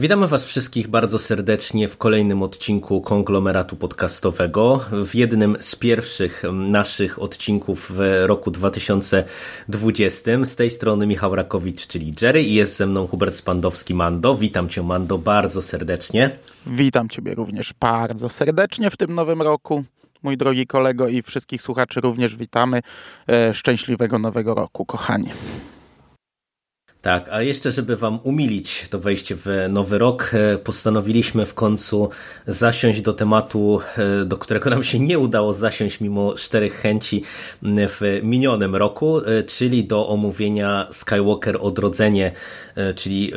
Witamy Was wszystkich bardzo serdecznie w kolejnym odcinku konglomeratu podcastowego. W jednym z pierwszych naszych odcinków w roku 2020. Z tej strony Michał Rakowicz, czyli Jerry, i jest ze mną Hubert Spandowski, Mando. Witam Cię, Mando, bardzo serdecznie. Witam Ciebie również bardzo serdecznie w tym nowym roku. Mój drogi kolego i wszystkich słuchaczy również witamy. E, szczęśliwego nowego roku, kochani. Tak, a jeszcze, żeby Wam umilić to wejście w nowy rok, e, postanowiliśmy w końcu zasiąść do tematu, e, do którego nam się nie udało zasiąść mimo czterech chęci w minionym roku, e, czyli do omówienia Skywalker Odrodzenie, czyli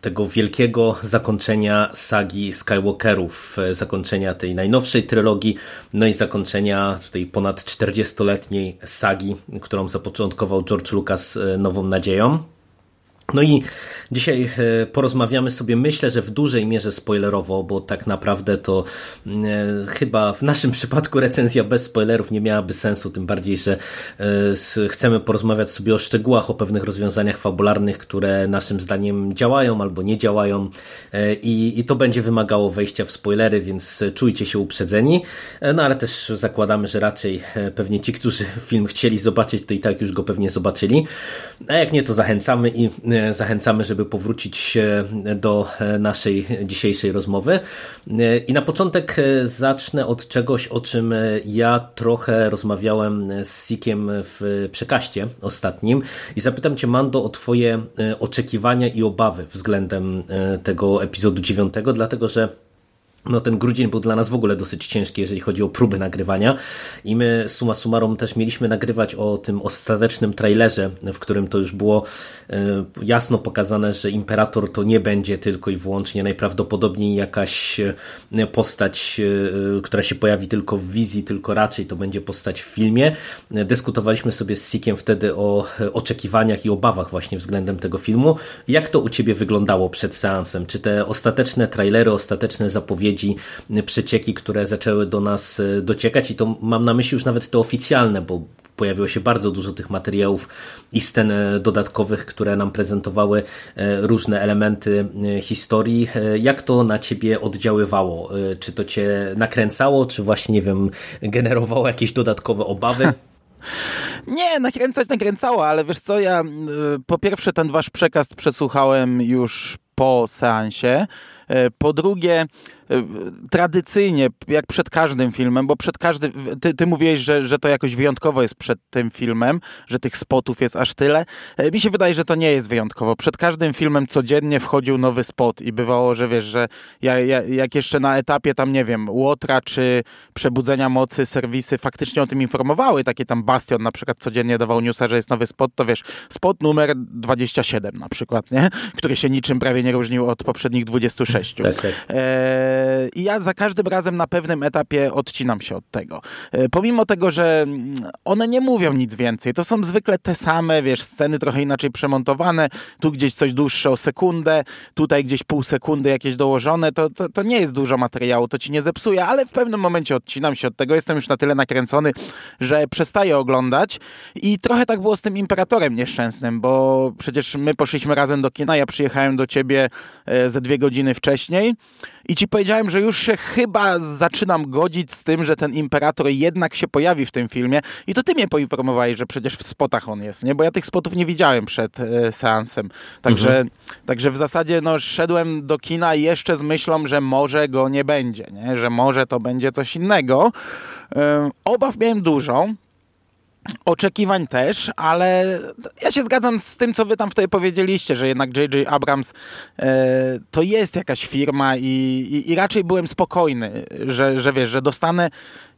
tego wielkiego zakończenia sagi Skywalkerów, zakończenia tej najnowszej trylogii, no i zakończenia tej ponad 40-letniej sagi, którą zapoczątkował George Lucas Nową Nadzieją. No i dzisiaj e, porozmawiamy sobie, myślę, że w dużej mierze spoilerowo, bo tak naprawdę to e, chyba w naszym przypadku recenzja bez spoilerów nie miałaby sensu, tym bardziej, że e, chcemy porozmawiać sobie o szczegółach, o pewnych rozwiązaniach fabularnych, które naszym zdaniem działają albo nie działają i, i to będzie wymagało wejścia w spoilery, więc czujcie się uprzedzeni, no ale też zakładamy, że raczej pewnie ci, którzy film chcieli zobaczyć, to i tak już go pewnie zobaczyli, a jak nie, to zachęcamy i zachęcamy, żeby powrócić do naszej dzisiejszej rozmowy. I na początek zacznę od czegoś, o czym ja trochę rozmawiałem z Sikiem w przekaście ostatnim i zapytam Cię, Mando, o Twoje oczekiwania i obawy względem tego epizodu dziewiątego, dlatego że no ten grudzień był dla nas w ogóle dosyć ciężki, jeżeli chodzi o próby nagrywania i my suma summarum też mieliśmy nagrywać o tym ostatecznym trailerze, w którym to już było e, jasno pokazane, że Imperator to nie będzie tylko i wyłącznie najprawdopodobniej jakaś e, postać, e, która się pojawi tylko w wizji, tylko raczej to będzie postać w filmie. Dyskutowaliśmy sobie z Sikiem wtedy o oczekiwaniach i obawach właśnie względem tego filmu. Jak to u Ciebie wyglądało przed seansem? Czy te ostateczne trailery, ostateczne zapowiedzi wypowiedzi, przecieki, które zaczęły do nas e, dociekać i to mam na myśli już nawet te oficjalne, bo pojawiło się bardzo dużo tych materiałów i scen e, dodatkowych, które nam prezentowały e, różne elementy historii. Jak to na ciebie oddziaływało? Czy to cię nakręcało, czy właśnie, nie wiem, generowało jakieś dodatkowe obawy? Nie, nakręcać nakręcało, ale wiesz co, ja po pierwsze ten wasz przekaz przesłuchałem już po seansie. Po drugie, tradycyjnie, jak przed każdym filmem, bo przed każdym, ty, ty mówiłeś, że, że to jakoś wyjątkowo jest przed tym filmem, że tych spotów jest aż tyle. Y, mi się wydaje, że to nie jest wyjątkowo. Przed każdym filmem codziennie wchodził nowy spot i bywało, że wiesz, że ja, ja, jak jeszcze na etapie tam, nie wiem, Łotra czy Przebudzenia Mocy serwisy faktycznie o tym informowały, takie tam Bastion na przykład codziennie dawał newsa, że jest nowy spot, to wiesz, spot numer 27 na przykład, nie? Który się niczym prawie nie różnił od poprzednich 26. Tak, tak. E i ja za każdym razem na pewnym etapie odcinam się od tego. E, pomimo tego, że mm, one nie mówią nic więcej, to są zwykle te same, wiesz, sceny trochę inaczej przemontowane, tu gdzieś coś dłuższe o sekundę, tutaj gdzieś pół sekundy jakieś dołożone, to, to, to nie jest dużo materiału, to ci nie zepsuje, ale w pewnym momencie odcinam się od tego, jestem już na tyle nakręcony, że przestaję oglądać. I trochę tak było z tym Imperatorem nieszczęsnym, bo przecież my poszliśmy razem do kina, ja przyjechałem do ciebie e, ze dwie godziny wcześniej. I ci powiedziałem, że już się chyba zaczynam godzić z tym, że ten imperator jednak się pojawi w tym filmie i to ty mnie poinformowałeś, że przecież w spotach on jest, nie? Bo ja tych spotów nie widziałem przed e, seansem. Także, mhm. także w zasadzie no, szedłem do kina jeszcze z myślą, że może go nie będzie, nie? Że może to będzie coś innego. E, obaw miałem dużo, Oczekiwań też, ale ja się zgadzam z tym, co wy tam wtedy powiedzieliście, że jednak J.J. Abrams e, to jest jakaś firma i, i, i, raczej byłem spokojny, że, że wiesz, że dostanę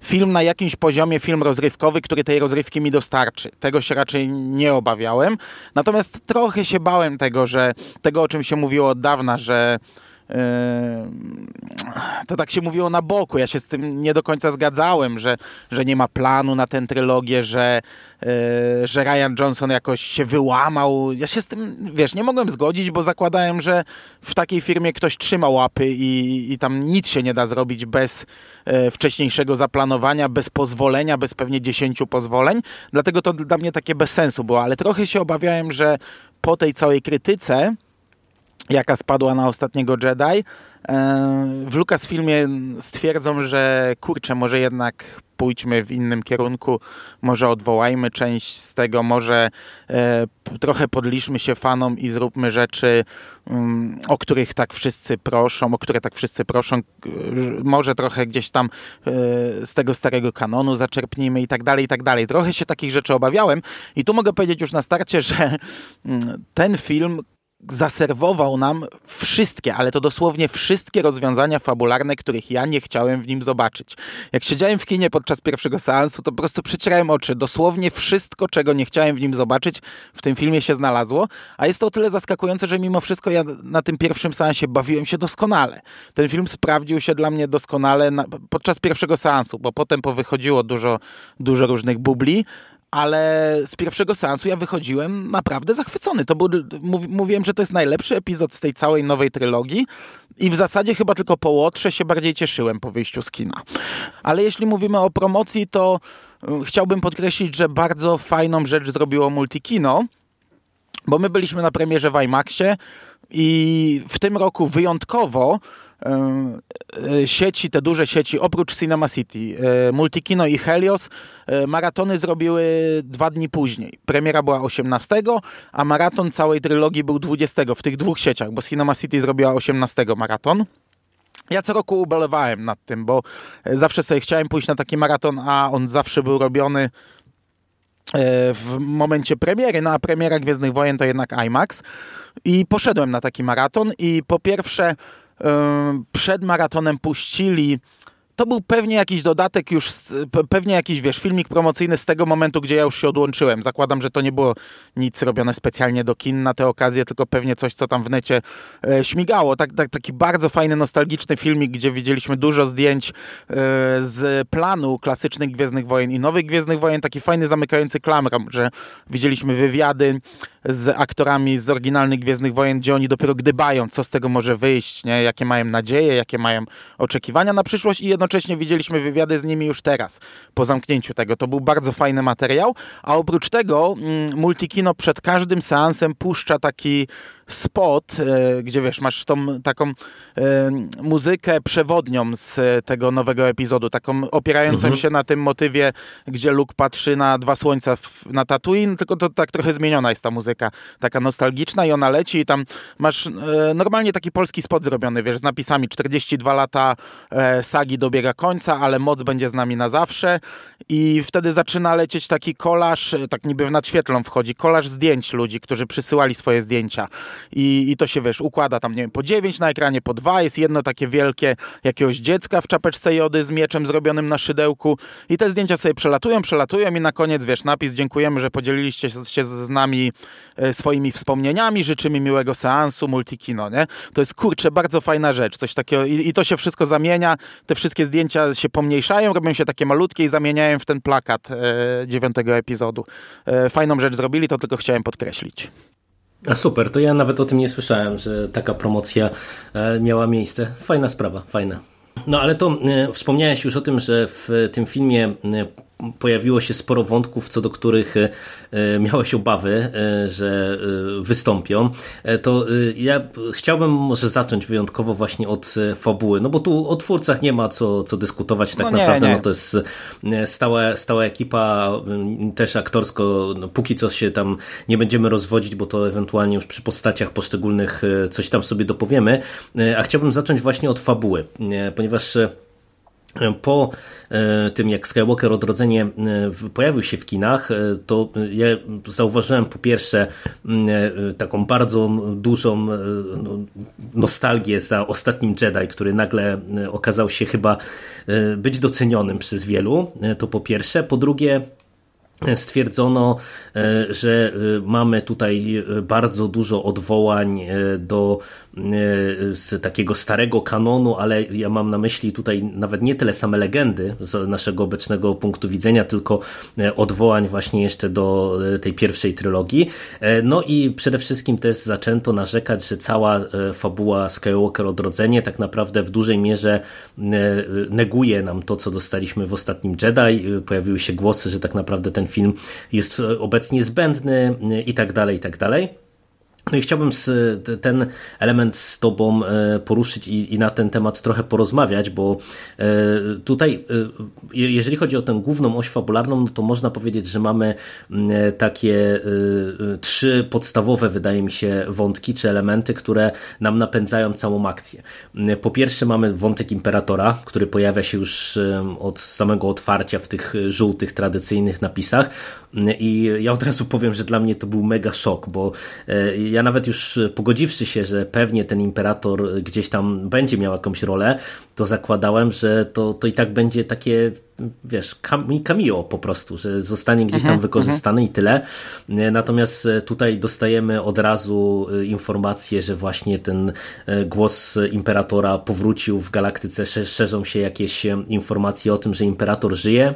film na jakimś poziomie, film rozrywkowy, który tej rozrywki mi dostarczy. Tego się raczej nie obawiałem. Natomiast trochę się bałem tego, że tego, o czym się mówiło od dawna, że to tak się mówiło na boku. Ja się z tym nie do końca zgadzałem, że, że nie ma planu na tę trylogię, że, yy, że Ryan Johnson jakoś się wyłamał. Ja się z tym, wiesz, nie mogłem zgodzić, bo zakładałem, że w takiej firmie ktoś trzyma łapy i, i tam nic się nie da zrobić bez yy, wcześniejszego zaplanowania, bez pozwolenia, bez pewnie dziesięciu pozwoleń. Dlatego to dla mnie takie bez sensu było, ale trochę się obawiałem, że po tej całej krytyce jaka spadła na ostatniego Jedi. E, w Lucasfilmie stwierdzą, że kurczę, może jednak pójdźmy w innym kierunku, może odwołajmy część z tego, może e, trochę podliczmy się fanom i zróbmy rzeczy, um, o których tak wszyscy proszą, o które tak wszyscy proszą, może trochę gdzieś tam e, z tego starego kanonu zaczerpnijmy i tak dalej, i tak dalej. Trochę się takich rzeczy obawiałem i tu mogę powiedzieć już na starcie, że mm, ten film zaserwował nam wszystkie, ale to dosłownie wszystkie rozwiązania fabularne, których ja nie chciałem w nim zobaczyć. Jak siedziałem w kinie podczas pierwszego seansu, to po prostu przecierałem oczy. Dosłownie wszystko, czego nie chciałem w nim zobaczyć, w tym filmie się znalazło, a jest to o tyle zaskakujące, że mimo wszystko ja na tym pierwszym seansie bawiłem się doskonale. Ten film sprawdził się dla mnie doskonale na, podczas pierwszego seansu, bo potem powychodziło dużo, dużo różnych bubli, ale z pierwszego seansu ja wychodziłem naprawdę zachwycony. To był, mówiłem, że to jest najlepszy epizod z tej całej nowej trylogii i w zasadzie chyba tylko po Łotrze się bardziej cieszyłem po wyjściu z kina. Ale jeśli mówimy o promocji, to y, chciałbym podkreślić, że bardzo fajną rzecz zrobiło Multikino, bo my byliśmy na premierze w IMAXie i w tym roku wyjątkowo sieci, te duże sieci, oprócz Cinema City, e, Multikino i Helios, e, maratony zrobiły dwa dni później. Premiera była 18, a maraton całej trylogii był 20 w tych dwóch sieciach, bo Cinema City zrobiła 18 maraton. Ja co roku ubolewałem nad tym, bo zawsze sobie chciałem pójść na taki maraton, a on zawsze był robiony w momencie premiery, no a premiera Gwiezdnych Wojen to jednak IMAX. I poszedłem na taki maraton i po pierwsze przed maratonem puścili to był pewnie jakiś dodatek już, pewnie jakiś, wiesz, filmik promocyjny z tego momentu, gdzie ja już się odłączyłem. Zakładam, że to nie było nic robione specjalnie do kin na tę okazję, tylko pewnie coś, co tam w necie e, śmigało. Tak, tak, taki bardzo fajny, nostalgiczny filmik, gdzie widzieliśmy dużo zdjęć e, z planu klasycznych Gwiezdnych Wojen i nowych Gwiezdnych Wojen. Taki fajny, zamykający klamrą, że widzieliśmy wywiady z aktorami z oryginalnych Gwiezdnych Wojen, gdzie oni dopiero gdybają, co z tego może wyjść, nie? jakie mają nadzieje, jakie mają oczekiwania na przyszłość i jednocześnie widzieliśmy wywiady z nimi już teraz, po zamknięciu tego. To był bardzo fajny materiał, a oprócz tego mm, Multikino przed każdym seansem puszcza taki spot, e, gdzie wiesz, masz tą taką e, muzykę przewodnią z tego nowego epizodu, taką opierającą mhm. się na tym motywie, gdzie Luke patrzy na dwa słońca na Tatooine, tylko to tak trochę zmieniona jest ta muzyka, taka nostalgiczna i ona leci i tam masz e, normalnie taki polski spot zrobiony, wiesz, z napisami 42 lata sagi dobiega końca, ale moc będzie z nami na zawsze i wtedy zaczyna lecieć taki kolaż, tak niby w nadświetlą wchodzi, kolaż zdjęć ludzi, którzy przysyłali swoje zdjęcia i, i to się, wiesz, układa tam, nie wiem, po 9 na ekranie, po 2, jest jedno takie wielkie jakiegoś dziecka w czapeczce jody z mieczem zrobionym na szydełku i te zdjęcia sobie przelatują, przelatują i na koniec, wiesz, napis, dziękujemy, że podzieliliście się z nami e, swoimi wspomnieniami, życzymy miłego seansu, multikino, nie? To jest, kurczę, bardzo fajna rzecz, coś takiego i, i to się wszystko zamienia, te wszystkie zdjęcia się pomniejszają, robią się takie malutkie i zamieniają w ten plakat e, dziewiątego epizodu. E, fajną rzecz zrobili, to tylko chciałem podkreślić. A super, to ja nawet o tym nie słyszałem, że taka promocja e, miała miejsce. Fajna sprawa, fajna. No ale to e, wspomniałeś już o tym, że w tym filmie e, pojawiło się sporo wątków, co do których e, e, miałeś obawy, e, że wystąpią, to ja chciałbym może zacząć wyjątkowo właśnie od fabuły, no bo tu o twórcach nie ma co, co dyskutować tak no nie, naprawdę, nie. no to jest stała, stała ekipa, też aktorsko, no póki co się tam nie będziemy rozwodzić, bo to ewentualnie już przy postaciach poszczególnych coś tam sobie dopowiemy, a chciałbym zacząć właśnie od fabuły, ponieważ po e, tym, jak Skywalker Odrodzenie e, pojawił się w kinach, e, to ja zauważyłem po pierwsze taką bardzo dużą no, nostalgię za ostatnim Jedi, który nagle okazał się chyba być docenionym przez wielu. To po pierwsze. Po drugie, stwierdzono, że mamy tutaj bardzo dużo odwołań do takiego starego kanonu, ale ja mam na myśli tutaj nawet nie tyle same legendy z naszego obecnego punktu widzenia, tylko odwołań właśnie jeszcze do tej pierwszej trylogii. No i przede wszystkim też zaczęto narzekać, że cała fabuła Skywalker Odrodzenie tak naprawdę w dużej mierze neguje nam to, co dostaliśmy w ostatnim Jedi. Pojawiły się głosy, że tak naprawdę ten film jest obecnie zbędny i tak dalej, i tak dalej. No i chciałbym ten element z Tobą e, poruszyć i, i, na ten temat trochę porozmawiać, bo e, tutaj, e, jeżeli chodzi o tę główną oś fabularną, no to można powiedzieć, że mamy takie trzy podstawowe, wydaje mi się, wątki czy elementy, które nam napędzają całą akcję. Po pierwsze, mamy wątek imperatora, który pojawia się już od samego otwarcia w tych żółtych, tradycyjnych napisach. I ja od razu powiem, że dla mnie to był mega szok, bo ja nawet już pogodziwszy się, że pewnie ten imperator gdzieś tam będzie miał jakąś rolę, to zakładałem, że to, to i tak będzie takie wiesz, cameo po prostu, że zostanie gdzieś tam mhm, wykorzystany i tyle. Natomiast tutaj dostajemy od razu informację, że właśnie ten głos imperatora powrócił w galaktyce, szerzą się jakieś informacje o tym, że imperator żyje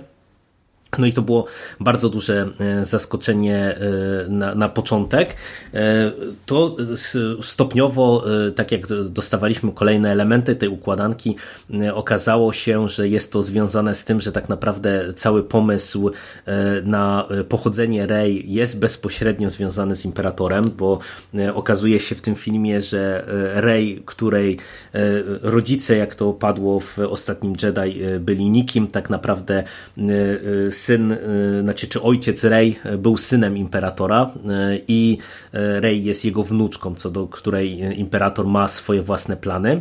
no i to było bardzo duże e, zaskoczenie e, na, na początek. E, to stopniowo, tak jak dostawaliśmy kolejne elementy tej układanki, okazało się, że jest to związane z tym, że tak naprawdę cały pomysł na pochodzenie Rey jest bezpośrednio związany z Imperatorem, bo okazuje się w tym filmie, że Rey, której rodzice, jak to padło w ostatnim Jedi, byli nikim, tak naprawdę syn, y, znaczy czy ojciec Rey był synem imperatora y, i Rey jest jego wnuczką, co do której imperator ma swoje własne plany.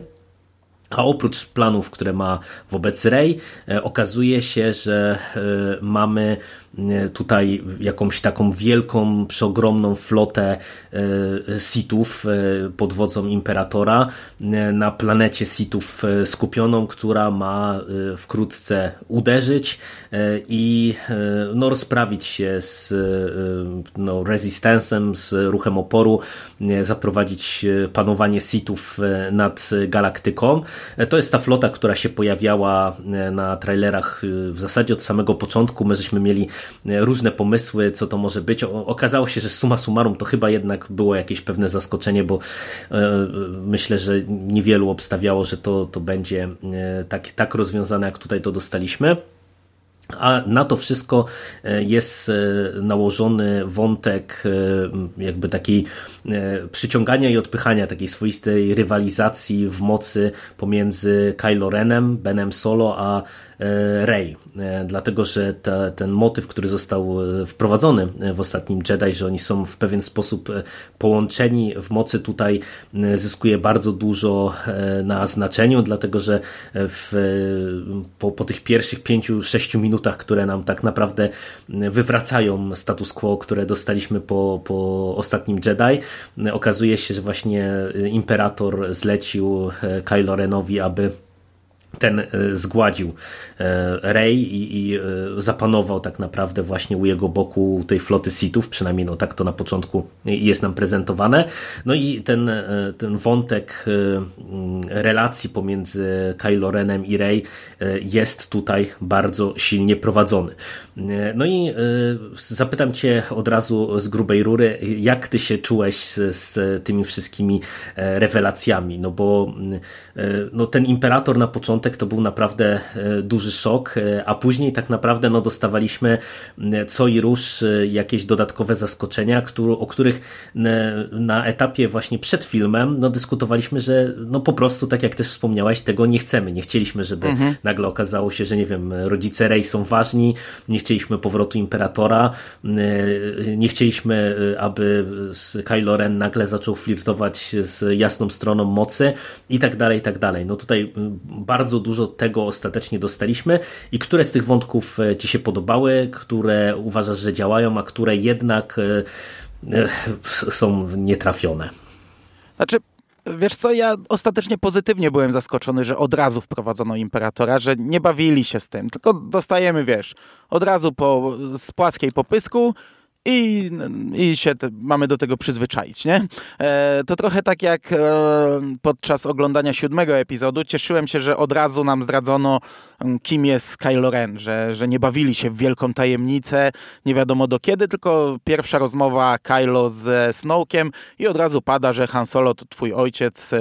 A oprócz planów, które ma wobec Rey, okazuje się, że mamy E, tutaj jakąś taką wielką, przeogromną flotę e, sitów e, pod wodzą imperatora na planecie sitów skupioną, która ma wkrótce uderzyć i no, rozprawić się z no, resistensem, z ruchem oporu, zaprowadzić panowanie sitów nad galaktyką. To jest ta flota, która się pojawiała na trailerach w zasadzie od samego początku. My żeśmy mieli E, różne pomysły, co to może być. Okazało się, że suma summarum to chyba jednak było jakieś pewne zaskoczenie, bo e, myślę, że niewielu obstawiało, że to, to będzie e, tak, tak rozwiązane, jak tutaj to dostaliśmy. A na to wszystko jest nałożony wątek jakby takiej przyciągania i odpychania, takiej swoistej rywalizacji w mocy pomiędzy Kylo Renem, Benem Solo, a E, Rey, e, dlatego że ta, ten motyw, który został e, wprowadzony w ostatnim Jedi, że oni są w pewien sposób połączeni w mocy tutaj zyskuje bardzo dużo na znaczeniu, dlatego że w, po, po tych pierwszych pięciu, sześciu minutach, które nam tak naprawdę wywracają status quo, które dostaliśmy po, po ostatnim Jedi, okazuje się, że właśnie Imperator zlecił Kylo Renowi, aby ten e, zgładził e, Rey i, i, e, zapanował tak naprawdę właśnie u jego boku tej floty Sithów, przynajmniej no tak to na początku jest nam prezentowane. No i ten, ten wątek relacji pomiędzy Kylo Renem i Rey jest tutaj bardzo silnie prowadzony. No i zapytam cię od razu z grubej rury, jak ty się czułeś z, z tymi wszystkimi rewelacjami, no bo no ten imperator na początek to był naprawdę e, duży szok, e, a później tak naprawdę no, dostawaliśmy co i róż e, jakieś dodatkowe zaskoczenia, o których na etapie właśnie przed filmem no, dyskutowaliśmy, że no po prostu, tak jak też wspomniałaś, tego nie chcemy. Nie chcieliśmy, żeby mhm. nagle okazało się, że nie wiem, rodzice Rey są ważni, nie chcieliśmy powrotu Imperatora, nie chcieliśmy, aby Kylo Ren nagle zaczął flirtować z jasną stroną mocy i tak dalej, i tak dalej. No tutaj bardzo bardzo dużo tego ostatecznie dostaliśmy i które z tych wątków Ci się podobały, które uważasz, że działają, a które jednak są nietrafione? Znaczy, Wiesz co, ja ostatecznie pozytywnie byłem zaskoczony, że od razu wprowadzono Imperatora, że nie bawili się z tym, tylko dostajemy, wiesz, od razu po, z płaskiej popysku i, i się te, mamy do tego przyzwyczaić, nie? E, to trochę tak jak e, podczas oglądania siódmego epizodu cieszyłem się, że od razu nam zdradzono, kim jest Kylo Ren, że, że nie bawili się w wielką tajemnicę, nie wiadomo do kiedy, tylko pierwsza rozmowa Kylo ze Snowkiem i od razu pada, że Han Solo to twój ojciec e,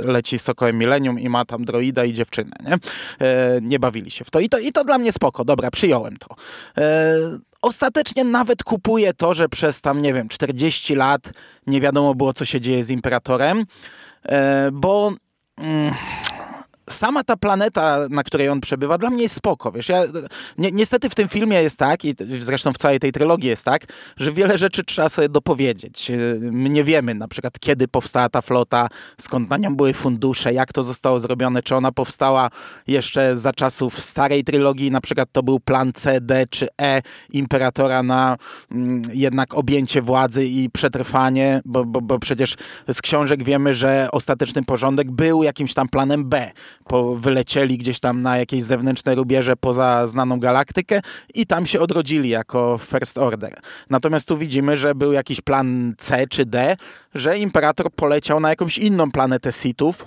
leci z Sokołem Millennium i ma tam droida i dziewczynę, nie? E, nie bawili się w to. I, to. I to dla mnie spoko, dobra, przyjąłem to. Ostatecznie nawet kupuję to, że przez tam, nie wiem, 40 lat nie wiadomo było, co się dzieje z Imperatorem, e, bo mm, sama ta planeta, na której on przebywa, dla mnie jest spoko, wiesz, ja, ni niestety w tym filmie jest tak, i zresztą w całej tej trylogii jest tak, że wiele rzeczy trzeba sobie dopowiedzieć. My nie wiemy na przykład, kiedy powstała ta flota, skąd na nią były fundusze, jak to zostało zrobione, czy ona powstała jeszcze za czasów starej trylogii, na przykład to był plan C, D czy E Imperatora na mm, jednak objęcie władzy i przetrwanie, bo, bo, bo przecież z książek wiemy, że ostateczny porządek był jakimś tam planem B, po, wylecieli gdzieś tam na jakieś zewnętrzne rubieże poza znaną galaktykę i tam się odrodzili jako First Order. Natomiast tu widzimy, że był jakiś plan C czy D, że Imperator poleciał na jakąś inną planetę Sithów,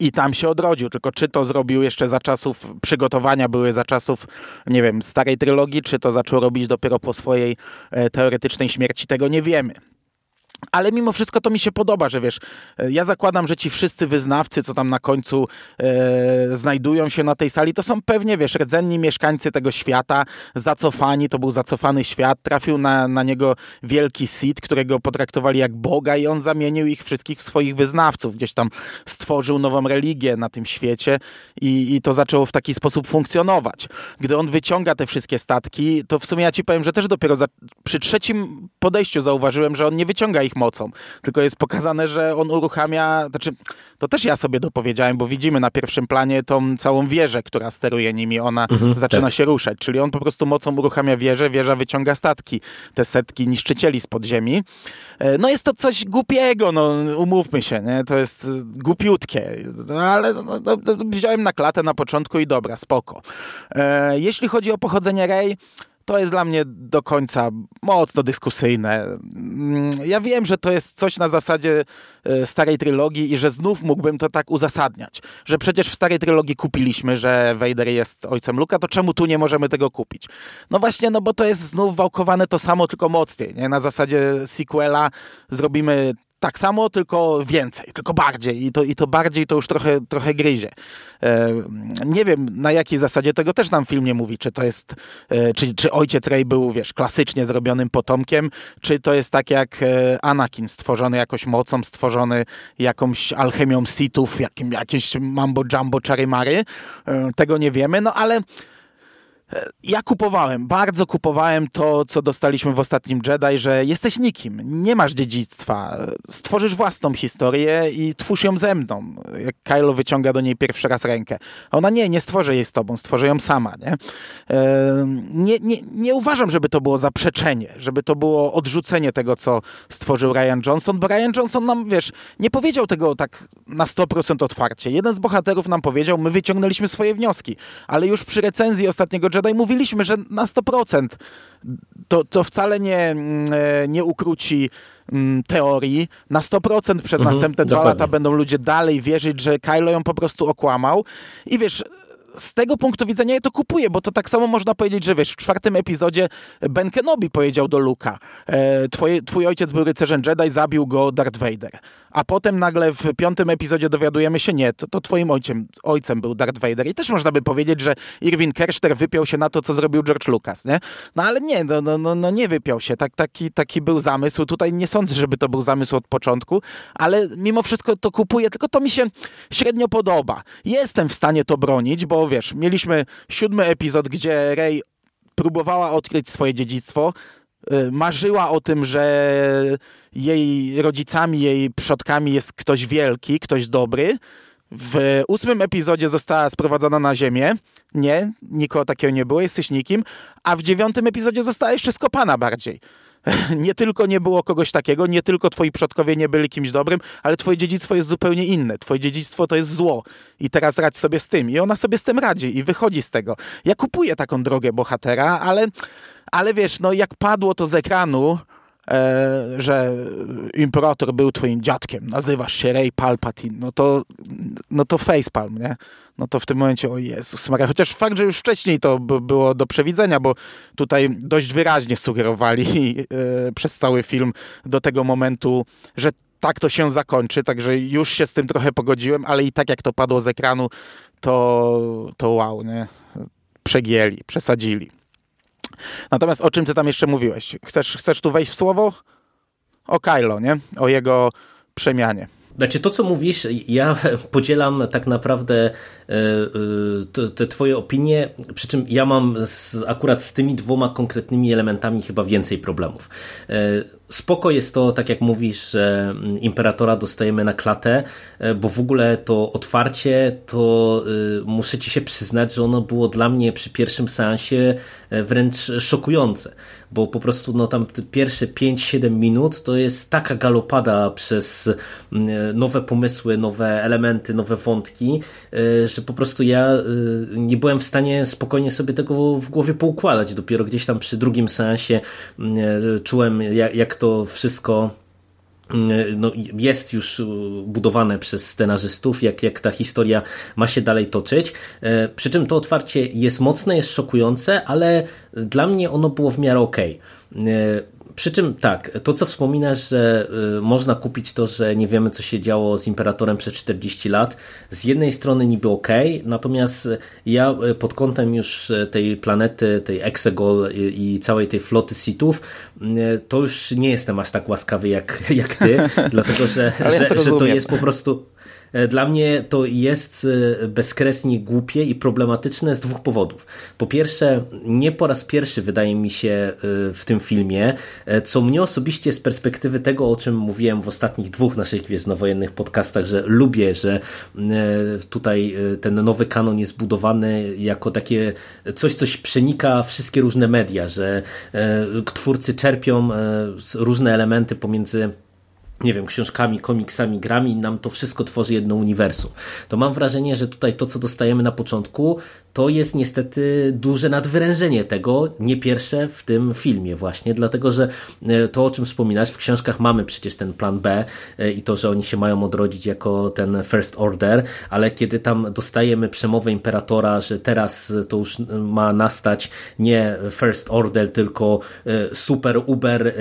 i tam się odrodził. Tylko czy to zrobił jeszcze za czasów przygotowania, były za czasów, nie wiem, starej trylogii, czy to zaczął robić dopiero po swojej e, teoretycznej śmierci, tego nie wiemy. Ale mimo wszystko to mi się podoba, że wiesz, e, ja zakładam, że ci wszyscy wyznawcy, co tam na końcu e, znajdują się na tej sali, to są pewnie, wiesz, rdzenni mieszkańcy tego świata, zacofani, to był zacofany świat, trafił na, na niego wielki Sith, którego potraktowali jak Boga i on zamienił ich wszystkich w swoich wyznawców, gdzieś tam stworzył nową religię na tym świecie i, i to zaczęło w taki sposób funkcjonować. Gdy on wyciąga te wszystkie statki, to w sumie ja ci powiem, że też dopiero za, przy trzecim podejściu zauważyłem, że on nie wyciąga ich mocą, tylko jest pokazane, że on uruchamia, znaczy to też ja sobie dopowiedziałem, bo widzimy na pierwszym planie tą całą wieżę, która steruje nimi, ona mhm, zaczyna tak. się ruszać, czyli on po prostu mocą uruchamia wieżę, wieża wyciąga statki, te setki niszczycieli z podziemi. E, no jest to coś głupiego, no umówmy się, nie? to jest głupiutkie, no, ale no, no, no, wziąłem na klatę na początku i dobra, spoko. E, jeśli chodzi o pochodzenie Rey, to jest dla mnie do końca mocno dyskusyjne. Mm, ja wiem, że to jest coś na zasadzie e, starej trylogii i że znów mógłbym to tak uzasadniać, że przecież w starej trylogii kupiliśmy, że Vader jest ojcem Luka, to czemu tu nie możemy tego kupić? No właśnie, no bo to jest znów wałkowane to samo, tylko mocniej. Nie? Na zasadzie sequela zrobimy tak samo, tylko więcej, tylko bardziej i to, i to bardziej to już trochę, trochę gryzie. E, nie wiem na jakiej zasadzie tego też nam film nie mówi, czy to jest, e, czy, czy ojciec Rey był, wiesz, klasycznie zrobionym potomkiem, czy to jest tak jak e, Anakin, stworzony jakoś mocą, stworzony jakąś alchemią Sithów, jakim, jakimś mambo jumbo czary-mary. E, tego nie wiemy, no ale ja kupowałem, bardzo kupowałem to, co dostaliśmy w ostatnim Jedi, że jesteś nikim, nie masz dziedzictwa, stworzysz własną historię i twórz ją ze mną. Jak Kylo wyciąga do niej pierwszy raz rękę. A ona nie, nie stworzę jej z tobą, stworzę ją sama. Nie? nie, nie, nie uważam, żeby to było zaprzeczenie, żeby to było odrzucenie tego, co stworzył Ryan Johnson, bo Ryan Johnson nam, wiesz, nie powiedział tego tak na 100% otwarcie. Jeden z bohaterów nam powiedział, my wyciągnęliśmy swoje wnioski, ale już przy recenzji ostatniego Jedi mówiliśmy, że na 100% to, to wcale nie, mm, e, nie ukróci mm, teorii. Na 100% przez mhm, następne dwa lata będą ludzie dalej wierzyć, że Kylo ją po prostu okłamał. I wiesz, z tego punktu widzenia ja to kupuję, bo to tak samo można powiedzieć, że wiesz, w czwartym epizodzie Ben Kenobi powiedział do Luka, e, twoje, twój ojciec był rycerzem Jedi, zabił go Darth Vader a potem nagle w piątym epizodzie dowiadujemy się, nie, to, to twoim ojcem, ojcem był Darth Vader. I też można by powiedzieć, że Irwin Kershter wypiął się na to, co zrobił George Lucas, nie? No ale nie, no, no, no, no nie wypiął się. Tak, taki, taki był zamysł. Tutaj nie sądzę, żeby to był zamysł od początku, ale mimo wszystko to kupuję, tylko to mi się średnio podoba. Jestem w stanie to bronić, bo wiesz, mieliśmy siódmy epizod, gdzie Rey próbowała odkryć swoje dziedzictwo, marzyła o tym, że jej rodzicami, jej przodkami jest ktoś wielki, ktoś dobry. W ósmym epizodzie została sprowadzona na ziemię. Nie, nikogo takiego nie było, jesteś nikim. A w dziewiątym epizodzie została jeszcze skopana bardziej. Nie tylko nie było kogoś takiego, nie tylko twoi przodkowie nie byli kimś dobrym, ale twoje dziedzictwo jest zupełnie inne. Twoje dziedzictwo to jest zło. I teraz radź sobie z tym. I ona sobie z tym radzi i wychodzi z tego. Ja kupuję taką drogę bohatera, ale, ale wiesz, no jak padło to z ekranu, e, że imperator był twoim dziadkiem, nazywasz się Ray Palpatine, no to, no to facepalm, nie? No to w tym momencie, o Jezus Maria, chociaż fakt, że już wcześniej to było do przewidzenia, bo tutaj dość wyraźnie sugerowali e, przez cały film do tego momentu, że tak to się zakończy, także już się z tym trochę pogodziłem, ale i tak jak to padło z ekranu, to, to wow, nie? Przegięli, przesadzili. Natomiast o czym ty tam jeszcze mówiłeś? Chcesz, chcesz tu wejść w słowo? O Kylo, nie? O jego przemianie. Znaczy to, co mówisz, ja podzielam tak naprawdę e, e, te twoje opinie, przy czym ja mam z, akurat z tymi dwoma konkretnymi elementami chyba więcej problemów. E, spoko jest to, tak jak mówisz, że Imperatora dostajemy na klatę, bo w ogóle to otwarcie, to muszę ci się przyznać, że ono było dla mnie przy pierwszym seansie wręcz szokujące bo po prostu no, tam pierwsze 5-7 minut to jest taka galopada przez mm, nowe pomysły, nowe elementy, nowe wątki, e, że po prostu ja e, nie byłem w stanie spokojnie sobie tego w głowie poukładać. Dopiero gdzieś tam przy drugim seansie mm, e, czułem, jak, jak to wszystko mm, no, jest już budowane przez scenarzystów, jak, jak ta historia ma się dalej toczyć. Przy czym to otwarcie jest mocne, jest szokujące, ale dla mnie ono było w miarę okej. Okay. Przy czym tak, to co wspominasz, że y, można kupić to, że nie wiemy co się działo z Imperatorem przez 40 lat, z jednej strony niby ok, natomiast ja y, pod kątem już y, tej planety, tej Exegol i, całej tej floty Sithów, to już nie jestem aż tak łaskawy jak, jak ty, dlatego że, że, ja to że to jest po prostu dla mnie to jest e, bezkresnie głupie i problematyczne z dwóch powodów. Po pierwsze, nie po raz pierwszy wydaje mi się e, w tym filmie, co mnie osobiście z perspektywy tego, o czym mówiłem w ostatnich dwóch naszych gwiezdnowojennych podcastach, że lubię, że tutaj ten nowy kanon jest budowany jako takie coś, coś przenika wszystkie różne media, że twórcy czerpią różne elementy pomiędzy nie wiem, książkami, komiksami, grami, nam to wszystko tworzy jedno uniwersum. To mam wrażenie, że tutaj to, co dostajemy na początku, to jest niestety duże nadwyrężenie tego, nie pierwsze w tym filmie właśnie, dlatego, że e, to, o czym wspominasz, w książkach mamy przecież ten plan B e, i to, że oni się mają odrodzić jako ten First Order, ale kiedy tam dostajemy przemowę Imperatora, że teraz to już ma nastać nie First Order, tylko e, super, uber,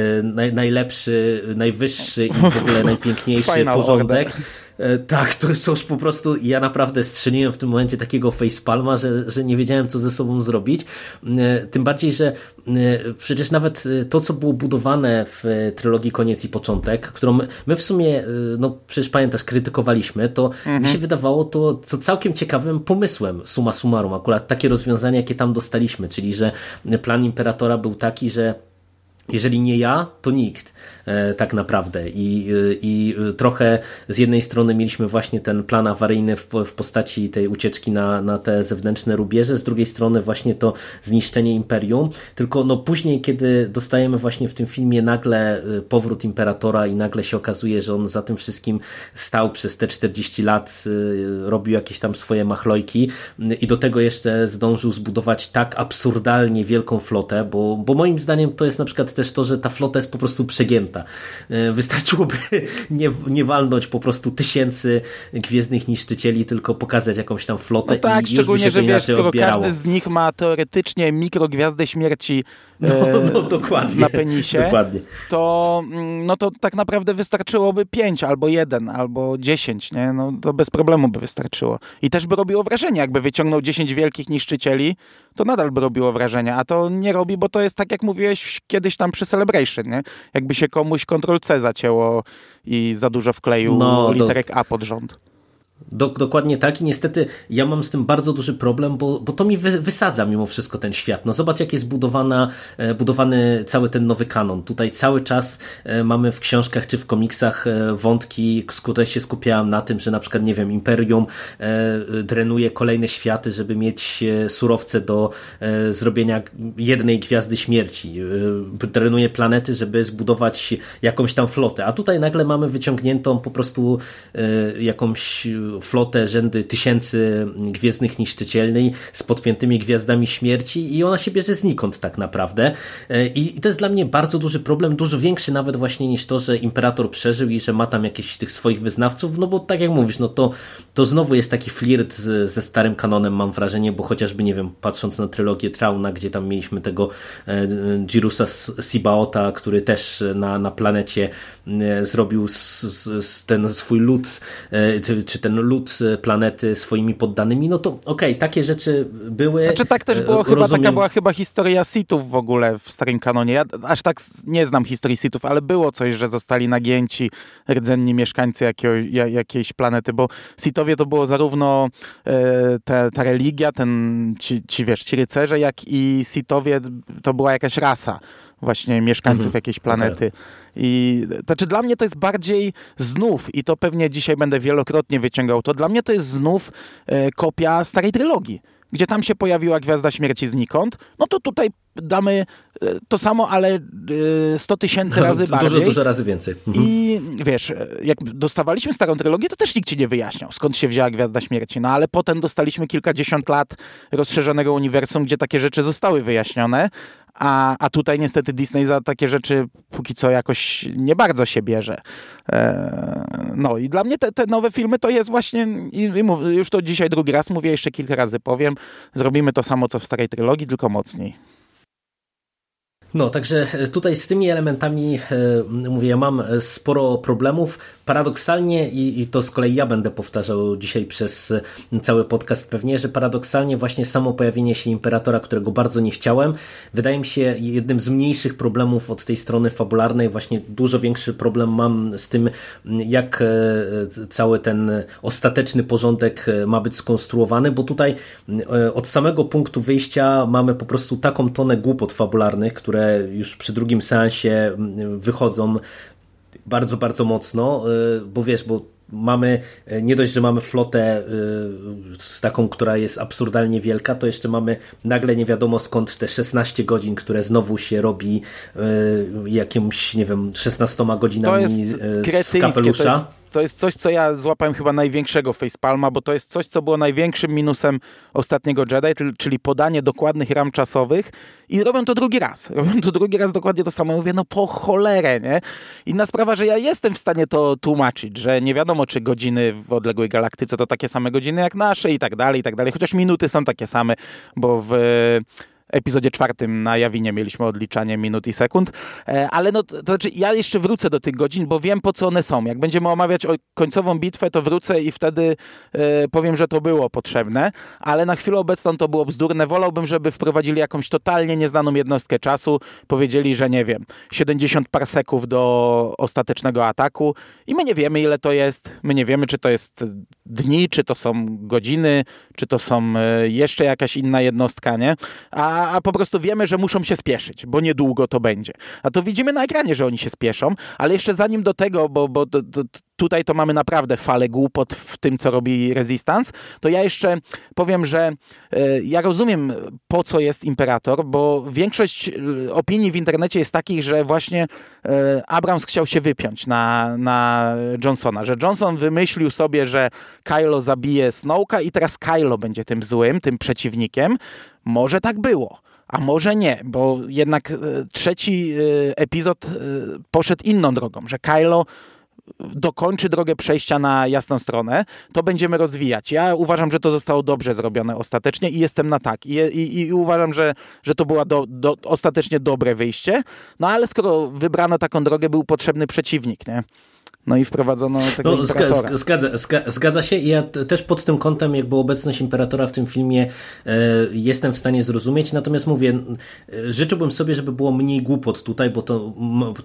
najlepszy, najwyższy i w ogóle najpiękniejszy Final porządek. Order. E, tak, to już po prostu ja naprawdę strzeliłem w tym momencie takiego facepalma, że, że nie wiedziałem co ze sobą zrobić. E, tym bardziej, że e, przecież nawet to, co było budowane w trylogii Koniec i Początek, którą my w sumie, no przecież pamiętasz, krytykowaliśmy, to mhm. mi się wydawało to, to całkiem ciekawym pomysłem summa summarum, akurat takie rozwiązanie, jakie tam dostaliśmy, czyli że plan Imperatora był taki, że jeżeli nie ja, to nikt. E, tak naprawdę. I, I trochę z jednej strony mieliśmy właśnie ten plan awaryjny w, w postaci tej ucieczki na, na te zewnętrzne rubieże, z drugiej strony właśnie to zniszczenie imperium. Tylko no później, kiedy dostajemy właśnie w tym filmie nagle e, powrót imperatora i nagle się okazuje, że on za tym wszystkim stał przez te 40 lat, e, robił jakieś tam swoje machlojki i do tego jeszcze zdążył zbudować tak absurdalnie wielką flotę, bo, bo moim zdaniem to jest na przykład też to, że ta flota jest po prostu przegięta E, wystarczyłoby nie, nie walnąć po prostu tysięcy gwiezdnych niszczycieli, tylko pokazać jakąś tam flotę no tak, i już by się że wiesz, skoro odbierało. każdy z nich ma teoretycznie mikrogwiazdę śmierci no, no, dokładnie, na penisie, dokładnie. To, mm, no to tak naprawdę wystarczyłoby pięć, albo jeden, albo dziesięć, nie? No, to bez problemu by wystarczyło. I też by robiło wrażenie, jakby wyciągnął dziesięć wielkich niszczycieli, to nadal by robiło wrażenie, a to nie robi, bo to jest tak jak mówiłeś kiedyś tam przy Celebration, nie? Jakby się komuś Ctrl-C zacięło i za dużo wkleił no, literek A pod rząd. Do, dokładnie tak i niestety ja mam z tym bardzo duży problem, bo, bo to mi wy, wysadza mimo wszystko ten świat. No zobacz jak jest budowana, e, budowany cały ten nowy kanon. Tutaj cały czas e, mamy w książkach czy w komiksach e, wątki, które się skupiałem na tym, że na przykład, nie wiem, Imperium drenuje kolejne światy, żeby mieć surowce do zrobienia jednej gwiazdy śmierci. Drenuje planety, żeby zbudować jakąś tam flotę. A tutaj nagle mamy wyciągniętą po prostu jakąś flotę rzędy tysięcy gwiezdnych niszczycielnej z podpiętymi gwiazdami śmierci i ona się bierze znikąd tak naprawdę. E, I to jest dla mnie bardzo duży problem, dużo większy nawet właśnie niż to, że Imperator przeżył i że ma tam jakichś tych swoich wyznawców, no bo tak jak mówisz, no to, to znowu jest taki flirt z, ze starym kanonem mam wrażenie, bo chociażby, nie wiem, patrząc na trylogię Trauna, gdzie tam mieliśmy tego e, Jirusa Sibaota, który też na, na planecie e, zrobił ten swój lud, czy ten lud e, planety swoimi poddanymi, no to okej, okay, takie rzeczy były. Znaczy tak też było, chyba taka była chyba historia Sithów w ogóle w starym kanonie. Ja aż tak nie znam historii Sithów, ale było coś, że zostali nagięci rdzenni mieszkańcy jakiegoś, jakiejś planety, bo Sithowie to było zarówno e, ta, ta religia, ten, ci, ci wiesz, ci rycerze, jak i Sithowie to była jakaś rasa właśnie mieszkańców mhm. jakiejś planety. Okay. I to znaczy dla mnie to jest bardziej znów, i to pewnie dzisiaj będę wielokrotnie wyciągał, to dla mnie to jest znów e, kopia starej trylogii gdzie tam się pojawiła Gwiazda Śmierci znikąd, no to tutaj damy e, to samo, ale 100 e, tysięcy razy bardziej. Dużo, dużo razy więcej. Mhm. I wiesz, jak dostawaliśmy starą trylogię, to też nikt ci nie wyjaśniał, skąd się wzięła Gwiazda Śmierci. No ale potem dostaliśmy kilkadziesiąt lat rozszerzonego uniwersum, gdzie takie rzeczy zostały wyjaśnione, a, a tutaj niestety Disney za takie rzeczy póki co jakoś nie bardzo się bierze. E, no i dla mnie te, te nowe filmy to jest właśnie, już to dzisiaj drugi raz mówię, jeszcze kilka razy powiem, zrobimy to samo co w starej trylogii, tylko mocniej. No, także tutaj z tymi elementami, e, mówię, ja mam sporo problemów. Paradoksalnie, i, i to z kolei ja będę powtarzał dzisiaj przez cały podcast pewnie, że paradoksalnie właśnie samo pojawienie się Imperatora, którego bardzo nie chciałem, wydaje mi się jednym z mniejszych problemów od tej strony fabularnej. Właśnie dużo większy problem mam z tym, jak e, cały ten ostateczny porządek e, ma być skonstruowany, bo tutaj od samego punktu wyjścia mamy po prostu taką tonę głupot fabularnych, które już przy drugim seansie mm, wychodzą bardzo, bardzo mocno, y, bo wiesz, bo mamy, y, nie dość, że mamy flotę y, z taką, która jest absurdalnie wielka, to jeszcze mamy nagle nie wiadomo skąd te 16 godzin, które znowu się robi jakimś, nie wiem, 16 godzinami z kapelusza. To jest coś, co ja złapałem chyba największego facepalma, bo to jest coś, co było największym minusem ostatniego Jedi, czyli podanie dokładnych ram czasowych i robią to drugi raz. Robią to drugi raz dokładnie to samo. mówię, no po cholerę, nie? Inna sprawa, że ja jestem w stanie to tłumaczyć, że nie wiadomo, czy godziny w odległej galaktyce to takie same godziny jak nasze i tak dalej, i tak dalej. Chociaż minuty są takie same, bo w epizodzie czwartym na Jawinie mieliśmy odliczanie minut i sekund, e, ale no, to znaczy ja jeszcze wrócę do tych godzin, bo wiem po co one są. Jak będziemy omawiać końcową bitwę, to wrócę i wtedy e, powiem, że to było potrzebne, ale na chwilę obecną to było bzdurne. Wolałbym, żeby wprowadzili jakąś totalnie nieznaną jednostkę czasu, powiedzieli, że nie wiem, 70 parseków do ostatecznego ataku. I my nie wiemy ile to jest, my nie wiemy czy to jest dni, czy to są godziny, czy to są e, jeszcze jakaś inna jednostka, nie? A a, po prostu wiemy, że muszą się spieszyć, bo niedługo to będzie. A to widzimy na ekranie, że oni się spieszą, ale jeszcze zanim do tego, bo, bo to, to, tutaj to mamy naprawdę falę głupot w tym, co robi Resistance, to ja jeszcze powiem, że e, ja rozumiem, po co jest Imperator, bo większość e, opinii w internecie jest takich, że właśnie e, Abrams chciał się wypiąć na, na Johnsona, że Johnson wymyślił sobie, że Kylo zabije Snowka i teraz Kylo będzie tym złym, tym przeciwnikiem. Może tak było. A może nie, bo jednak trzeci epizod poszedł inną drogą, że Kylo dokończy drogę przejścia na jasną stronę, to będziemy rozwijać. Ja uważam, że to zostało dobrze zrobione ostatecznie i jestem na tak. I, i, i uważam, że, że to było do, do, ostatecznie dobre wyjście. No ale skoro wybrano taką drogę, był potrzebny przeciwnik, nie? No i wprowadzono tego no, imperatora. Zgadza, zgadza się i ja też pod tym kątem jakby obecność imperatora w tym filmie e, jestem w stanie zrozumieć, natomiast mówię, e, życzyłbym sobie, żeby było mniej głupot tutaj, bo to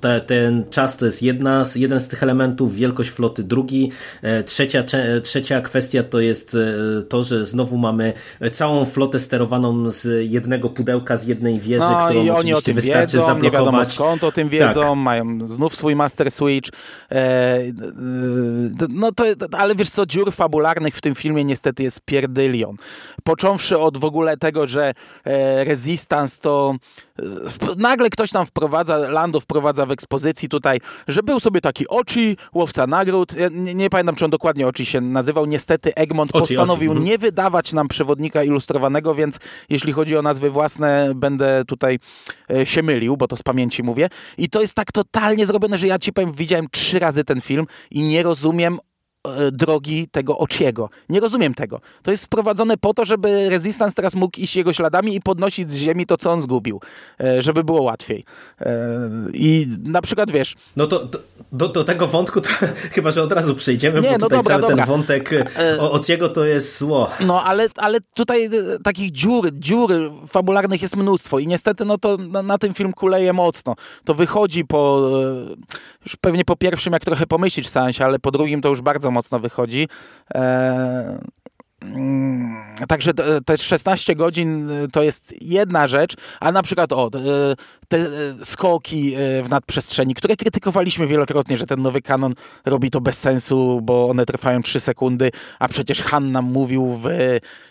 te, ten czas to jest jedna, jeden z tych elementów, wielkość floty drugi, e, trzecia, trzecia kwestia to jest e, to, że znowu mamy całą flotę sterowaną z jednego pudełka, z jednej wieży, no, którą i oni o tym wystarczy wiedzą, zablokować. nie wiadomo skąd o tym wiedzą, tak. mają znów swój master switch, e, no to, ale wiesz co, dziur fabularnych w tym filmie niestety jest pierdylion. Począwszy od w ogóle tego, że e, Resistance to nagle ktoś tam wprowadza, Lando wprowadza w ekspozycji tutaj, że był sobie taki Ochi, łowca nagród, ja nie, nie, pamiętam, czy on dokładnie Ochi się nazywał, niestety Egmont postanowił Ochi. nie wydawać nam przewodnika ilustrowanego, więc jeśli chodzi o nazwy własne, będę tutaj e, się mylił, bo to z pamięci mówię. I to jest tak totalnie zrobione, że ja ci powiem, widziałem trzy razy ten film i nie rozumiem, drogi tego Ociego. Nie rozumiem tego. To jest wprowadzone po to, żeby Resistance teraz mógł iść jego śladami i podnosić z ziemi to, co on zgubił, e, żeby było łatwiej. E, I na przykład, wiesz... No to, do, do tego wątku to chyba, że od razu przejdziemy, Nie, bo no tutaj dobra, cały dobra. ten wątek Ociego to jest zło. No, ale, ale tutaj takich dziur, dziur fabularnych jest mnóstwo i niestety no to na, na tym film kuleje mocno. To wychodzi po... już pewnie po pierwszym, jak trochę pomyślisz seansie, ale po drugim to już bardzo mocno wychodzi. E, mm, także te 16 godzin to jest jedna rzecz, a na przykład o, te e, skoki e, w nadprzestrzeni, które krytykowaliśmy wielokrotnie, że ten nowy kanon robi to bez sensu, bo one trwają 3 sekundy, a przecież Han nam mówił w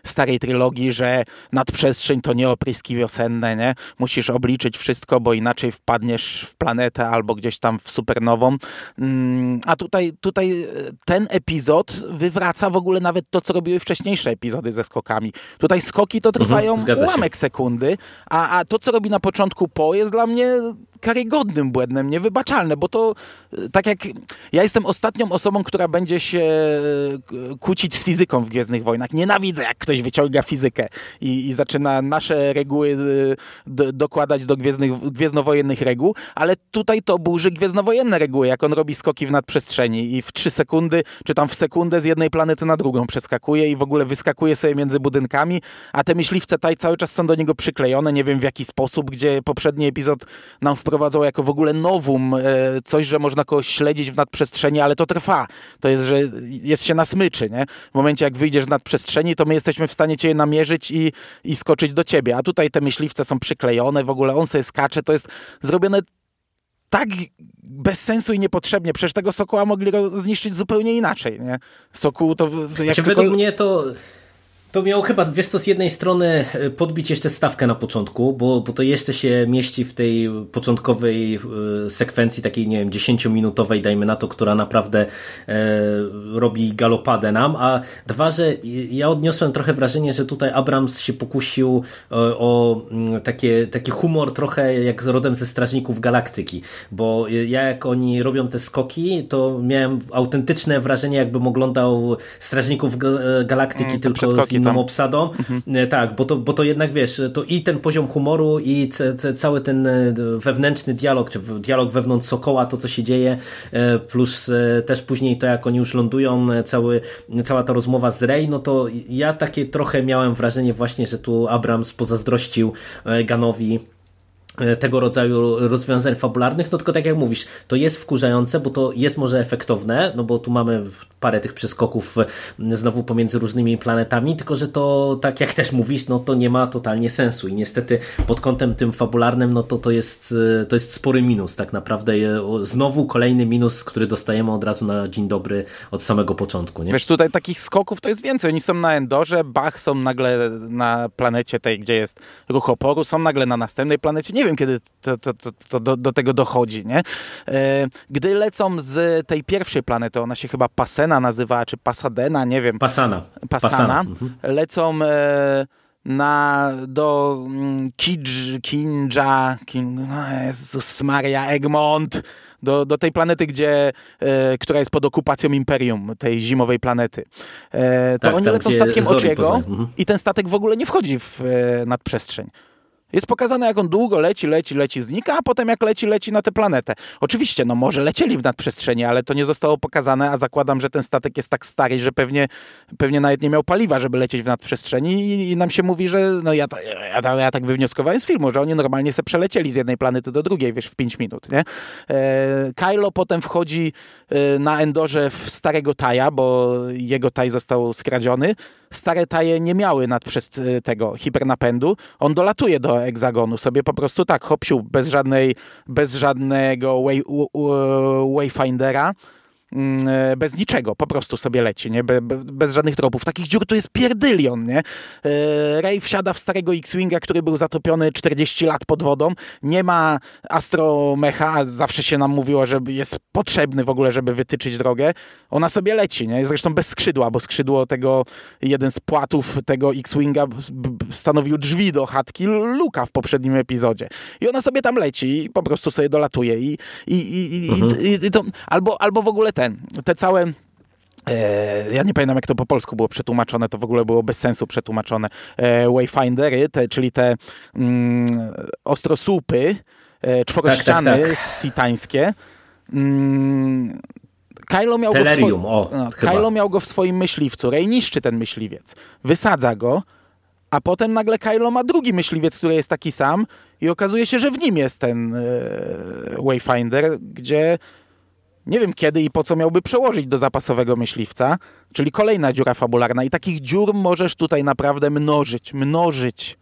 starej trylogii, że nadprzestrzeń to nie opryski wiosenne, nie? Musisz obliczyć wszystko, bo inaczej wpadniesz w planetę albo gdzieś tam w supernową. Mm, a tutaj, tutaj e, ten epizod wywraca w ogóle nawet to, co robiły wcześniejsze epizody ze skokami. Tutaj skoki to trwają mhm, ułamek sekundy, a, a to, co robi na początku Po jest jest dla mnie karygodnym błędem, niewybaczalne, bo to e, tak jak ja jestem ostatnią osobą, która będzie się e, kłócić z fizyką w Gwiezdnych Wojnach. Nienawidzę, jak ktoś wyciąga fizykę i, i zaczyna nasze reguły e, do, dokładać do gwiezdnych, gwiezdnowojennych reguł, ale tutaj to burzy gwiezdnowojenne reguły, jak on robi skoki w nadprzestrzeni i w trzy sekundy, czy tam w sekundę z jednej planety na drugą przeskakuje i w ogóle wyskakuje sobie między budynkami, a te myśliwce taj cały czas są do niego przyklejone, nie wiem w jaki sposób, gdzie poprzedni epizod nam wprowadzał jako w ogóle nowum, e, coś, że można kogoś śledzić w nadprzestrzeni, ale to trwa. To jest, że jest się na smyczy, nie? W momencie, jak wyjdziesz z nadprzestrzeni, to my jesteśmy w stanie cię namierzyć i, i skoczyć do ciebie. A tutaj te myśliwce są przyklejone, w ogóle on sobie skacze, to jest zrobione tak bez sensu i niepotrzebnie. Przecież tego sokoła mogli zniszczyć zupełnie inaczej, nie? Sokół to... Jak znaczy, tylko... Według mnie to to miało chyba, wiesz co, z jednej strony e, podbić jeszcze stawkę na początku, bo, bo to jeszcze się mieści w tej początkowej e, sekwencji, takiej, nie wiem, 10-minutowej, dajmy na to, która naprawdę e, robi galopadę nam, a dwa, że ja odniosłem trochę wrażenie, że tutaj Abrams się pokusił o, e, o mm, takie, taki humor trochę jak rodem ze Strażników Galaktyki, bo ja jak oni robią te skoki, to miałem autentyczne wrażenie, jakbym oglądał Strażników Galaktyki, mm, tylko z inną tam. obsadą. Mhm. Tak, bo to, bo to jednak wiesz, to i ten poziom humoru i cały ten e, wewnętrzny dialog, czy dialog wewnątrz Sokoła, to co się dzieje, e, plus też później to jak oni już lądują, cały, cała ta rozmowa z Rey, no to ja takie trochę miałem wrażenie właśnie, że tu Abrams pozazdrościł Ganowi E, tego rodzaju rozwiązań fabularnych, no tylko tak jak mówisz, to jest wkurzające, bo to jest może efektowne, no bo tu mamy parę tych przeskoków e, znowu pomiędzy różnymi planetami, tylko że to, tak jak też mówisz, no to nie ma totalnie sensu i niestety pod kątem tym fabularnym, no to to jest, e, to jest spory minus tak naprawdę. Znowu kolejny minus, który dostajemy od razu na dzień dobry od samego początku. Nie? Wiesz, tutaj takich skoków to jest więcej. Oni są na Endorze, Bach są nagle na planecie tej, gdzie jest ruch oporu, są nagle na następnej planecie. Nie wiem, kiedy to, to, to, to do, do, tego dochodzi, nie? E, gdy lecą z tej pierwszej planety, ona się chyba Pasena nazywała, czy Pasadena, nie wiem. Pasana. Pasana. Pasana. Mhm. Lecą e, na, do mm, Kidż, Kinja, Kin, no Jezus Maria, Egmont, do, do tej planety, gdzie, e, która jest pod okupacją Imperium, tej zimowej planety. E, to tak, oni lecą statkiem Ociego mhm. i ten statek w ogóle nie wchodzi w e, nadprzestrzeń. Jest pokazane, jak on długo leci, leci, leci, znika, a potem jak leci, leci na tę planetę. Oczywiście, no może lecieli w nadprzestrzeni, ale to nie zostało pokazane, a zakładam, że ten statek jest tak stary, że pewnie, pewnie nawet nie miał paliwa, żeby lecieć w nadprzestrzeni i, i nam się mówi, że no ja, ja, ja, tak wywnioskowałem z filmu, że oni normalnie se przelecieli z jednej planety do drugiej, wiesz, w 5 minut, nie? E, Kylo potem wchodzi na Endorze w starego Taja, bo jego Taj został skradziony. Stare Taje nie miały nadprzez e, tego hipernapędu. On dolatuje do egzagonu sobie po prostu tak, hopsiu, bez żadnej, bez żadnego way, wayfindera e, bez niczego, po prostu sobie leci, nie? Be, be, bez żadnych tropów. Takich dziur tu jest pierdylion, nie? E, Ray wsiada w starego X-Winga, który był zatopiony 40 lat pod wodą. Nie ma astromecha, zawsze się nam mówiło, że jest potrzebny w ogóle, żeby wytyczyć drogę. Ona sobie leci, nie? Zresztą bez skrzydła, bo skrzydło tego, jeden z płatów tego X-Winga stanowił drzwi do chatki Luka w poprzednim epizodzie. I ona sobie tam leci i po prostu sobie dolatuje. I, i, i, mhm. i, i to, albo, albo w ogóle ten, te całe e, ja nie pamiętam, jak to po polsku było przetłumaczone, to w ogóle było bez sensu przetłumaczone. E, wayfindery, te, czyli te mm, ostrosłupy, e, czworościany tak, tak, tak. sitańskie. Mm, Kylo miał, go w o, no, Kylo miał go w swoim myśliwcu. Rey niszczy ten myśliwiec. Wysadza go, a potem nagle Kylo ma drugi myśliwiec, który jest taki sam i okazuje się, że w nim jest ten e, Wayfinder, gdzie nie wiem kiedy i po co miałby przełożyć do zapasowego myśliwca, czyli kolejna dziura fabularna. I takich dziur możesz tutaj naprawdę mnożyć, mnożyć.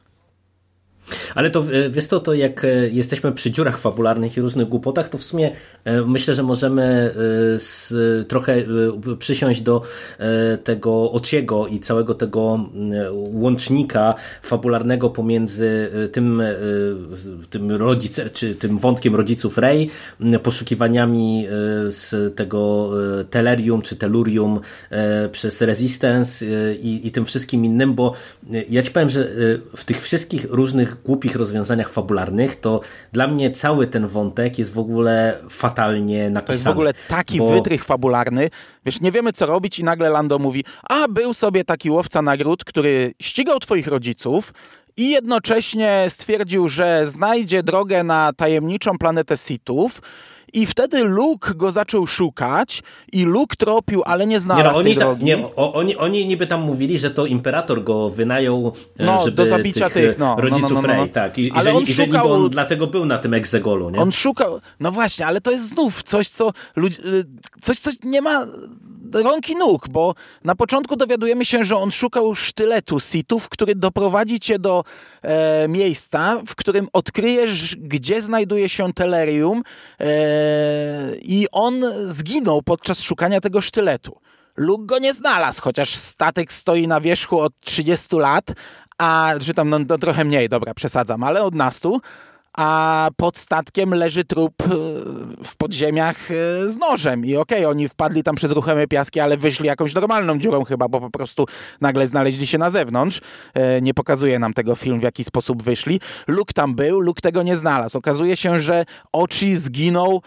Ale to e, wiesz to, to jak e, jesteśmy przy dziurach fabularnych i różnych głupotach, to w sumie e, myślę, że możemy z, trochę przysiąść do tego ociego i całego tego łącznika fabularnego pomiędzy tym, tym rodzice, czy tym wątkiem rodziców Rey, poszukiwaniami z tego telerium czy telurium przez Resistance i, i tym wszystkim innym, bo ja ci powiem, że w tych wszystkich różnych głupich rozwiązaniach fabularnych, to dla mnie cały ten wątek jest w ogóle fatalnie napisany. To jest w ogóle taki bo... wytrych fabularny. Wiesz, nie wiemy co robić i nagle Lando mówi, a był sobie taki łowca nagród, który ścigał twoich rodziców, i jednocześnie stwierdził, że znajdzie drogę na tajemniczą planetę Sithów i wtedy Luke go zaczął szukać i Luke tropił, ale nie znalazł nie, no, oni tej drogi. nie, o, oni, oni niby tam mówili, że to imperator go wynajął, e, no, żeby do zabicia tych, tych no, rodziców no, no, no, Rey, tak. I, ale i, że, on i że szukał... on dlatego był na tym egzegolu, nie? On szukał, no właśnie, ale to jest znów coś, co, y, coś, co nie ma rąk i nóg, bo na początku dowiadujemy się, że on szukał sztyletu sitów, który doprowadzi cię do e, miejsca, w którym odkryjesz, gdzie znajduje się telerium e, i on zginął podczas szukania tego sztyletu. Luke go nie znalazł, chociaż statek stoi na wierzchu od 30 lat, a czy tam no, no trochę mniej, dobra, przesadzam, ale od nastu a pod statkiem leży trup e, w podziemiach e, z nożem. I okej, okay, oni wpadli tam przez ruchome piaski, ale wyszli jakąś normalną dziurą chyba, bo po prostu nagle znaleźli się na zewnątrz. E, nie pokazuje nam tego film, w jaki sposób wyszli. Luke tam był, Luke tego nie znalazł. Okazuje się, że Ochi zginął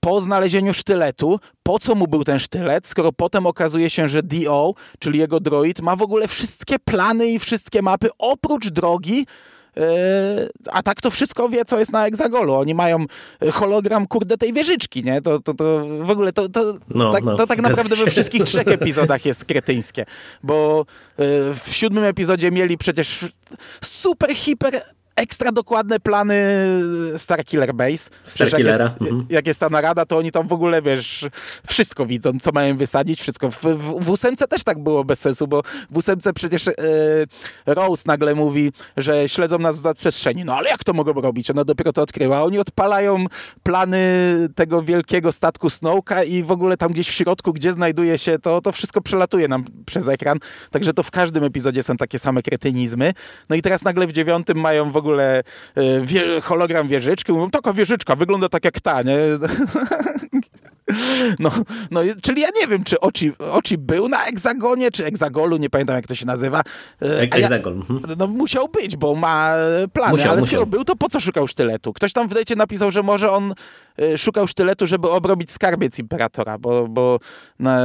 po znalezieniu sztyletu. Po co mu był ten sztylet, skoro potem okazuje się, że D.O., czyli jego droid, ma w ogóle wszystkie plany i wszystkie mapy oprócz drogi, a tak to wszystko wie, co jest na egzagolu. Oni mają hologram, kurde, tej wieżyczki, nie? To, to, to w ogóle to, to, no, tak, no, to tak naprawdę we wszystkich trzech epizodach jest kretyńskie. Bo yy, w siódmym epizodzie mieli przecież super, hiper ekstra dokładne plany Star Killer Base. Star Killera. Jak jest, mhm. jak jest ta narada, to oni tam w ogóle, wiesz, wszystko widzą, co mają wysadzić, wszystko. W, w, w ósemce też tak było bez sensu, bo w ósemce przecież e, Rose nagle mówi, że śledzą nas w przestrzeni. No ale jak to mogą robić? Ona dopiero to odkryła. Oni odpalają plany tego wielkiego statku Snowka i w ogóle tam gdzieś w środku, gdzie znajduje się to, to wszystko przelatuje nam przez ekran. Także to w każdym epizodzie są takie same kretynizmy. No i teraz nagle w dziewiątym mają w ogóle e, wie, hologram wieżyczki. Mówią, taka wieżyczka, wygląda tak jak ta, nie? No, no, czyli ja nie wiem, czy Oci, Oci był na Egzagonie, czy Egzagolu, nie pamiętam jak to się nazywa. E, Eg a ja- Egzagon. mhm. No musiał być, bo ma e, plany, Musiał, ale musiał. skoro był, to po co szukał sztyletu? Ktoś tam w dejcie napisał, że może on e, szukał sztyletu, żeby obrobić skarbiec Imperatora, bo, bo na,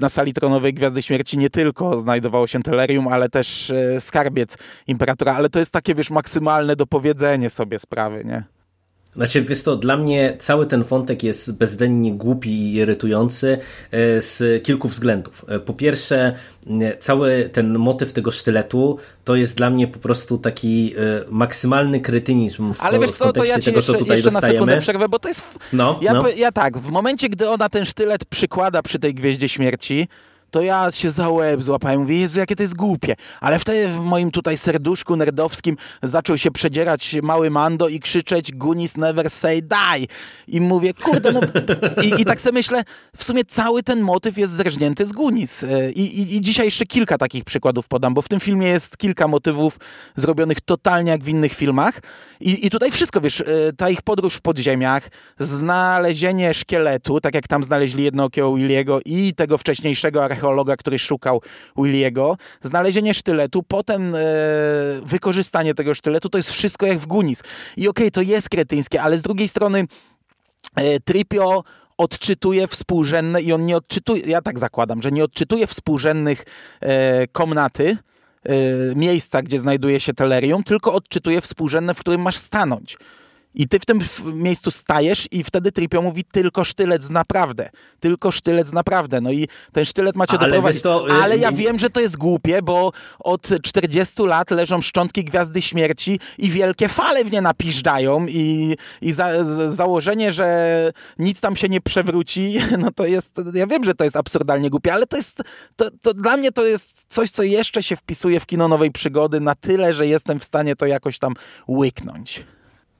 na sali tronowej Gwiazdy Śmierci nie tylko znajdowało się telerium, ale też e, skarbiec Imperatora, ale to jest takie, wiesz, maksymalne dopowiedzenie sobie sprawy, nie? Znaczy, wiesz to, dla mnie cały ten wątek jest bezdennie głupi i irytujący e, z kilku względów. E, Po pierwsze, cały ten motyw tego sztyletu to jest dla mnie po prostu taki e, maksymalny kretynizm w, Ale wiesz co, to kontekście ja ci tego, jeszcze, co tutaj jeszcze na sekundę dostajemy. przerwę, bo to jest... No, Ja, no. ja tak, w momencie, gdy ona ten sztylet przykłada przy tej Gwieździe Śmierci, to ja się za łeb złapałem, mówię, Jezu, jakie to jest głupie. Ale wtedy w moim tutaj serduszku nerdowskim zaczął się przedzierać mały Mando i krzyczeć Gunis never say die. I mówię, kurde, no... I, I tak sobie myślę, w sumie cały ten motyw jest zrżnięty z Gunis. E, I, i, I dzisiaj jeszcze kilka takich przykładów podam, bo w tym filmie jest kilka motywów zrobionych totalnie jak w innych filmach. I, i tutaj wszystko, wiesz, e, ta ich podróż w podziemiach, znalezienie szkieletu, tak jak tam znaleźli jednookiego Williego i tego wcześniejszego archeologa, który szukał Williego, znalezienie sztyletu, potem e, wykorzystanie tego sztyletu, to jest wszystko jak w Gunis. I okej, to jest kretyńskie, ale z drugiej strony e, odczytuje współrzędne i on nie odczytuje, ja tak zakładam, że nie odczytuje współrzędnych e, komnaty, e, miejsca, gdzie znajduje się telerium, tylko odczytuje współrzędne, w którym masz stanąć. I ty w tym miejscu stajesz i wtedy Tripio mówi tylko sztylec naprawdę. Tylko sztylec naprawdę. No i ten sztylet macie doprowadzić. to, y, Ale ja nie- wiem, że to jest głupie, bo od 40 lat leżą szczątki Gwiazdy Śmierci i wielkie fale w nie napiżdżają i, i za, założenie, że nic tam się nie przewróci, no to jest, ja wiem, że to jest absurdalnie głupie, ale to jest, to, to dla mnie to jest coś, co jeszcze się wpisuje w kino nowej przygody na tyle, że jestem w stanie to jakoś tam łyknąć.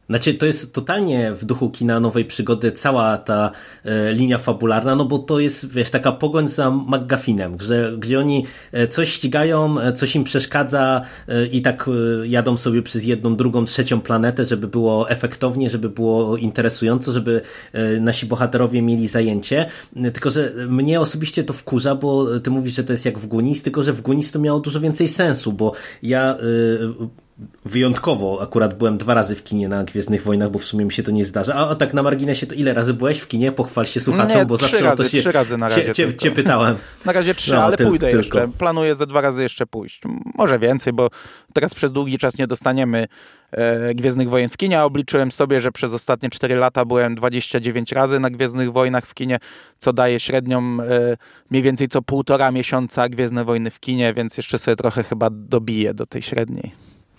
Znaczy, to jest totalnie w duchu kina nowej przygody cała ta e, linia fabularna, no bo to jest, wiesz, taka pogoń za McGuffinem, że, gdzie oni e, coś ścigają, e, coś im przeszkadza e, i tak e, jadą sobie przez jedną, drugą, trzecią planetę, żeby było efektownie, żeby było interesująco, żeby e, nasi bohaterowie mieli zajęcie. Tylko, że mnie osobiście to wkurza, bo ty mówisz, że to jest jak w Gunis, tylko, że w Gunis to miało dużo więcej sensu, bo ja wyjątkowo akurat byłem dwa razy w kinie na Gwiezdnych Wojnach, bo w sumie mi się to nie zdarza. A, a tak na marginesie to ile razy byłeś w kinie? Pochwal się słuchaczom, Nie, bo zawsze o to razy, się trzy razy na cię, razie cię, tylko. cię pytałem. Na razie trzy, No, ale tyl- pójdę tylko. jeszcze. Planuję ze dwa razy jeszcze pójść. Może więcej, bo teraz przez długi czas nie dostaniemy e, Gwiezdnych Wojen w kinie, a obliczyłem sobie, że przez ostatnie 4 lata byłem 29 razy na Gwiezdnych Wojnach w kinie, co daje średnią e, mniej więcej co półtora miesiąca Gwiezdne Wojny w kinie, więc jeszcze sobie trochę chyba dobiję do tej średniej.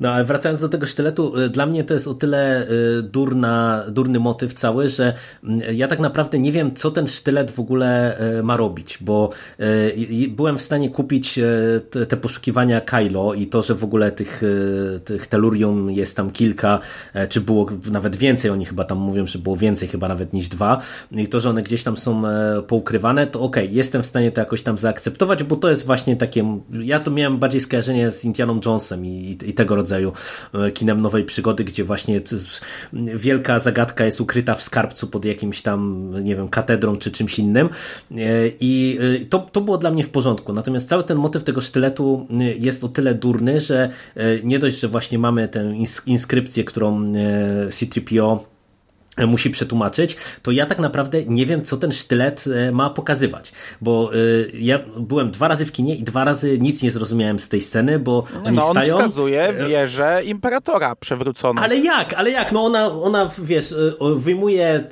No ale wracając do tego sztyletu, y, dla mnie to jest o tyle y, durna, durny motyw cały, że mm, ja tak naprawdę nie wiem, co ten sztylet w ogóle y, ma robić, bo byłem w stanie kupić te, poszukiwania Kylo i to, że w ogóle tych, tych telurium jest tam kilka, e, czy było nawet więcej, oni chyba tam mówią, że było więcej chyba nawet niż dwa i to, że one gdzieś tam są e, poukrywane, to okej, jestem w stanie to jakoś tam zaakceptować, bo to jest właśnie takie, ja to miałem bardziej skojarzenie z Indianą Jonesem i, i tego rodzaju e, kinem nowej przygody, gdzie właśnie wielka zagadka jest ukryta w skarbcu pod jakimś tam, nie wiem, katedrą czy czymś innym. E, i e, to, to było dla mnie w porządku, natomiast cały ten motyw tego sztyletu jest o tyle durny, że nie dość, że właśnie mamy tę ins- inskrypcję, którą e, C-3PO musi przetłumaczyć, to ja tak naprawdę nie wiem, co ten sztylet e, ma pokazywać, bo e, ja byłem dwa razy w kinie i dwa razy nic nie zrozumiałem z tej sceny, bo oni No on stają... wskazuje wieżę Imperatora przewróconą. Ale jak, ale jak? No ona, ona wiesz, wyjmuje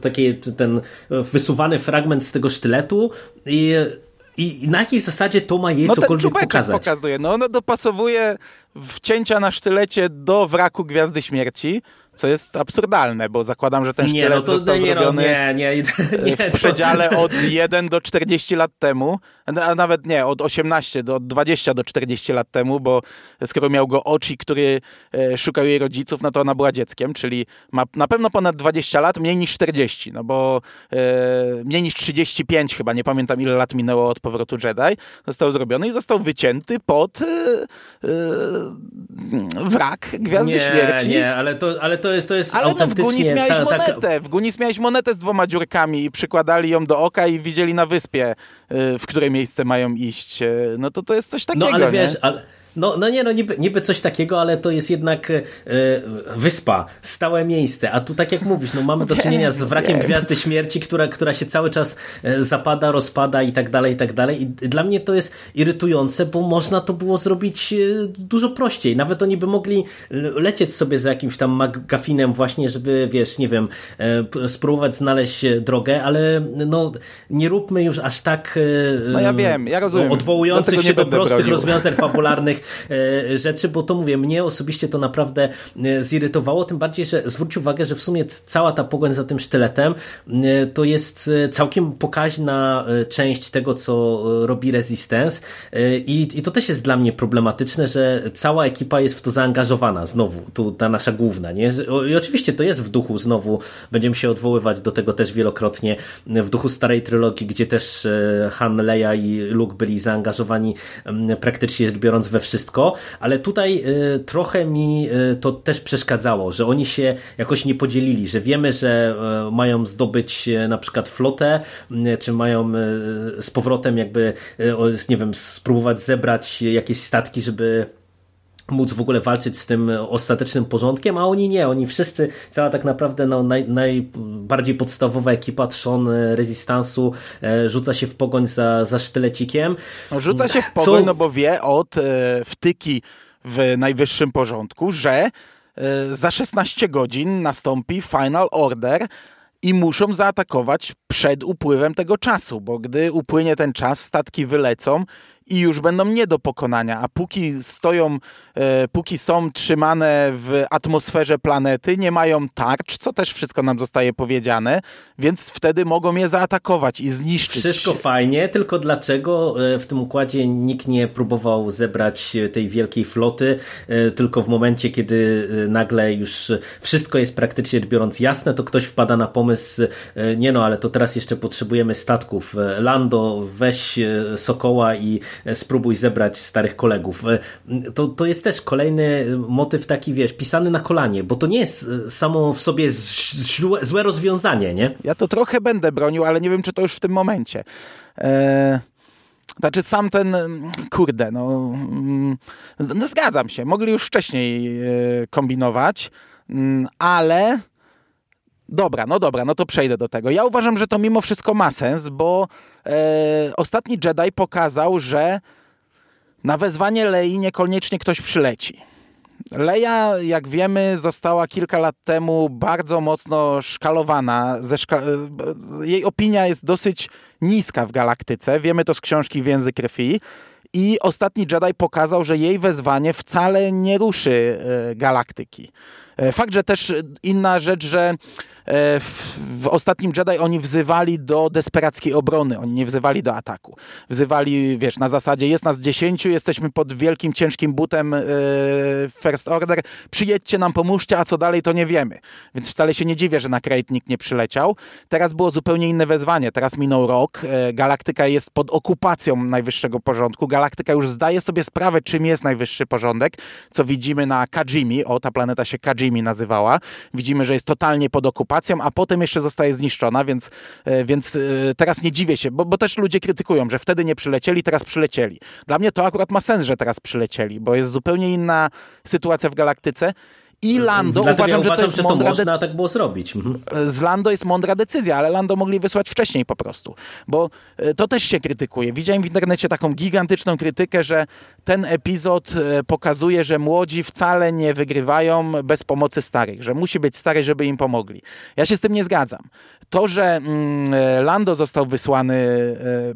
taki ten wysuwany fragment z tego sztyletu i, i na jakiej zasadzie to ma jej No ten cokolwiek czubeczek pokazać? pokazuje. No ona dopasowuje wcięcia na sztylecie do wraku Gwiazdy Śmierci, co jest absurdalne, bo zakładam, że ten nie, sztylet no to został nie, no, zrobiony nie, nie, nie, w przedziale od 1 do 40 lat temu, a nawet nie, od 18 do od 20 do 40 lat temu, bo skoro miał go Oci, który e, szukał jej rodziców, no to ona była dzieckiem, czyli ma na pewno ponad 20 lat, mniej niż 40, no bo e, mniej niż 35 chyba, nie pamiętam ile lat minęło od powrotu Jedi, został zrobiony i został wycięty pod e, e, wrak Gwiazdy nie, Śmierci. Nie, ale to, ale to jest, to jest ale no w. Gunis miałeś ta- taka- monetę, w Gunis miałeś monetę z dwoma dziurkami i przykładali ją do oka i widzieli na wyspie, y, w które miejsce mają iść. Y, No to to jest coś takiego, No ale nie? wiesz, ale, no, no nie, no niby, niby coś takiego, ale to jest jednak e, wyspa, stałe miejsce, a tu tak jak mówisz, no mamy do czynienia z wrakiem. Gwiazdy Śmierci, która, która się cały czas e, zapada, rozpada i tak dalej, i tak dalej i dla mnie to jest irytujące, bo można to było zrobić e, dużo prościej, nawet oni by mogli l- lecieć sobie za jakimś tam magafinem właśnie, żeby, wiesz, nie wiem, e, spróbować znaleźć e, drogę, ale no nie róbmy już aż tak e, No ja wiem, ja rozumiem. odwołujących się do prostych bronił. rozwiązań fabularnych e, rzeczy, bo to mówię, mnie osobiście to naprawdę e, zirytowało, tym bardziej, że zwróć uwagę, że w sumie cała ta pogoń za tym sztyletem e, to jest e, całkiem pokaźna e, część tego, co e, robi Resistance E, i, i to też jest dla mnie problematyczne, że cała ekipa jest w to zaangażowana znowu, tu ta nasza główna, nie? I oczywiście to jest w duchu znowu, będziemy się odwoływać do tego też wielokrotnie, w duchu starej trylogii, gdzie też e, Han, Leia i Luke byli zaangażowani praktycznie rzecz biorąc we wszystko, ale tutaj e, trochę mi e, to też przeszkadzało, że oni się jakoś nie podzielili, że wiemy, że e, mają zdobyć na przykład flotę, czy mają z powrotem jakby, nie wiem, spróbować zebrać jakieś statki, żeby móc w ogóle walczyć z tym ostatecznym porządkiem, a oni nie, oni wszyscy, cała tak naprawdę no, naj, najbardziej podstawowa ekipa trzon e, rezystansu e, rzuca się w pogoń za, za sztylecikiem. No, rzuca się w Co- pogoń, no bo wie od e, wtyki w najwyższym porządku, że e, za 16 godzin nastąpi final order i muszą zaatakować przed upływem tego czasu, bo gdy upłynie ten czas, statki wylecą i już będą nie do pokonania, a póki stoją, e, póki są trzymane w atmosferze planety, nie mają tarcz, co też wszystko nam zostaje powiedziane, więc wtedy mogą je zaatakować i zniszczyć. Wszystko fajnie, tylko dlaczego e, w tym układzie nikt nie próbował zebrać e, tej wielkiej floty, e, tylko w momencie, kiedy nagle już wszystko jest praktycznie biorąc jasne, to ktoś wpada na pomysł, nie no, ale to teraz jeszcze potrzebujemy statków. Lando, weź Sokoła i spróbuj zebrać starych kolegów. E, To, to jest też kolejny motyw taki, wiesz, pisany na kolanie, bo to nie jest e, samo w sobie złe, złe rozwiązanie, nie? Ja to trochę będę bronił, ale nie wiem, czy to już w tym momencie. E, znaczy sam ten, kurde, no, mm, no zgadzam się, mogli już wcześniej e, kombinować, mm, ale dobra, no dobra, no to przejdę do tego. Ja uważam, że to mimo wszystko ma sens, bo e, ostatni Jedi pokazał, że na wezwanie Lei niekoniecznie ktoś przyleci. Leia, jak wiemy, została kilka lat temu bardzo mocno szkalowana. Szka e, jej opinia jest dosyć niska w galaktyce. Wiemy to z książki Więzy Krwi. I ostatni Jedi pokazał, że jej wezwanie wcale nie ruszy e, galaktyki. E, Fakt, że też inna rzecz, że w, w ostatnim Jedi oni wzywali do desperackiej obrony, oni nie wzywali do ataku. Wzywali, wiesz, na zasadzie jest nas dziesięciu, jesteśmy pod wielkim, ciężkim butem e, First Order, przyjedźcie nam, pomóżcie, a co dalej to nie wiemy. Więc wcale się nie dziwię, że na Krayt nikt nie przyleciał. Teraz było zupełnie inne wezwanie, teraz minął rok, e, galaktyka jest pod okupacją najwyższego porządku, galaktyka już zdaje sobie sprawę, czym jest najwyższy porządek, co widzimy na Kajimi, o ta planeta się Kajimi nazywała, widzimy, że jest totalnie pod okupacją, a potem jeszcze zostaje zniszczona, więc, e, więc e, teraz nie dziwię się, bo, bo też ludzie krytykują, że wtedy nie przylecieli, teraz przylecieli. Dla mnie to akurat ma sens, że teraz przylecieli, bo jest zupełnie inna sytuacja w galaktyce i Lando Dlatego uważam, ja że to uważam, jest że to mądra można tak było zrobić. Mhm. z Lando jest mądra decyzja, ale Lando mogli wysłać wcześniej po prostu, bo e, to też się krytykuje. Widziałem w internecie taką gigantyczną krytykę, że ten epizod e, pokazuje, że młodzi wcale nie wygrywają bez pomocy starych, że musi być stary, żeby im pomogli. Ja się z tym nie zgadzam. To, że mm, e, Lando został wysłany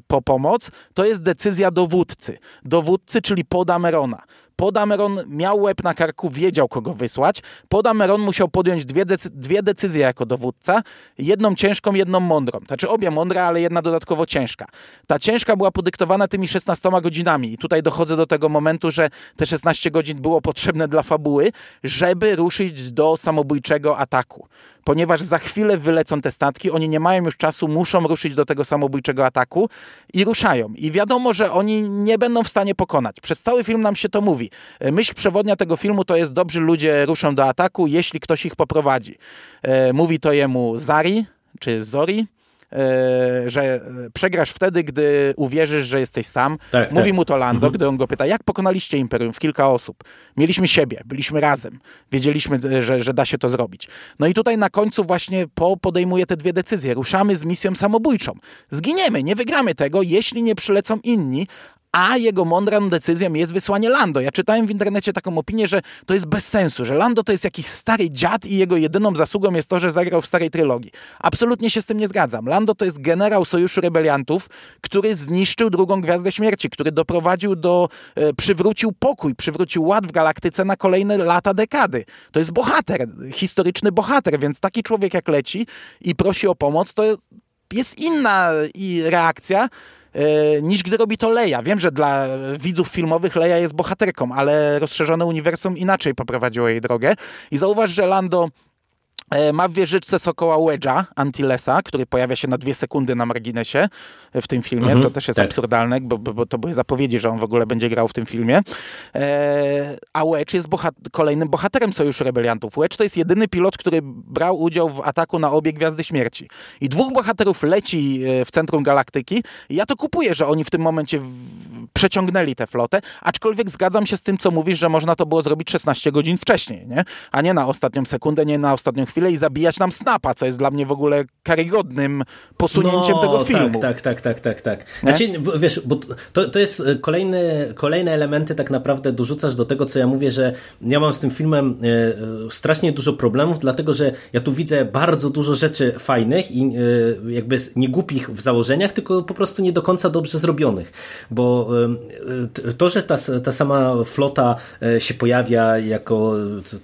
po pomoc, to jest decyzja dowódcy. Dowódcy, czyli Podamerona. Podameron miał łeb na karku, wiedział kogo wysłać. Podameron musiał podjąć dwie, decy- dwie decyzje jako dowódca. Jedną ciężką, jedną mądrą. Znaczy obie mądre, ale jedna dodatkowo ciężka. Ta ciężka była podyktowana tymi 16 godzinami. I tutaj dochodzę do tego momentu, że te 16 godzin było potrzebne dla fabuły, żeby ruszyć do samobójczego ataku. Ponieważ za chwilę wylecą te statki, oni nie mają już czasu, muszą ruszyć do tego samobójczego ataku i ruszają. I wiadomo, że oni nie będą w stanie pokonać. Przez cały film nam się to mówi. Myśl przewodnia tego filmu to jest dobrzy ludzie ruszą do ataku, jeśli ktoś ich poprowadzi. E, mówi to jemu Zari, czy Zori, że e, przegrasz wtedy, gdy uwierzysz, że jesteś sam. Tak, Mówi tak. mu to Lando, mhm. gdy on go pyta, jak pokonaliście Imperium w kilka osób? Mieliśmy siebie, byliśmy razem, wiedzieliśmy, e, że, że da się to zrobić. No i tutaj na końcu właśnie Po podejmuje te dwie decyzje. Ruszamy z misją samobójczą. Zginiemy, nie wygramy tego, jeśli nie przylecą inni, a jego mądrą decyzją jest wysłanie Lando. Ja czytałem w internecie taką opinię, że to jest bez sensu, że Lando to jest jakiś stary dziad i jego jedyną zasługą jest to, że zagrał w starej trylogii. Absolutnie się z tym nie zgadzam. Lando to jest generał Sojuszu Rebeliantów, który zniszczył drugą Gwiazdę Śmierci, który doprowadził do, e, przywrócił pokój, przywrócił ład w galaktyce na kolejne lata, dekady. To jest bohater, historyczny bohater, więc taki człowiek jak leci i prosi o pomoc, to jest inna reakcja E, niż gdy robi to Leia. Wiem, że dla widzów filmowych Leia jest bohaterką, ale rozszerzone uniwersum inaczej poprowadziło jej drogę. I zauważ, że Lando E, ma w wieżyczce sokoła Wedge'a, Antilesa, który pojawia się na dwie sekundy na marginesie w tym filmie, mhm, co też jest tak. absurdalne, bo, bo, to były zapowiedzi, że on w ogóle będzie grał w tym filmie. E, a Wedge jest bohat kolejnym bohaterem Sojuszu Rebeliantów. Wedge to jest jedyny pilot, który brał udział w ataku na obie Gwiazdy Śmierci. I dwóch bohaterów leci e, w centrum galaktyki i ja to kupuję, że oni w tym momencie przeciągnęli tę flotę, aczkolwiek zgadzam się z tym, co mówisz, że można to było zrobić 16 godzin wcześniej, nie? a nie na ostatnią sekundę, nie na ostatnią chwilę chwilę i zabijać nam Snapa, co jest dla mnie w ogóle karygodnym posunięciem no, tego tak, filmu. Tak, tak, tak, tak, tak. Znaczy, wiesz, bo to, to jest e, kolejny, kolejne elementy tak naprawdę dorzucasz do tego, co ja mówię, że ja mam z tym filmem e, strasznie dużo problemów, dlatego, że ja tu widzę bardzo dużo rzeczy fajnych i e, jakby nie głupich w założeniach, tylko po prostu nie do końca dobrze zrobionych, bo to, że ta, ta sama flota się pojawia jako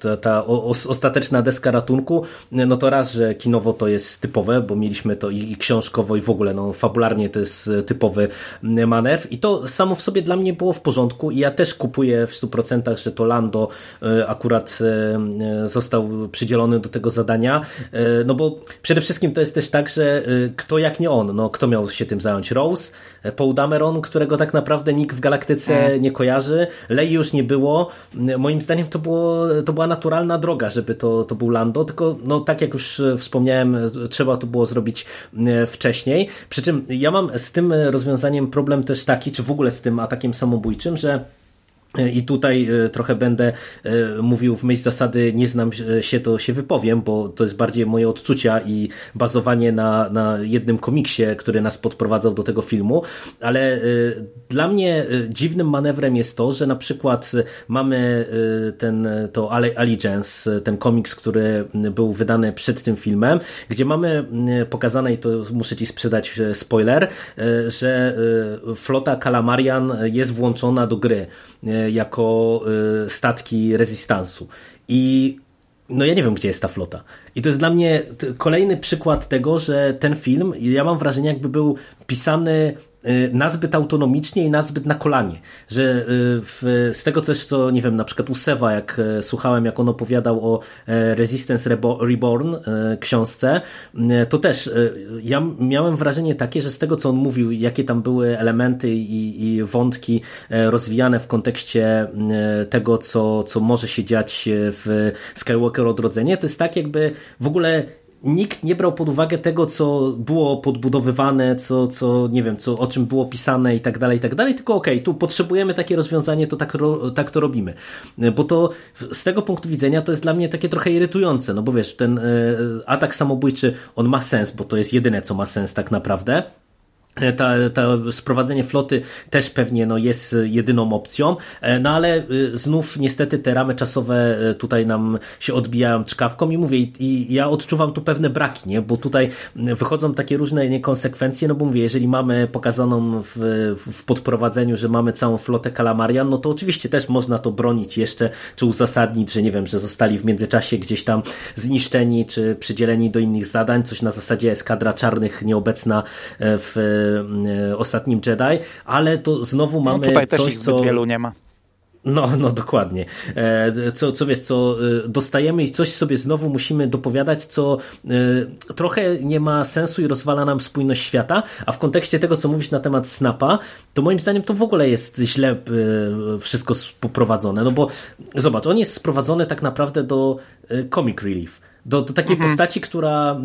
ta, ta ostateczna deska ratunku, no to raz, że kinowo to jest typowe, bo mieliśmy to i książkowo i w ogóle, no fabularnie to jest typowy manewr i to samo w sobie dla mnie było w porządku i ja też kupuję w 100%, że to Lando e, akurat e, został przydzielony do tego zadania, e, no bo przede wszystkim to jest też tak, że kto jak nie on, no kto miał się tym zająć? Rose, Paul Dameron, którego tak naprawdę nikt w galaktyce mm. nie kojarzy, Lei już nie było, moim zdaniem to, było, to była naturalna droga, żeby to, to był Lando, tylko no tak jak już e, wspomniałem, e, trzeba to było zrobić e, wcześniej. Przy czym ja mam z tym rozwiązaniem problem też taki, czy w ogóle z tym atakiem samobójczym, że i tutaj e, trochę będę e, mówił w myśl zasady nie znam się, to się wypowiem, bo to jest bardziej moje odczucia i bazowanie na, na jednym komiksie, który nas podprowadzał do tego filmu, ale e, dla mnie dziwnym manewrem jest to, że na przykład mamy ten to Allegiance, ten komiks, który był wydany przed tym filmem, gdzie mamy pokazane, i to muszę Ci sprzedać spoiler, że flota Kalamarian jest włączona do gry jako y, statki rezystansu. I no ja nie wiem, gdzie jest ta flota. I to jest dla mnie kolejny przykład tego, że ten film, ja mam wrażenie, jakby był pisany nazbyt autonomicznie i nazbyt na kolanie. Że y, w, z tego też, co nie wiem, na przykład u Sewa, jak e, słuchałem, jak on opowiadał o e, Resistance Reborn e, książce, to też ja miałem wrażenie takie, że z tego, co on mówił, jakie tam były elementy i, i wątki rozwijane w kontekście tego, co, co może się dziać w Skywalker Odrodzenie, to jest tak jakby w ogóle nikt nie brał pod uwagę tego, co było podbudowywane, co, co nie wiem, co, o czym było pisane i tak dalej, i tak dalej, tylko okej, okay, tu potrzebujemy takie rozwiązanie, to tak, tak to robimy. Bo to z tego punktu widzenia to jest dla mnie takie trochę irytujące, no bo wiesz, ten e, atak samobójczy, on ma sens, bo to jest jedyne, co ma sens tak naprawdę, ta, ta sprowadzenie floty też pewnie no, jest jedyną opcją, e, no ale znów niestety te ramy czosowe e, tutaj nam się odbijają czkawką i mówię, i ja odczuwam tu pewne braki, nie? bo tutaj wychodzą takie różne niekonsekwencje, no bo mówię, jeżeli mamy pokazaną w, w podprowadzeniu, że mamy całą flotę kalamarian, no to oczywiście też można to bronić jeszcze, czy uzasadnić, że nie wiem, że zostali w międzyczasie gdzieś tam zniszczeni, czy przydzieleni do innych zadań, coś na zasadzie eskadra czarnych nieobecna e, w E, ostatnim Jedi, ale to znowu no mamy no tutaj coś, też co... wielu nie ma. No, no dokładnie. E, co, co wiesz, co e, dostajemy i coś sobie znowu musimy dopowiadać, co e, trochę nie ma sensu i rozwala nam spójność świata, a w kontekście tego, co mówisz na temat Snapa, to moim zdaniem to w ogóle jest źle wszystko poprowadzone, no bo zobacz, on jest sprowadzony tak naprawdę do comic relief do, do takiej mhm. postaci, która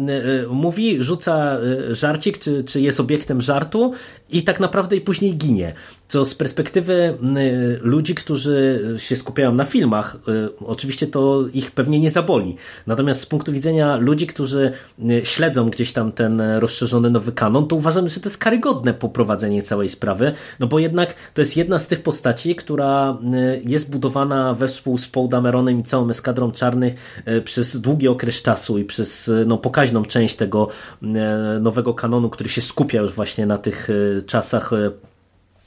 y, mówi, rzuca y, żarcik, czy, czy jest obiektem żartu i tak naprawdę i później ginie. Co z perspektywy y, ludzi, którzy się skupiają na filmach, y, oczywiście to ich pewnie nie zaboli. Natomiast z punktu widzenia ludzi, którzy y, śledzą gdzieś tam ten rozszerzony nowy kanon, to uważam, że to jest karygodne poprowadzenie całej sprawy, no bo jednak to jest jedna z tych postaci, która jest budowana wespół z Paul Dameronem i całą eskadrą czarnych przez długi okres czasu i przez no, pokaźną część tego nowego kanonu, który się skupia już właśnie na tych czasach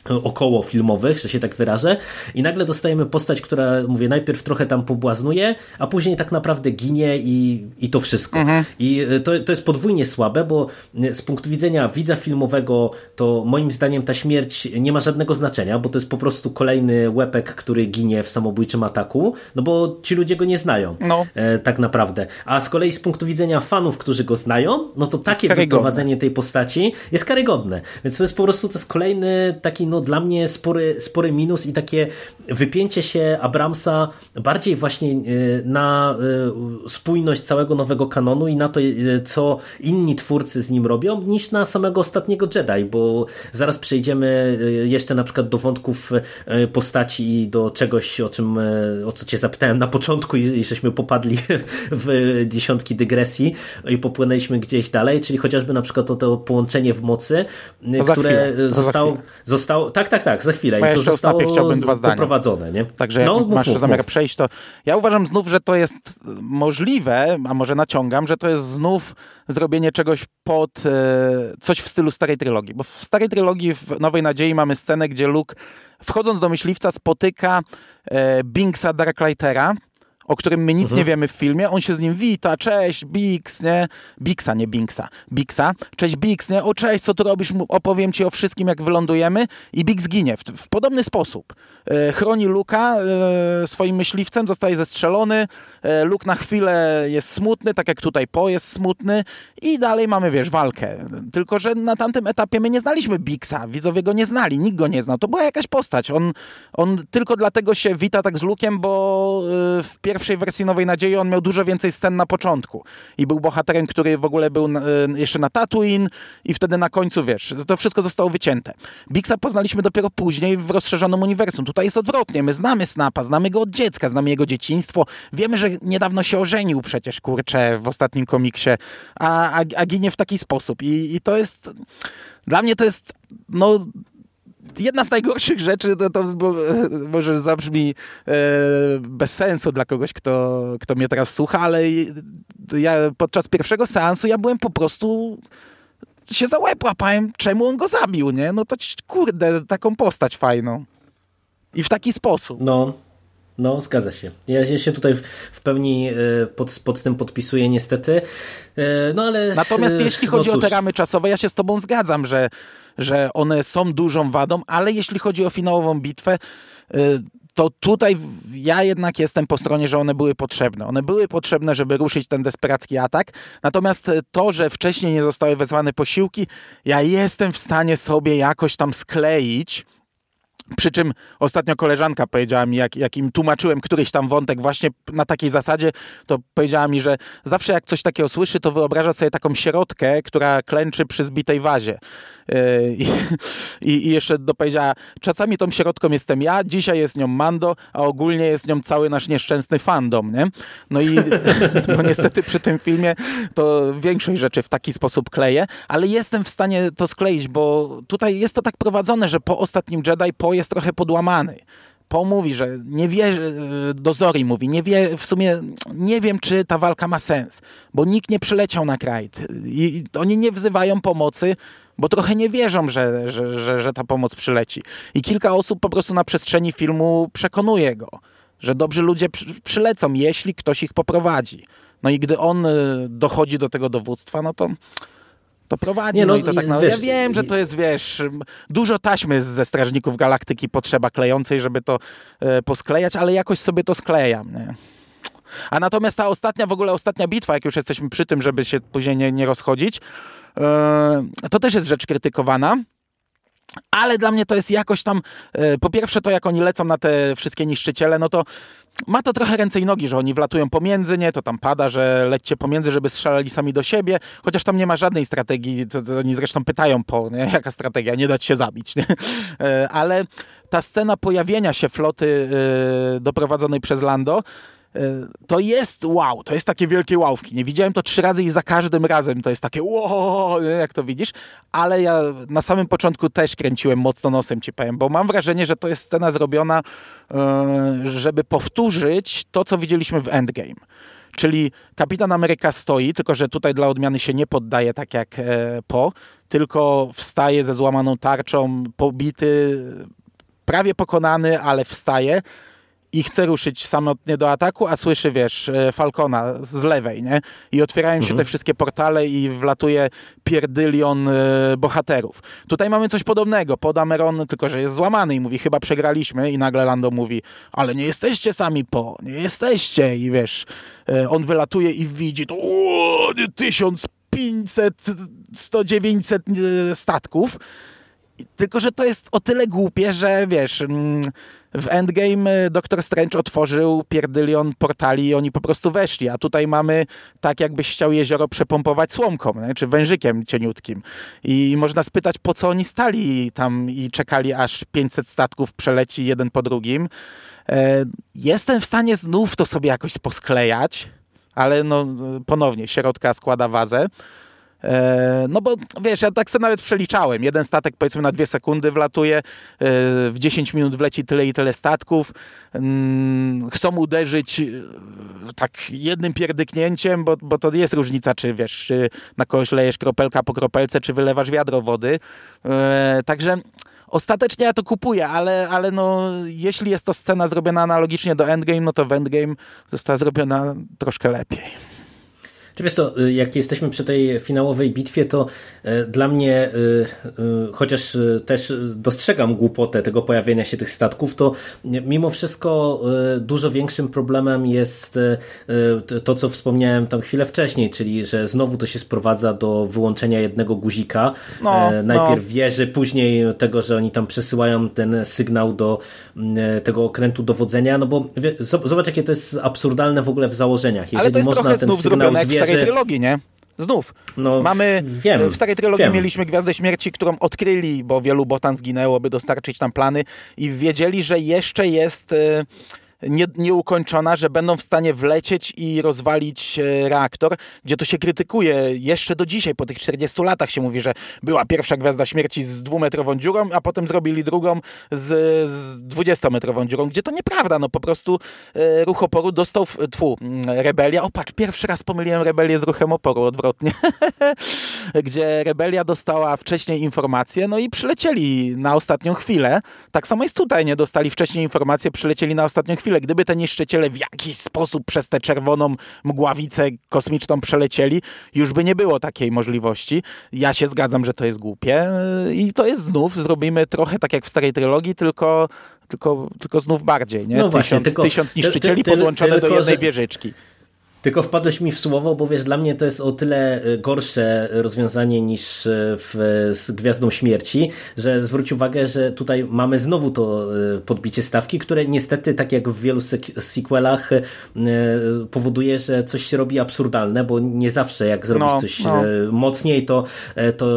około filmowych, że się tak wyrażę i nagle dostajemy postać, która mówię, najpierw trochę tam pobłaznuje, a później tak naprawdę ginie i, i to wszystko. Mhm. I e, to, to jest podwójnie słabe, bo e, z punktu widzenia widza filmowego to moim zdaniem ta śmierć nie ma żadnego znaczenia, bo to jest po prostu kolejny łepek, który ginie w samobójczym ataku, no bo ci ludzie go nie znają no. e, tak naprawdę. A z kolei z punktu widzenia fanów, którzy go znają, no to takie wyprowadzenie tej postaci jest karygodne. Więc to jest po prostu to jest kolejny taki no no, dla mnie spory, spory minus i takie wypięcie się Abramsa bardziej właśnie e, na e, spójność całego nowego kanonu i na to, e, co inni twórcy z nim robią, niż na samego ostatniego Jedi, bo zaraz przejdziemy jeszcze na przykład do wątków postaci i do czegoś, o czym, o co cię zapytałem na początku i żeśmy popadli w dziesiątki dygresji i popłynęliśmy gdzieś dalej, czyli chociażby na przykład o to połączenie w mocy, które zostało, zostało tak, tak, tak, za chwilę. I to zostało chciałbym dwa zdania. poprowadzone, nie? Także no, jak masz mów, zamiar mów. przejść, to ja uważam znów, że to jest możliwe, a może naciągam, że to jest znów zrobienie czegoś pod e, coś w stylu starej trylogii. Bo w starej trylogii w Nowej Nadziei mamy scenę, gdzie Luke wchodząc do myśliwca spotyka e, Binksa Darklightera, o którym my nic mhm. nie wiemy w filmie. On się z nim wita, cześć, Bix, nie? Bixa, nie Binksa. Bixa, cześć Bix, nie? O cześć, co tu robisz? Opowiem ci o wszystkim, jak wylądujemy. I Bix ginie w, w podobny sposób. E, chroni Luka e, swoim myśliwcem, zostaje zestrzelony. E, Luke na chwilę jest smutny, tak jak tutaj Po jest smutny. I dalej mamy, wiesz, walkę. Tylko, że na tamtym etapie my nie znaliśmy Bixa. Widzowie go nie znali, nikt go nie znał. To była jakaś postać. On, on tylko dlatego się wita tak z Lukiem, bo e, w pierwszym pierwszej wersji Nowej Nadziei on miał dużo więcej scen na początku i był bohaterem, który w ogóle był y, jeszcze na Tatooine i wtedy na końcu, wiesz, to wszystko zostało wycięte. Bixa poznaliśmy dopiero później w rozszerzonym uniwersum. Tutaj jest odwrotnie. My znamy Snapa, znamy go od dziecka, znamy jego dzieciństwo. Wiemy, że niedawno się ożenił przecież, kurczę, w ostatnim komiksie, a, a, a ginie w taki sposób. I, I to jest... Dla mnie to jest, no, jedna z najgorszych rzeczy, to, to bo, może zabrzmi e, bez sensu dla kogoś, kto, kto mnie teraz słucha, ale ja podczas pierwszego seansu ja byłem po prostu się za łeb łapałem, czemu on go zabił, nie? No to kurde, taką postać fajną. I w taki sposób. No, no, zgadza się. Ja się tutaj w pełni e, pod, pod tym podpisuję niestety. E, no ale. Natomiast jeśli chodzi no o te ramy czosowe, ja się z Tobą zgadzam, że że one są dużą wadą, ale jeśli chodzi o finałową bitwę, y, to tutaj ja jednak jestem po stronie, że one były potrzebne. One były potrzebne, żeby ruszyć ten desperacki atak. Natomiast to, że wcześniej nie zostały wezwane posiłki, ja jestem w stanie sobie jakoś tam skleić przy czym ostatnio koleżanka powiedziała mi, jak, jak im tłumaczyłem któryś tam wątek właśnie na takiej zasadzie, to powiedziała mi, że zawsze jak coś takiego słyszy, to wyobraża sobie taką sierotkę, która klęczy przy zbitej wazie. Yy, I, i, jeszcze dopowiedziała, czasami tą sierotką jestem ja, dzisiaj jest nią Mando, a ogólnie jest nią cały nasz nieszczęsny fandom, nie? No i bo niestety przy tym filmie to większość rzeczy w taki sposób kleję, ale jestem w stanie to skleić, bo tutaj jest to tak prowadzone, że po ostatnim Jedi, po jest trochę podłamany. Po mówi, że nie wie, e, Dozori mówi, nie wie, w sumie nie wiem, czy ta walka ma sens, bo nikt nie przyleciał na kraj. I oni nie wzywają pomocy, bo trochę nie wierzą, że, że, że, że ta pomoc przyleci. I kilka osób po prostu na przestrzeni filmu przekonuje go, że dobrzy ludzie przylecą, jeśli ktoś ich poprowadzi. No i gdy on e, dochodzi do tego dowództwa, no to To prowadzi, nie, no, no i to tak, wiesz, ja wiem, że to jest, wiesz, dużo taśmy ze Strażników Galaktyki potrzeba klejącej, żeby to e, posklejać, ale jakoś sobie to sklejam, nie? A natomiast ta ostatnia, w ogóle ostatnia bitwa, jak już jesteśmy przy tym, żeby się później nie, nie rozchodzić, to też jest rzecz krytykowana. Ale dla mnie to jest jakoś tam, e, po pierwsze to jak oni lecą na te wszystkie niszczyciele, no to ma to trochę ręce i nogi, że oni wlatują pomiędzy, nie, to tam pada, że lećcie pomiędzy, żeby strzelali sami do siebie, chociaż tam nie ma żadnej strategii, to, to oni zresztą pytają po, nie, jaka strategia, nie dać się zabić, nie? E, ale ta scena pojawienia się floty e, doprowadzonej przez Lando, E, to jest wow, to jest takie wielkie ławki. Nie widziałem to trzy razy i za każdym razem to jest takie wow, jak to widzisz, ale ja na samym początku też kręciłem mocno nosem, ci powiem, bo mam wrażenie, że to jest scena zrobiona, e, żeby powtórzyć to, co widzieliśmy w Endgame. Czyli Kapitan Ameryka stoi, tylko że tutaj dla odmiany się nie poddaje tak jak e, po, tylko wstaje ze złamaną tarczą, pobity, prawie pokonany, ale wstaje i chce ruszyć samotnie do ataku, a słyszy, wiesz, e, Falcona z lewej, nie? I otwierają się mhm. te wszystkie portale i wlatuje pierdylion e, bohaterów. Tutaj mamy coś podobnego. Pod Ameron, tylko że jest złamany i mówi, chyba przegraliśmy i nagle Lando mówi, ale nie jesteście sami po, nie jesteście i wiesz, e, on wylatuje i widzi to o, 1500, 100, 900 statków tylko, że to jest o tyle głupie, że wiesz, mm, w Endgame Doctor Strange otworzył pierdylion portali i oni po prostu weszli, a tutaj mamy tak jakbyś chciał jezioro przepompować słomką, nie? czy wężykiem cieniutkim. I można spytać, po co oni stali tam i czekali, aż 500 statków przeleci jeden po drugim. E, jestem w stanie znów to sobie jakoś posklejać, ale no ponownie, środka składa wazę. E, no bo wiesz, ja tak sobie nawet przeliczałem. Jeden statek powiedzmy na dwie sekundy wlatuje, e, w 10 minut wleci tyle i tyle statków. Mm, chcą uderzyć e, tak jednym pierdyknięciem, bo, bo to jest różnica, czy wiesz, czy na kogoś lejesz kropelka po kropelce, czy wylewasz wiadro wody. Także ostatecznie ja to kupuję, ale, ale no, jeśli jest to scena zrobiona analogicznie do Endgame, no to w Endgame została zrobiona troszkę lepiej. Czy wiesz to, y, jak jesteśmy przy tej finałowej bitwie, to y, dla mnie, y, chociaż też dostrzegam głupotę tego pojawienia się tych statków, to mimo wszystko dużo większym problemem jest to, co wspomniałem tam chwilę wcześniej, czyli że znowu to się sprowadza do wyłączenia jednego guzika. No, Najpierw no. wieży, później tego, że oni tam przesyłają ten sygnał do tego okrętu dowodzenia, no bo zobacz, jakie to jest absurdalne w ogóle w założeniach. Jeżeli Ale to jest można trochę ten sygnał zwierzy starej trylogii, nie? Znów. No, Mamy, wiem, w starej trylogii wiem. mieliśmy Gwiazdę Śmierci, którą odkryli, bo wielu botan zginęło, by dostarczyć tam plany i wiedzieli, że jeszcze jest... Yy, nie, nieukończona, że będą w stanie wlecieć i rozwalić e, reaktor, gdzie to się krytykuje. Jeszcze do dzisiaj, po tych 40 latach się mówi, że była pierwsza Gwiazda Śmierci z dwumetrową dziurą, a potem zrobili drugą z, z 20-metrową dziurą, gdzie to nieprawda, no po prostu e, ruch oporu dostał, tfu, mm, rebelia, o patrz, pierwszy raz pomyliłem rebelię z ruchem oporu, odwrotnie, gdzie rebelia dostała wcześniej informacje, no i przylecieli na ostatnią chwilę, tak samo jest tutaj, nie? Dostali wcześniej informacje, przylecieli na ostatnią chwilę, chwilę, gdyby te niszczyciele w jakiś sposób przez tę czerwoną mgławicę kosmiczną przelecieli, już by nie było takiej możliwości. Ja się zgadzam, że to jest głupie i to jest znów, zrobimy trochę tak jak w starej trylogii, tylko, tylko, tylko znów bardziej, nie? No właśnie, tysiąc, tylko, tysiąc niszczycieli ty, ty, podłączone tylko, do jednej że... wieżyczki. Tylko wpadłeś mi w słowo, bo wiesz, dla mnie to jest o tyle y, gorsze rozwiązanie niż y, w, z Gwiazdą Śmierci, że zwróć uwagę, że tutaj mamy znowu to y, podbicie stawki, które niestety, tak jak w wielu sequelach, powoduje, że coś się robi absurdalne, bo nie zawsze jak zrobić no, coś no. mocniej, to, to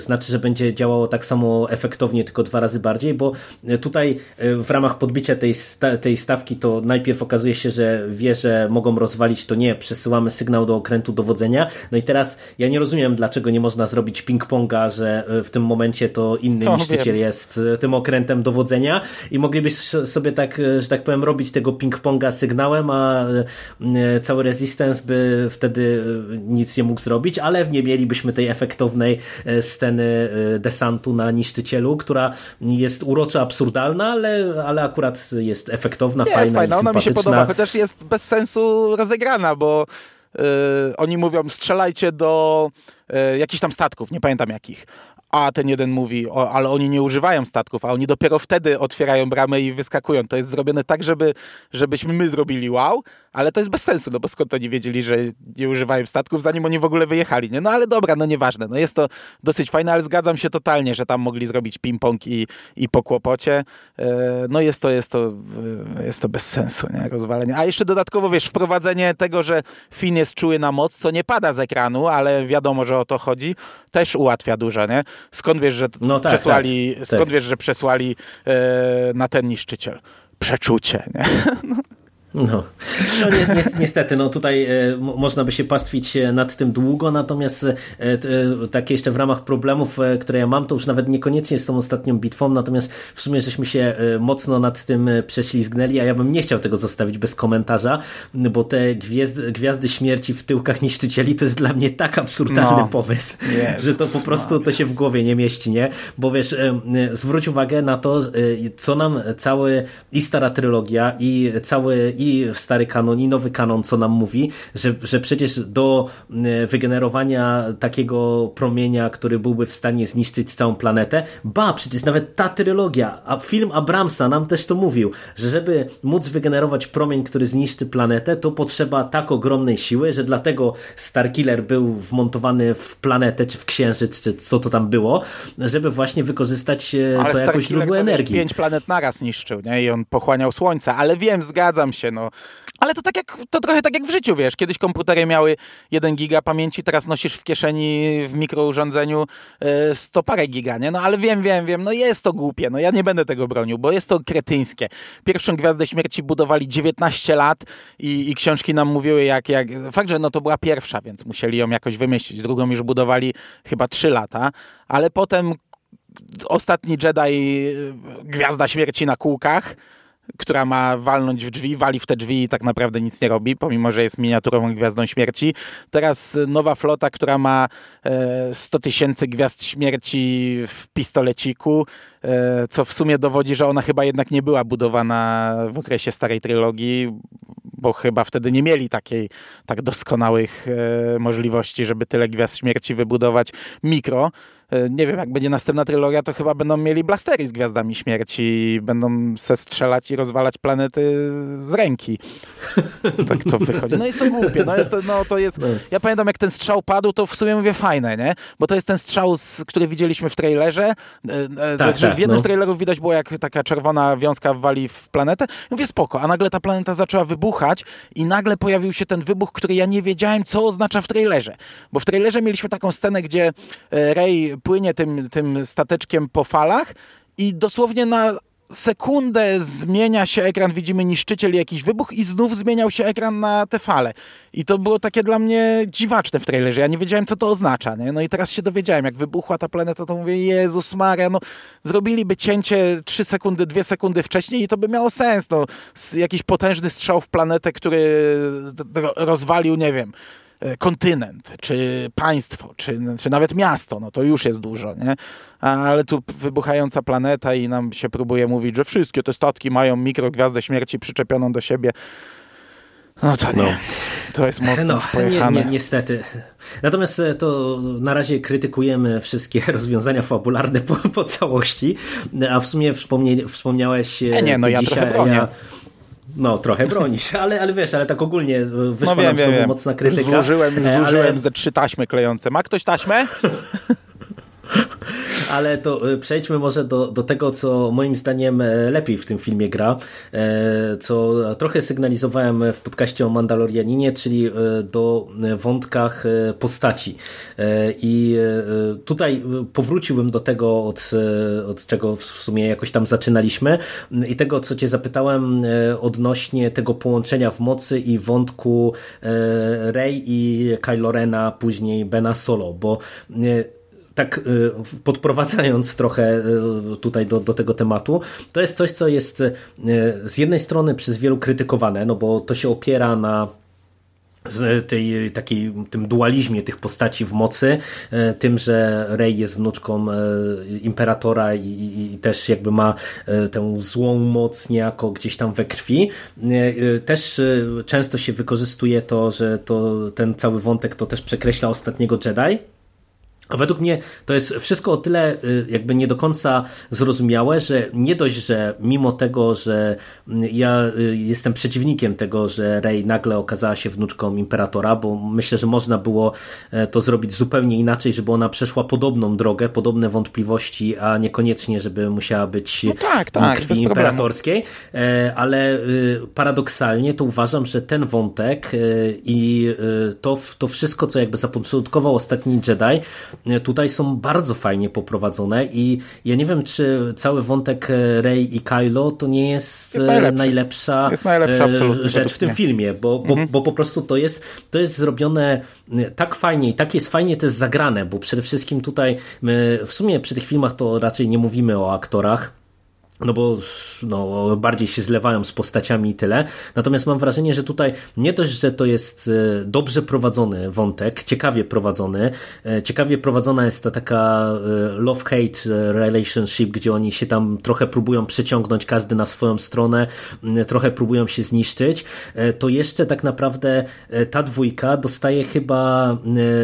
znaczy, że będzie działało tak samo efektownie, tylko dwa razy bardziej, bo tutaj w ramach podbicia tej, tej stawki to najpierw okazuje się, że wie, że mogą rozwalić to nie przesyłamy sygnał do okrętu dowodzenia. No i teraz ja nie rozumiem, dlaczego nie można zrobić ping-ponga, że e, w tym momencie to inny no, niszczyciel wiem. jest e, tym okrętem dowodzenia i moglibyśmy sobie tak, e, że tak powiem, robić tego ping-ponga sygnałem, a cały Resistance by wtedy nic nie mógł zrobić, ale nie mielibyśmy tej efektownej sceny desantu na niszczycielu, która jest urocza, absurdalna, ale, ale akurat jest efektowna, jest fajna, fajna. Ona mi się podoba, chociaż jest bez sensu rozegrana, bo yy, oni mówią strzelajcie do e, jakichś tam statków, nie pamiętam jakich. A ten jeden mówi, o, ale oni nie używają statków, a oni dopiero wtedy otwierają bramę i wyskakują. To jest zrobione tak, żeby, żebyśmy my zrobili wow, ale to jest bez sensu, no bo skąd oni wiedzieli, że nie używają statków, zanim oni w ogóle wyjechali, nie? No ale dobra, no nieważne, no jest to dosyć fajne, ale zgadzam się totalnie, że tam mogli zrobić ping-pong i, i po kłopocie. E, no jest to, jest to, e, jest to bez sensu, nie? Rozwalenie. A jeszcze dodatkowo, wiesz, wprowadzenie tego, że Finn jest czuły na moc, co nie pada z ekranu, ale wiadomo, że o to chodzi, też ułatwia dużo, nie? Skąd wiesz, że no tak, przesłali, tak, skąd tak. wiesz, że przesłali e, na ten niszczyciel? Przeczucie, nie? No. No, no ni ni niestety, no tutaj e, można by się pastwić nad tym długo, natomiast e, e, takie jeszcze w ramach problemów, e, które ja mam, to już nawet niekoniecznie z tą ostatnią bitwą, natomiast w sumie żeśmy się e, mocno nad tym e, prześlizgnęli, a ja bym nie chciał tego zostawić bez komentarza, bo te gwiazdy, gwiazdy śmierci w tyłkach niszczycieli to jest dla mnie tak absurdalny no. pomysł, że to po prostu to się w głowie nie mieści, nie? Bo wiesz, zwróć uwagę na to, co nam cały i stara trylogia i cały i stary kanon, i nowy kanon, co nam mówi, że, że przecież do wygenerowania takiego promienia, który byłby w stanie zniszczyć całą planetę, ba, przecież nawet ta trylogia, a film Abramsa nam też to mówił, że żeby móc wygenerować promień, który zniszczy planetę, to potrzeba tak ogromnej siły, że dlatego Starkiller był wmontowany w planetę, czy w księżyc, czy co to tam było, żeby właśnie wykorzystać ale to jako źródło energii. pięć planet naraz niszczył, nie? I on pochłaniał słońce, ale wiem, zgadzam się, no. Ale to tak jak, to trochę tak jak w życiu, wiesz. Kiedyś komputery miały 1 giga pamięci, teraz nosisz w kieszeni w mikrourządzeniu 100 parę giga, nie? No ale wiem, wiem, wiem, no jest to głupie, no ja nie będę tego bronił, bo jest to kretyńskie. Pierwszą Gwiazdę Śmierci budowali 19 lat i, i książki nam mówiły jak, jak... Fakt, że no to była pierwsza, więc musieli ją jakoś wymyślić. Drugą już budowali chyba 3 lata, ale potem ostatni Jedi Gwiazda Śmierci na kółkach która ma walnąć w drzwi, wali w te drzwi i tak naprawdę nic nie robi, pomimo, że jest miniaturową gwiazdą śmierci. Teraz nowa flota, która ma 100 tysięcy gwiazd śmierci w pistoleciku, co w sumie dowodzi, że ona chyba jednak nie była budowana w okresie starej trylogii, bo chyba wtedy nie mieli takiej tak doskonałych możliwości, żeby tyle gwiazd śmierci wybudować mikro. Nie wiem, jak będzie następna trylogia, to chyba będą mieli blastery z Gwiazdami Śmierci i będą se strzelać i rozwalać planety z ręki. Tak to wychodzi. No jest to głupie. No jest to, no to jest... Ja pamiętam, jak ten strzał padł, to w sumie mówię fajne, nie? Bo to jest ten strzał, który widzieliśmy w trailerze. Tak, że tak, w jednym no. z trailerów widać było, jak taka czerwona wiązka wali w planetę. I mówię, spoko. A nagle ta planeta zaczęła wybuchać i nagle pojawił się ten wybuch, który ja nie wiedziałem, co oznacza w trailerze. Bo w trailerze mieliśmy taką scenę, gdzie Rey płynie tym, tym stateczkiem po falach i dosłownie na sekundę zmienia się ekran, widzimy niszczyciel jakiś wybuch i znów zmieniał się ekran na te fale. I to było takie dla mnie dziwaczne w trailerze. Ja nie wiedziałem, co to oznacza. Nie? No i teraz się dowiedziałem, jak wybuchła ta planeta, to mówię, Jezus Maria, no zrobiliby cięcie 3 sekundy, 2 sekundy wcześniej i to by miało sens. No, jakiś potężny strzał w planetę, który rozwalił, nie wiem, kontynent, czy państwo, czy, czy nawet miasto, no to już jest dużo, nie? Ale tu wybuchająca planeta i nam się próbuje mówić, że wszystkie te statki mają mikrogwiazdę śmierci przyczepioną do siebie. No to nie. No. To jest mocno no, pojechane. Nie, nie, niestety. Natomiast to na razie krytykujemy wszystkie rozwiązania fabularne po, po całości, a w sumie wspomniałeś e, nie, no ja dzisiaj, trochę bronię. Ja... No, trochę bronisz, ale, ale wiesz, ale tak ogólnie wyszła no wiem, nam wiem, mocna krytyka. Zużyłem, zużyłem ale... ze trzy taśmy klejące. Ma ktoś taśmę? Ale to y, przejdźmy może do, do tego, co moim zdaniem e, lepiej w tym filmie gra, e, co trochę sygnalizowałem w podcaście o Mandalorianinie, czyli e, do wątkach postaci. I tutaj powróciłbym do tego, od, od czego w sumie jakoś tam zaczynaliśmy i tego, co cię zapytałem odnośnie tego połączenia w mocy i wątku Rey i Kylo Rena, później Bena Solo, bo tak podprowadzając trochę tutaj do, do tego tematu, to jest coś, co jest z jednej strony przez wielu krytykowane, no bo to się opiera na z tej, takiej, tym dualizmie tych postaci w mocy, tym, że Rey jest wnuczką imperatora i, i, i, też jakby ma tę złą moc niejako gdzieś tam we krwi. Też często się wykorzystuje to, że to, ten cały wątek to też przekreśla ostatniego Jedi, A według mnie to jest wszystko o tyle y, jakby nie do końca zrozumiałe, że nie dość, że mimo tego, że mm, ja y, jestem przeciwnikiem tego, że Rey nagle okazała się wnuczką imperatora, bo myślę, że można było e, to zrobić zupełnie inaczej, żeby ona przeszła podobną drogę, podobne wątpliwości, a niekoniecznie, żeby musiała być no tak, tak, krwi imperatorskiej, e, ale y, paradoksalnie to uważam, że ten wątek i to, to wszystko, co jakby zapoczątkował ostatni Jedi, tutaj są bardzo fajnie poprowadzone i ja nie wiem, czy cały wątek Rey i Kylo to nie jest, jest najlepsza, jest najlepsza e, rzecz w tym filmie, bo, bo, mhm. bo po prostu to jest, to jest zrobione tak fajnie i tak jest fajnie to jest zagrane, bo przede wszystkim tutaj my w sumie przy tych filmach to raczej nie mówimy o aktorach, no bo no, bardziej się zlewają z postaciami i tyle. Natomiast mam wrażenie, że tutaj nie dość, że to jest e, dobrze prowadzony wątek, ciekawie prowadzony. E, ciekawie prowadzona jest ta taka e, love-hate relationship, gdzie oni się tam trochę próbują przeciągnąć każdy na swoją stronę, trochę próbują się zniszczyć. To jeszcze tak naprawdę ta dwójka dostaje chyba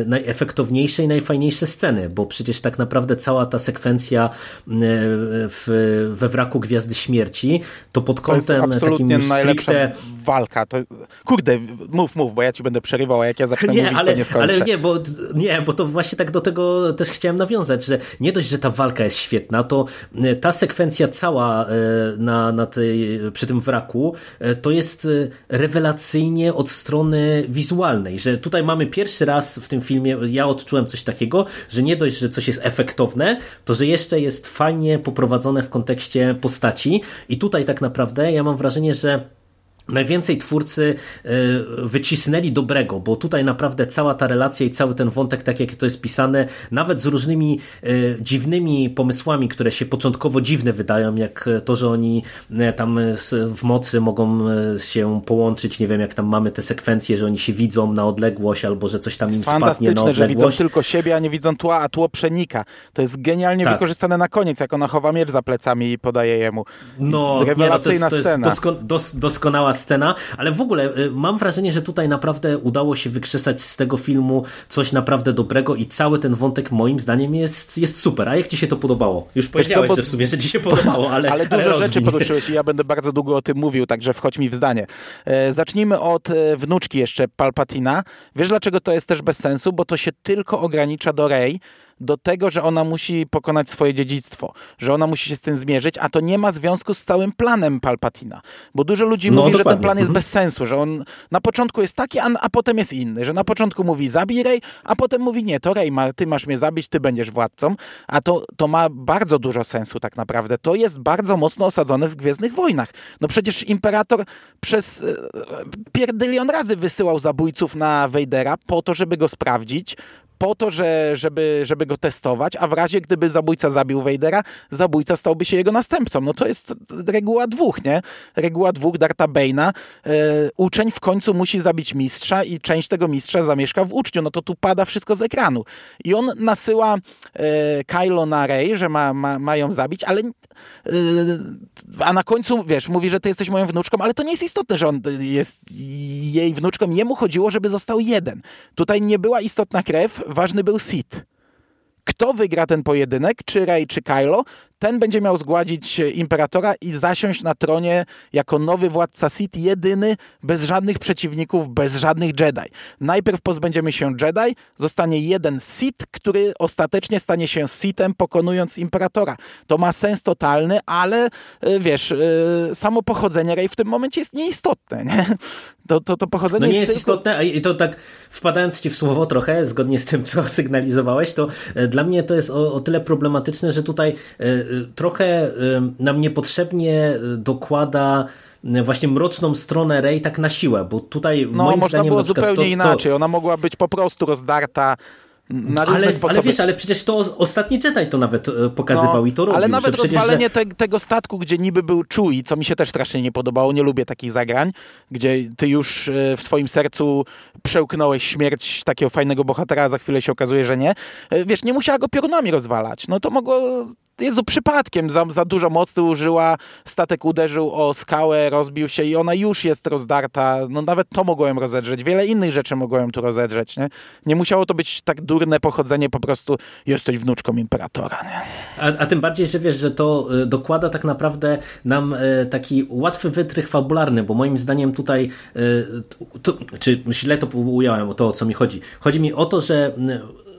najefektowniejsze i najfajniejsze sceny, bo przecież tak naprawdę cała ta sekwencja w, we wrażeniu braku Gwiazdy Śmierci, to pod kątem to takim stricte... walka. To, kurde, mów, mów, bo ja ci będę przerywał, a jak ja zacznę nie, mówić, ale, to nie skończę. Ale nie bo, nie, bo to właśnie tak do tego też chciałem nawiązać, że nie dość, że ta walka jest świetna, to e, ta sekwencja cała e, na, na tej, przy tym wraku e, to jest rewelacyjnie od strony wizualnej, że tutaj mamy pierwszy raz w tym filmie, ja odczułem coś takiego, że nie dość, że coś jest efektowne, to że jeszcze jest fajnie poprowadzone w kontekście postaci. I tutaj tak naprawdę ja mam wrażenie, że najwięcej twórcy e, wycisnęli dobrego, bo tutaj naprawdę cała ta relacja i cały ten wątek, tak jak to jest pisane, nawet z różnymi e, dziwnymi pomysłami, które się początkowo dziwne wydają, jak to, że oni e, tam w mocy mogą się połączyć, nie wiem, jak tam mamy te sekwencje, że oni się widzą na odległość, albo że coś tam im spadnie na odległość. że widzą tylko siebie, a nie widzą tła, a tło przenika. To jest genialnie tak. wykorzystane na koniec, jak ona chowa miecz za plecami i podaje jemu. No, Rewelacyjna nie, no to jest, to jest scena. Dosko, doskonała scena, ale w ogóle y, mam wrażenie, że tutaj naprawdę udało się wykrzesać z tego filmu coś naprawdę dobrego i cały ten wątek moim zdaniem jest, jest super. A jak ci się to podobało? Już powiedziałeś, co, bo... że w sumie, że ci się podobało, ale Ale dużo ale rzeczy poruszyłeś i ja będę bardzo długo o tym mówił, także wchodź mi w zdanie. E, zacznijmy od e, wnuczki jeszcze Palpatina. Wiesz dlaczego to jest też bez sensu? Bo to się tylko ogranicza do Rey, do tego, że ona musi pokonać swoje dziedzictwo, że ona musi się z tym zmierzyć, a to nie ma związku z całym planem Palpatina. Bo dużo ludzi no, mówi, dokładnie. że ten plan jest mhm. bez sensu, że on na początku jest taki, a, a potem jest inny, że na początku mówi zabij Rey, a potem mówi nie, to Rey, ma, ty masz mnie zabić, ty będziesz władcą, a to, to ma bardzo dużo sensu tak naprawdę. To jest bardzo mocno osadzone w Gwiezdnych Wojnach. No przecież Imperator przez e, pierdylion razy wysyłał zabójców na Vadera po to, żeby go sprawdzić, po to, że, żeby, żeby go testować, a w razie gdyby zabójca zabił Vadera, zabójca stałby się jego następcą. No to jest reguła dwóch, nie? Reguła dwóch Darta Bane'a. E, uczeń w końcu musi zabić mistrza i część tego mistrza zamieszka w uczniu. No to tu pada wszystko z ekranu. I on nasyła e, Kylo na Rey, że ma, ma, ma ją zabić, ale e, a na końcu, wiesz, mówi, że ty jesteś moją wnuczką, ale to nie jest istotne, że on jest jej wnuczką. Jemu chodziło, żeby został jeden. Tutaj nie była istotna krew, ważny był Sid. Kto wygra ten pojedynek, czy Rey, czy Kylo, ten będzie miał zgładzić imperatora i zasiąść na tronie jako nowy władca Sith, jedyny, bez żadnych przeciwników, bez żadnych Jedi. Najpierw pozbędziemy się Jedi, zostanie jeden Sith, który ostatecznie stanie się Sithem, pokonując imperatora. To ma sens totalny, ale e, wiesz, e, samo pochodzenie Rey w tym momencie jest nieistotne. Nie? To, to, to pochodzenie no nie jest, jest tylko... istotne, i to tak wpadając ci w słowo trochę, zgodnie z tym, co sygnalizowałeś, to e, dla mnie to jest o, o tyle problematyczne, że tutaj trochę nam niepotrzebnie dokłada właśnie mroczną stronę Rey tak na siłę, bo tutaj no, moim można zdaniem było zupełnie to, inaczej. Ona mogła być po prostu rozdarta na różne ale, sposoby. Ale wiesz, ale przecież to ostatni Jedi to nawet pokazywał no, i to robił. Ale nawet przecież, rozwalenie że... te, tego statku, gdzie niby był Chewie, co mi się też strasznie nie podobało, nie lubię takich zagrań, gdzie ty już w swoim sercu przełknąłeś śmierć takiego fajnego bohatera, a za chwilę się okazuje, że nie. Wiesz, nie musiała go piorunami rozwalać. No to mogło Jezu, przypadkiem za, za dużo mocy użyła, statek uderzył o skałę, rozbił się i ona już jest rozdarta. No nawet to mogłem rozedrzeć, wiele innych rzeczy mogłem tu rozedrzeć, nie? Nie musiało to być tak durne pochodzenie, po prostu jesteś wnuczką imperatora, nie? A, a tym bardziej, że wiesz, że to y, dokłada tak naprawdę nam y, taki łatwy wytrych fabularny, bo moim zdaniem tutaj, y, to, czy źle to ująłem, o to o co mi chodzi. Chodzi mi o to, że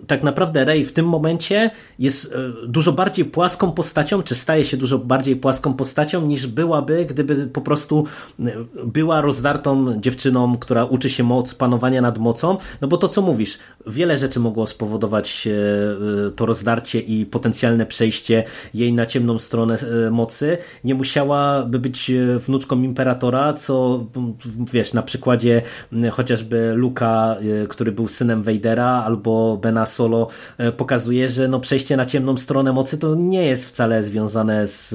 tak naprawdę Rey w tym momencie jest e, dużo bardziej płaską postacią, czy staje się dużo bardziej płaską postacią niż byłaby, gdyby po prostu e, była rozdartą dziewczyną, która uczy się moc, panowania nad mocą, no bo to co mówisz, wiele rzeczy mogło spowodować e, to rozdarcie i potencjalne przejście jej na ciemną stronę mocy. Nie musiałaby być wnuczką imperatora, co wiesz, na przykładzie chociażby Luka, który był synem Vadera, albo Bena Solo e, pokazuje, że no przejście na ciemną stronę mocy to nie jest wcale związane z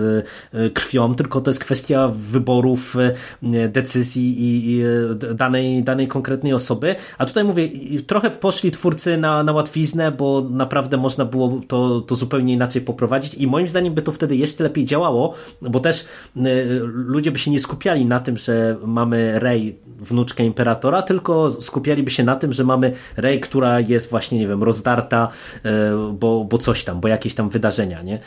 e, krwią, tylko to jest kwestia wyborów, e, decyzji i danej, danej konkretnej osoby. A tutaj mówię, trochę poszli twórcy na, na łatwiznę, bo naprawdę można było to, to zupełnie inaczej poprowadzić i moim zdaniem by to wtedy jeszcze lepiej działało, bo też ludzie by się nie skupiali na tym, że mamy Rey, wnuczkę Imperatora, tylko skupialiby się na tym, że mamy Rey, która jest właśnie, nie wiem, rozdana starta, e, bo, bo coś tam, bo jakieś tam wydarzenia, nie?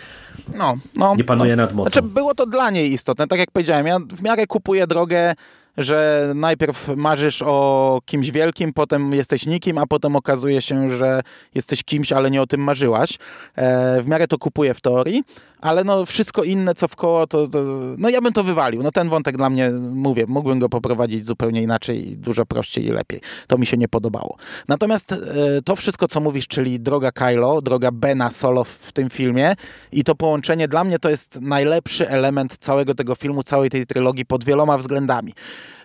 No, no. Nie panuje no. nad mocą. Znaczy, było to dla niej istotne. Tak jak powiedziałem, ja w miarę kupuję drogę że najpierw marzysz o kimś wielkim, potem jesteś nikim, a potem okazuje się, że jesteś kimś, ale nie o tym marzyłaś. E, w miarę to kupuję w teorii, ale no wszystko inne, co w koło, to, to, no ja bym to wywalił. No ten wątek dla mnie, mówię, mógłbym go poprowadzić zupełnie inaczej, dużo prościej i lepiej. To mi się nie podobało. Natomiast e, to wszystko, co mówisz, czyli droga Kylo, droga Bena Solo w tym filmie i to połączenie dla mnie to jest najlepszy element całego tego filmu, całej tej trylogii pod wieloma względami.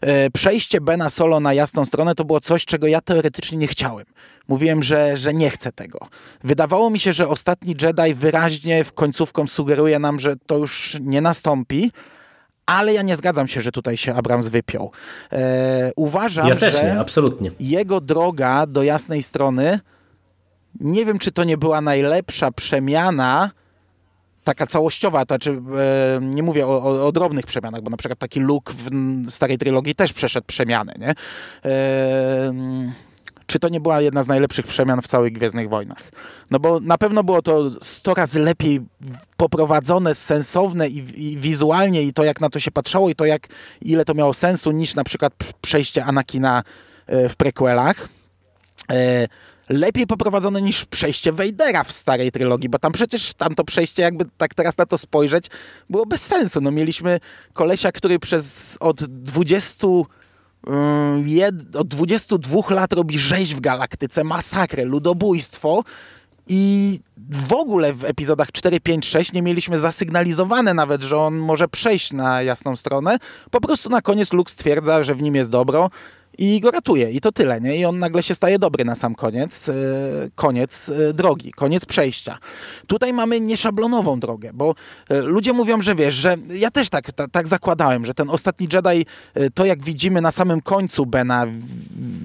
E, przejście Bena Solo na jasną stronę to było coś, czego ja teoretycznie nie chciałem. Mówiłem, że, że nie chcę tego. Wydawało mi się, że ostatni Jedi wyraźnie w końcówką sugeruje nam, że to już nie nastąpi, ale ja nie zgadzam się, że tutaj się Abrams wypiął. E, uważam, ja że nie, absolutnie. jego droga do jasnej strony, nie wiem, czy to nie była najlepsza przemiana, taka całościowa, to znaczy e, nie mówię o, o, o, drobnych przemianach, bo na przykład taki look w starej trylogii też przeszedł przemiany, nie? E, czy to nie była jedna z najlepszych przemian w całych Gwiezdnych Wojnach. No bo na pewno było to 100 razy lepiej poprowadzone, sensowne i, i, wizualnie i to jak na to się patrzało i to jak ile to miało sensu niż na przykład przejście Anakina e, w prequelach. E, lepiej poprowadzone niż przejście Vadera w starej trylogii, bo tam przecież tam to przejście, jakby tak teraz na to spojrzeć, było bez sensu. No mieliśmy kolesia, który przez od 20 jed, od 22 lat robi rzeź w galaktyce, masakrę, ludobójstwo i w ogóle w epizodach 4, 5, 6 nie mieliśmy zasygnalizowane nawet, że on może przejść na jasną stronę. Po prostu na koniec Luke stwierdza, że w nim jest dobro i go ratuje. I to tyle, nie? I on nagle się staje dobry na sam koniec. E, koniec e, drogi, koniec przejścia. Tutaj mamy nieszablonową drogę, bo e, ludzie mówią, że wiesz, że ja też tak, tak zakładałem, że ten ostatni Jedi, to jak widzimy na samym końcu Bena,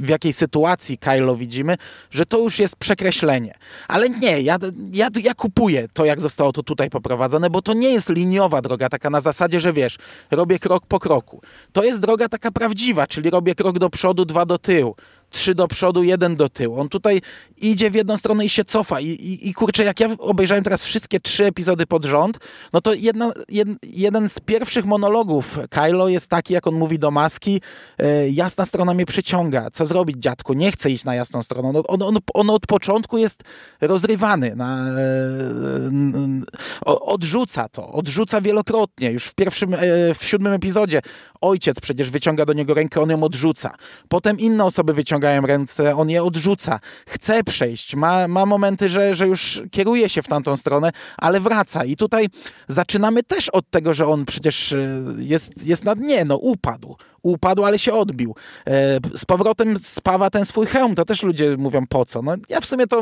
w jakiej sytuacji Kylo widzimy, że to już jest przekreślenie. Ale nie, ja, ja, ja kupuję to, jak zostało to tutaj poprowadzone, bo to nie jest liniowa droga, taka na zasadzie, że wiesz, robię krok po kroku. To jest droga taka prawdziwa, czyli robię krok do przodu, dwa do tyłu trzy do przodu, jeden do tyłu. On tutaj idzie w jedną stronę i się cofa. I, i, i kurczę, jak ja obejrzałem teraz wszystkie trzy epizody pod rząd, no to jedna, jed, jeden z pierwszych monologów Kylo jest taki, jak on mówi do maski, e, jasna strona mnie przyciąga. Co zrobić, dziadku? Nie chcę iść na jasną stronę. No, on, on, on od początku jest rozrywany. Na, e, odrzuca to. Odrzuca wielokrotnie. Już w pierwszym, e, w siódmym epizodzie ojciec przecież wyciąga do niego rękę, on ją odrzuca. Potem inne osoby wyciągają ręce, on je odrzuca. Chce przejść, ma, ma momenty, że, że już kieruje się w tamtą stronę, ale wraca. I tutaj zaczynamy też od tego, że on przecież e, jest, jest na dnie, no upadł. Upadł, ale się odbił. E, z powrotem spawa ten swój hełm, to też ludzie mówią po co. No ja w sumie to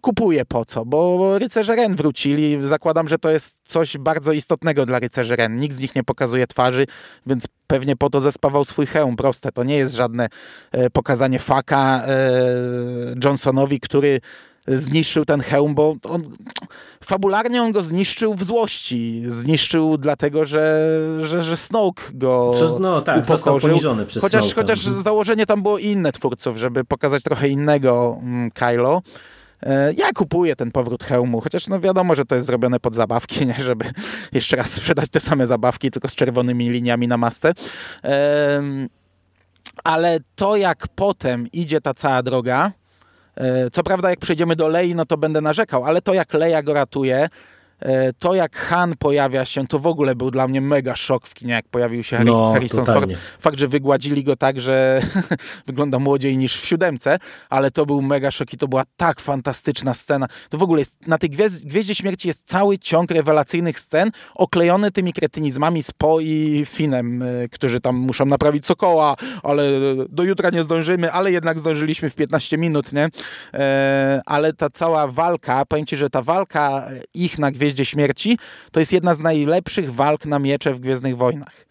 kupuję po co, bo rycerze Ren wrócili. Zakładam, że to jest coś bardzo istotnego dla rycerzy Ren. Nikt z nich nie pokazuje twarzy, więc pewnie po to zespawał swój hełm. Proste, to nie jest żadne e, pokazanie faka e, Johnsonowi, który zniszczył ten hełm, bo on, fabularnie on go zniszczył w złości. Zniszczył dlatego, że, że, że Snoke go no tak, upokorzył. poniżony przez chociaż, Snoke'a. chociaż założenie tam było inne twórców, żeby pokazać trochę innego mm, Kylo. E, Ja kupuję ten powrót hełmu, chociaż no wiadomo, że to jest zrobione pod zabawki, nie? żeby jeszcze raz sprzedać te same zabawki, tylko z czerwonymi liniami na masce. Ale to, jak potem idzie ta cała droga, e, co prawda jak przejdziemy do Lei, no to będę narzekał, ale to jak Leia go ratuje, to jak Han pojawia się, to w ogóle był dla mnie mega szok w kinie, jak pojawił się Harry, No, Harrison totalnie. Ford. Fakt, że wygładzili go tak, że wygląda młodziej niż w siódemce, ale to był mega szok i to była tak fantastyczna scena. To w ogóle jest, na tej Gwiezd Gwieździe Śmierci jest cały ciąg rewelacyjnych scen, oklejony tymi kretynizmami z Po i Finem, y, którzy tam muszą naprawić Sokoła, ale do jutra nie zdążymy, ale jednak zdążyliśmy w 15 minut, nie? E, ale ta cała walka, powiem ci, że ta walka ich na Gwieździe Śmierci to jest jedna z najlepszych walk na miecze w Gwiezdnych Wojnach.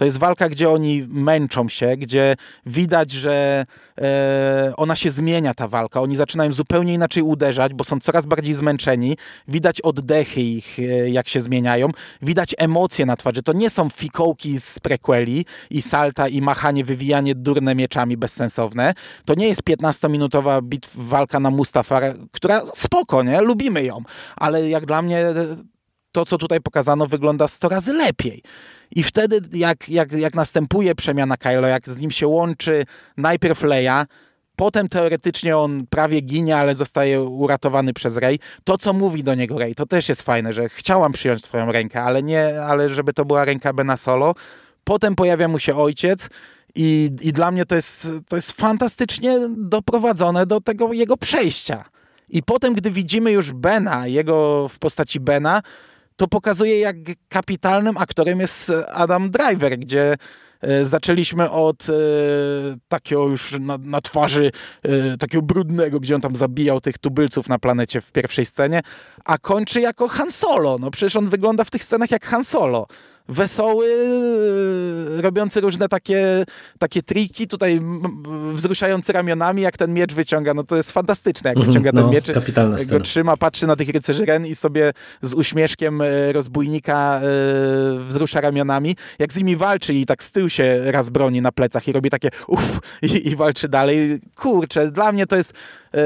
To jest walka, gdzie oni męczą się, gdzie widać, że e, ona się zmienia, ta walka. Oni zaczynają zupełnie inaczej uderzać, bo są coraz bardziej zmęczeni. Widać oddechy ich, e, jak się zmieniają. Widać emocje na twarzy. To nie są fikołki z prequeli i salta i machanie, wywijanie durne mieczami bezsensowne. To nie jest 15-minutowa bitw, walka na Mustafar, która spoko, nie? Lubimy ją. Ale jak dla mnie to, co tutaj pokazano, wygląda 100 razy lepiej. I wtedy, jak, jak, jak następuje przemiana Kylo, jak z nim się łączy najpierw Leia, potem teoretycznie on prawie ginie, ale zostaje uratowany przez Rey. To, co mówi do niego Rey, to też jest fajne, że chciałam przyjąć twoją rękę, ale nie, ale żeby to była ręka Bena Solo. Potem pojawia mu się ojciec i, i dla mnie to jest, to jest fantastycznie doprowadzone do tego jego przejścia. I potem, gdy widzimy już Bena, jego w postaci Bena, to pokazuje, jak kapitalnym aktorem jest Adam Driver, gdzie e, zaczęliśmy od e, takiego już na, na twarzy e, takiego brudnego, gdzie on tam zabijał tych tubylców na planecie w pierwszej scenie, a kończy jako Han Solo. No przecież on wygląda w tych scenach jak Han Solo. Wesoły, e, robiący różne takie, takie triki, tutaj wzruszający ramionami, jak ten miecz wyciąga, no to jest fantastyczne, jak Mhm, wyciąga no, ten miecz, jak scena. go trzyma, patrzy na tych rycerzy Ren i sobie z uśmieszkiem e, rozbójnika e, wzrusza ramionami. Jak z nimi walczy i tak z tyłu się raz broni na plecach i robi takie uff i, i walczy dalej. Kurczę, dla mnie to jest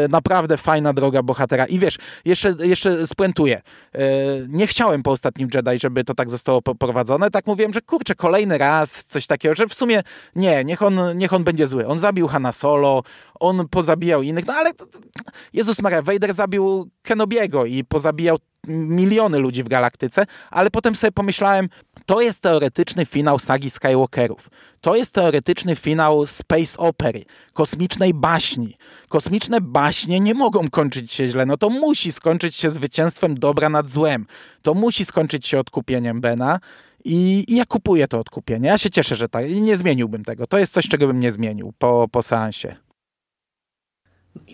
naprawdę fajna droga bohatera. I wiesz, jeszcze, jeszcze spuentuję. E, Nie chciałem po ostatnim Jedi, żeby to tak zostało poprowadzone. Tak mówiłem, że kurczę, kolejny raz coś takiego, że w sumie nie, niech on, niech on będzie zły. On zabił Hanna Solo, on pozabijał innych, no ale Jezus Maria, Vader zabił Kenobiego i pozabijał miliony ludzi w galaktyce, ale potem sobie pomyślałem, to jest teoretyczny finał sagi Skywalkerów. To jest teoretyczny finał space opery, kosmicznej baśni. Kosmiczne baśnie nie mogą kończyć się źle, no to musi skończyć się zwycięstwem dobra nad złem. To musi skończyć się odkupieniem Bena i, i ja kupuję to odkupienie. Ja się cieszę, że tak. Nie zmieniłbym tego. To jest coś, czego bym nie zmienił po, po seansie.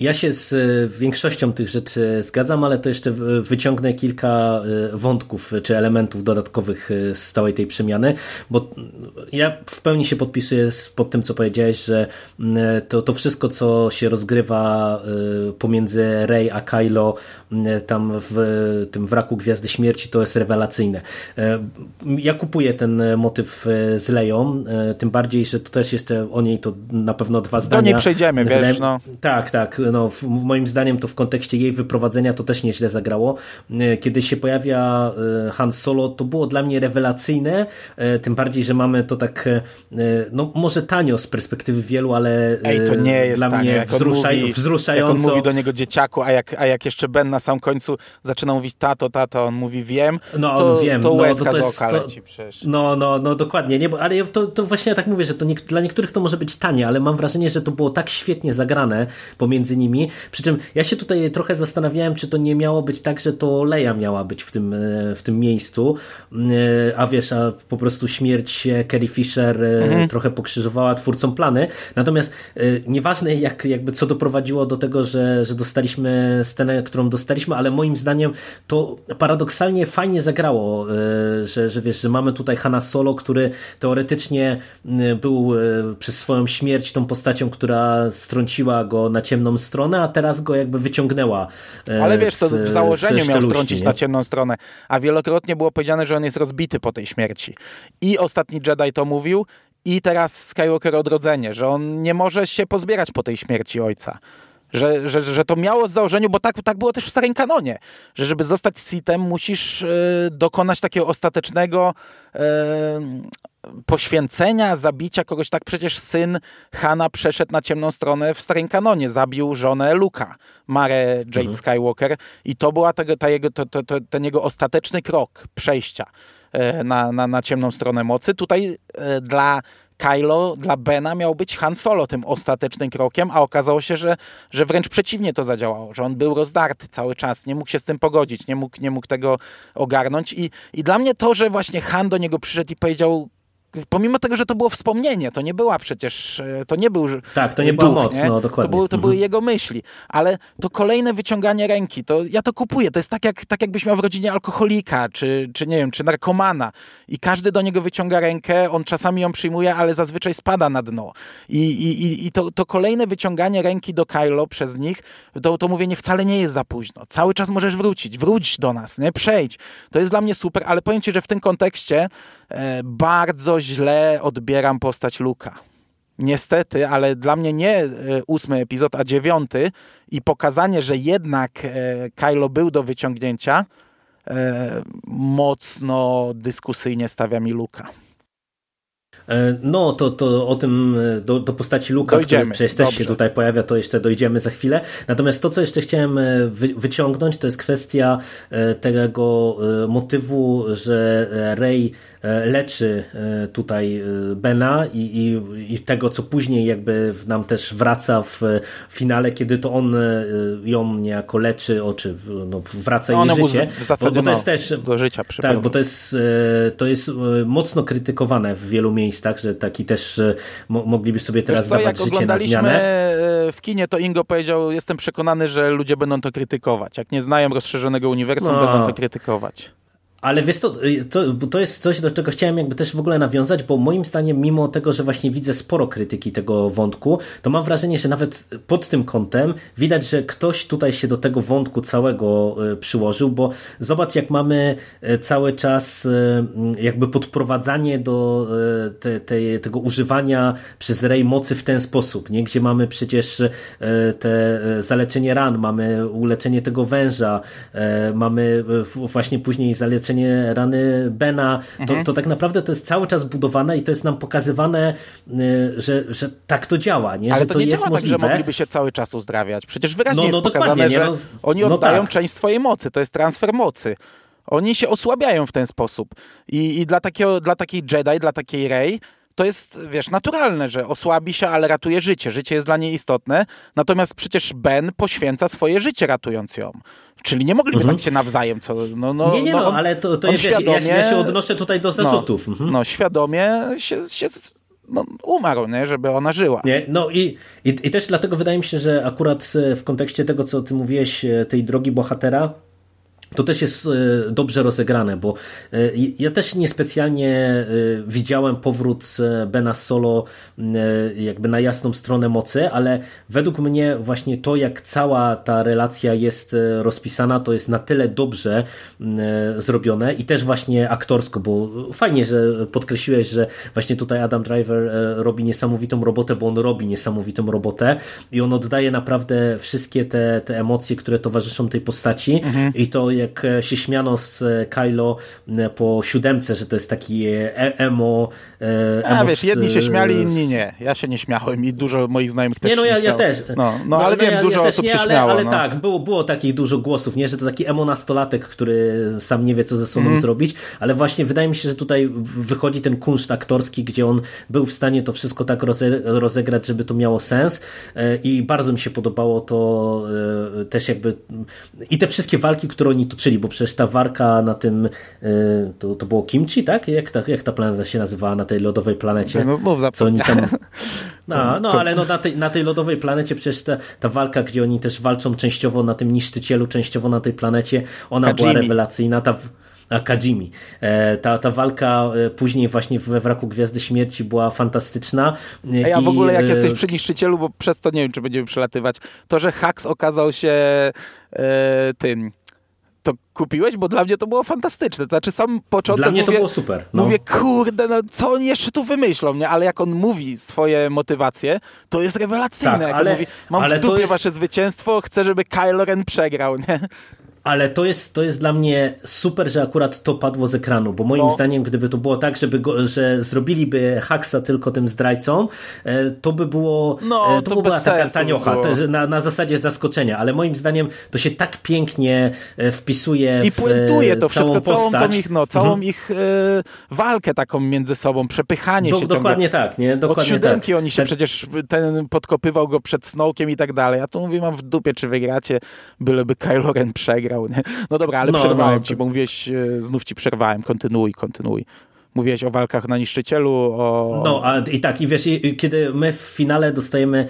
Ja się z e, większością tych rzeczy zgadzam, ale to jeszcze wyciągnę kilka e, wątków czy elementów dodatkowych e, z całej tej przemiany, bo ja w pełni się podpisuję pod tym, co powiedziałeś, że m, to, to wszystko, co się rozgrywa e, pomiędzy Rey a Kylo m, tam w tym wraku Gwiazdy Śmierci, to jest rewelacyjne. E, Ja kupuję ten motyw e, z Leją, e, tym bardziej, że to też jeszcze o niej to na pewno dwa zdania. niej przejdziemy, wiesz, no. tak, tak. No, w, moim zdaniem to w kontekście jej wyprowadzenia to też nieźle zagrało. E, Kiedy się pojawia e, Han Solo, to było dla mnie rewelacyjne, e, tym bardziej, że mamy to tak, no może tanio z perspektywy wielu, ale Ej, to nie jest dla mnie Jak on wzruszaj, mówi, wzruszająco. Jak on mówi do niego dzieciaku, a jak, a jak jeszcze Ben na sam końcu zaczyna mówić tato, tato, on mówi wiem, No, to, wiem, to no, łezka to z jest- to-. No, no, no dokładnie, nie, bo, ale to, to właśnie ja tak mówię, że to nie, dla niektórych to może być tanie, ale mam wrażenie, że to było tak świetnie zagrane pomiędzy nimi. Przy czym ja się tutaj trochę zastanawiałem, czy to nie miało być tak, że to Leia miała być w tym, e, w tym miejscu, E, a wiesz, a po prostu śmierć e, Carrie Fisher e, trochę pokrzyżowała twórcom plany. Natomiast nieważne jak, jakby co doprowadziło do tego, że, że dostaliśmy scenę, którą dostaliśmy, ale moim zdaniem to paradoksalnie fajnie zagrało, że, że wiesz, że mamy tutaj Hanna Solo, który teoretycznie był przez swoją śmierć tą postacią, która strąciła go na ciemną ciemną stronę, a teraz go jakby wyciągnęła e, Ale wiesz, to w założeniu miał strącić nie? na ciemną stronę, a wielokrotnie było powiedziane, że on jest rozbity po tej śmierci. I ostatni Jedi to mówił, i teraz Skywalker odrodzenie, że on nie może się pozbierać po tej śmierci ojca. Że, że, że to miało z założeniu, bo tak, tak było też w starym kanonie, że żeby zostać Sithem musisz y, dokonać takiego ostatecznego y, poświęcenia, zabicia kogoś. Tak przecież syn Hana przeszedł na ciemną stronę w starym kanonie, zabił żonę Luka, Marę Jade mhm. Skywalker i to była tego, ta jego, to, to, to, ten jego ostateczny krok przejścia y, na, na, na ciemną stronę mocy. Tutaj dla Kylo dla Bena miał być Han Solo tym ostatecznym krokiem, a okazało się, że, że wręcz przeciwnie to zadziałało, że on był rozdarty cały czas, nie mógł się z tym pogodzić, nie mógł, nie mógł tego ogarnąć i, i dla mnie to, że właśnie Han do niego przyszedł i powiedział pomimo tego, że to było wspomnienie, to nie była przecież, e, to nie był Tak, to nie duch, była moc, nie? no dokładnie. To, były, to mhm. były jego myśli, ale to kolejne wyciąganie ręki, to ja to kupuję, to jest tak, jak, tak jakbyś miał w rodzinie alkoholika, czy, czy nie wiem, czy narkomana i każdy do niego wyciąga rękę, on czasami ją przyjmuje, ale zazwyczaj spada na dno. I, i, i to, to kolejne wyciąganie ręki do Kylo przez nich, to, to mówienie wcale nie jest za późno. Cały czas możesz wrócić, wróć do nas, nie? Przejdź. To jest dla mnie super, ale powiem ci, że w tym kontekście E, bardzo źle odbieram postać Luka. Niestety, ale dla mnie nie e, ósmy epizod, a dziewiąty i pokazanie, że jednak e, Kylo był do wyciągnięcia, mocno dyskusyjnie stawia mi Luka. No, to, to o tym, do, do postaci Luka, dojdziemy. który przecież też Dobrze. się tutaj pojawia, to jeszcze dojdziemy za chwilę. Natomiast to, co jeszcze chciałem wy, wyciągnąć, to jest kwestia tego motywu, że Rey E, leczy e, tutaj e, Bena i, i, i, tego, co później jakby nam też wraca w finale, kiedy to on ją niejako leczy, oczy, no, wraca no, jej życie. Bo, bo to jest też, do życia Tak, bo to jest, to jest mocno krytykowane w wielu miejscach, że taki też mogliby sobie teraz co, dawać życie na zmianę. w kinie, to Ingo powiedział, jestem przekonany, że ludzie będą to krytykować. Jak nie znają rozszerzonego uniwersum, no. będą to krytykować. Ale wiesz, to, to, to jest coś, do czego chciałem jakby też w ogóle nawiązać, bo moim zdaniem, mimo tego, że właśnie widzę sporo krytyki tego wątku, to mam wrażenie, że nawet pod tym kątem widać, że ktoś tutaj się do tego wątku całego e, przyłożył, bo zobacz, jak mamy e, cały czas jakby podprowadzanie do te, te, tego używania przez Rey mocy w ten sposób, nie? gdzie mamy przecież te zaleczenie ran, mamy uleczenie tego węża, mamy właśnie później zaleczenie leczenie rany Bena, to, mhm. to tak naprawdę to jest cały czas budowane i to jest nam pokazywane, y, że, że tak to działa, nie? Ale że to, nie jest działa możliwe. tak, że mogliby się cały czas uzdrawiać. Przecież wyraźnie no, no, jest pokazane, nie? że no, oni no oddają tak. część swojej mocy, to jest transfer mocy. Oni się osłabiają w ten sposób. I, i dla, takiego, dla takiej Jedi, dla takiej Rey, to jest, wiesz, naturalne, że osłabi się, ale ratuje życie. Życie jest dla niej istotne. Natomiast przecież Ben poświęca swoje życie ratując ją. Czyli nie mogliby mhm. tak się nawzajem, co, no, no, Nie, nie, no, no ale to, to jest, świadomie, ja, ja, się odnoszę tutaj do zarzutów. No, mhm. no świadomie się, się no, umarł, nie? żeby ona żyła. Nie? No i, i, i też dlatego wydaje mi się, że akurat w kontekście tego, co ty mówiłeś, e, tej drogi bohatera, to też jest e, dobrze rozegrane, bo e, ja też niespecjalnie e, widziałem powrót Bena Solo jakby na jasną stronę mocy, ale według mnie właśnie to, jak cała ta relacja jest rozpisana, to jest na tyle dobrze zrobione i też właśnie aktorsko, bo fajnie, że podkreśliłeś, że właśnie tutaj Adam Driver robi niesamowitą robotę, bo on robi niesamowitą robotę i on oddaje naprawdę wszystkie te, te emocje, które towarzyszą tej postaci mhm. i to jak e, się śmiano z e, Kylo e, po siódemce, że to jest taki emo. emo A wiesz, jedni się śmiali, inni nie. Ja się nie śmiałem i dużo moich znajomych też nie, no ja, ja też. No, no, no ale no, wiem, ja, dużo ja osób nie, się ale, śmiało. Ale no. tak, było, było takich dużo głosów, nie, że to taki emo nastolatek, który sam nie wie, co ze sobą mm. zrobić, ale właśnie wydaje mi się, że tutaj wychodzi ten kunszt aktorski, gdzie on był w stanie to wszystko tak roze, rozegrać, żeby to miało sens i bardzo mi się podobało to też jakby i te wszystkie walki, które oni toczyli, bo przecież ta warka na tym, y, to, to było kimchi, tak? Jak ta, jak ta planeta się nazywała na tej lodowej planecie? No znów co oni tam... No, no ale no, na, tej, na tej lodowej planecie przecież ta, ta walka, gdzie oni też walczą częściowo na tym niszczycielu, częściowo na tej planecie, ona była rewelacyjna. Ta, Akadzimi. Ta, ta walka później właśnie we Wraku Gwiazdy Śmierci była fantastyczna. A ja w ogóle jak jesteś przy niszczycielu, bo przez to nie wiem, czy będziemy przelatywać, to, że Hax okazał się e, tym to kupiłeś? Bo dla mnie to było fantastyczne. To znaczy sam początek Dla mnie mówię, to było super. No. Mówię, kurde, no co oni jeszcze tu wymyślą, nie? Ale jak on mówi swoje motywacje, to jest rewelacyjne. Tak, jak ale, on mówi, mam ale w dupie jest... wasze zwycięstwo, chcę, żeby Kylo Ren przegrał, nie? Ale to jest, to jest dla mnie super, że akurat to padło z ekranu, bo moim no. zdaniem, gdyby to było tak, żeby go, że zrobiliby Haxa tylko tym zdrajcą, e, to by było no, e, to, to by była taka taniocha, to, na, na zasadzie zaskoczenia, ale moim zdaniem to się tak pięknie e, wpisuje I puentuje to wszystko, całą tą ich, no, całą mhm. ich walkę taką między sobą, przepychanie Do, się Dokładnie ciągle. tak, nie? Dokładnie Od siódemki tak. oni się tak. przecież, ten podkopywał go przed Snowkiem i tak dalej, a tu mówię, mam w dupie, czy wygracie, byleby Kylo Ren przegrał Nie? No dobra, ale no, przerwałem no, ci, bo mówiłeś, e, znów ci przerwałem. Kontynuuj, kontynuuj. Mówiłeś o walkach na niszczycielu, o... No, a i tak, i wiesz, kiedy my w finale dostajemy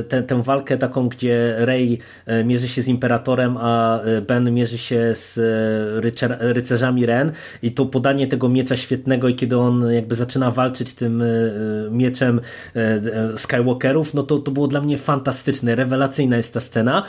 y, tę, walkę taką, gdzie Rey y, mierzy się z Imperatorem, a Ben mierzy się z rycer, rycerzami Ren i to podanie tego miecza świetnego i kiedy on jakby zaczyna walczyć tym mieczem Skywalkerów, no to, to było dla mnie fantastyczne, rewelacyjna jest ta scena,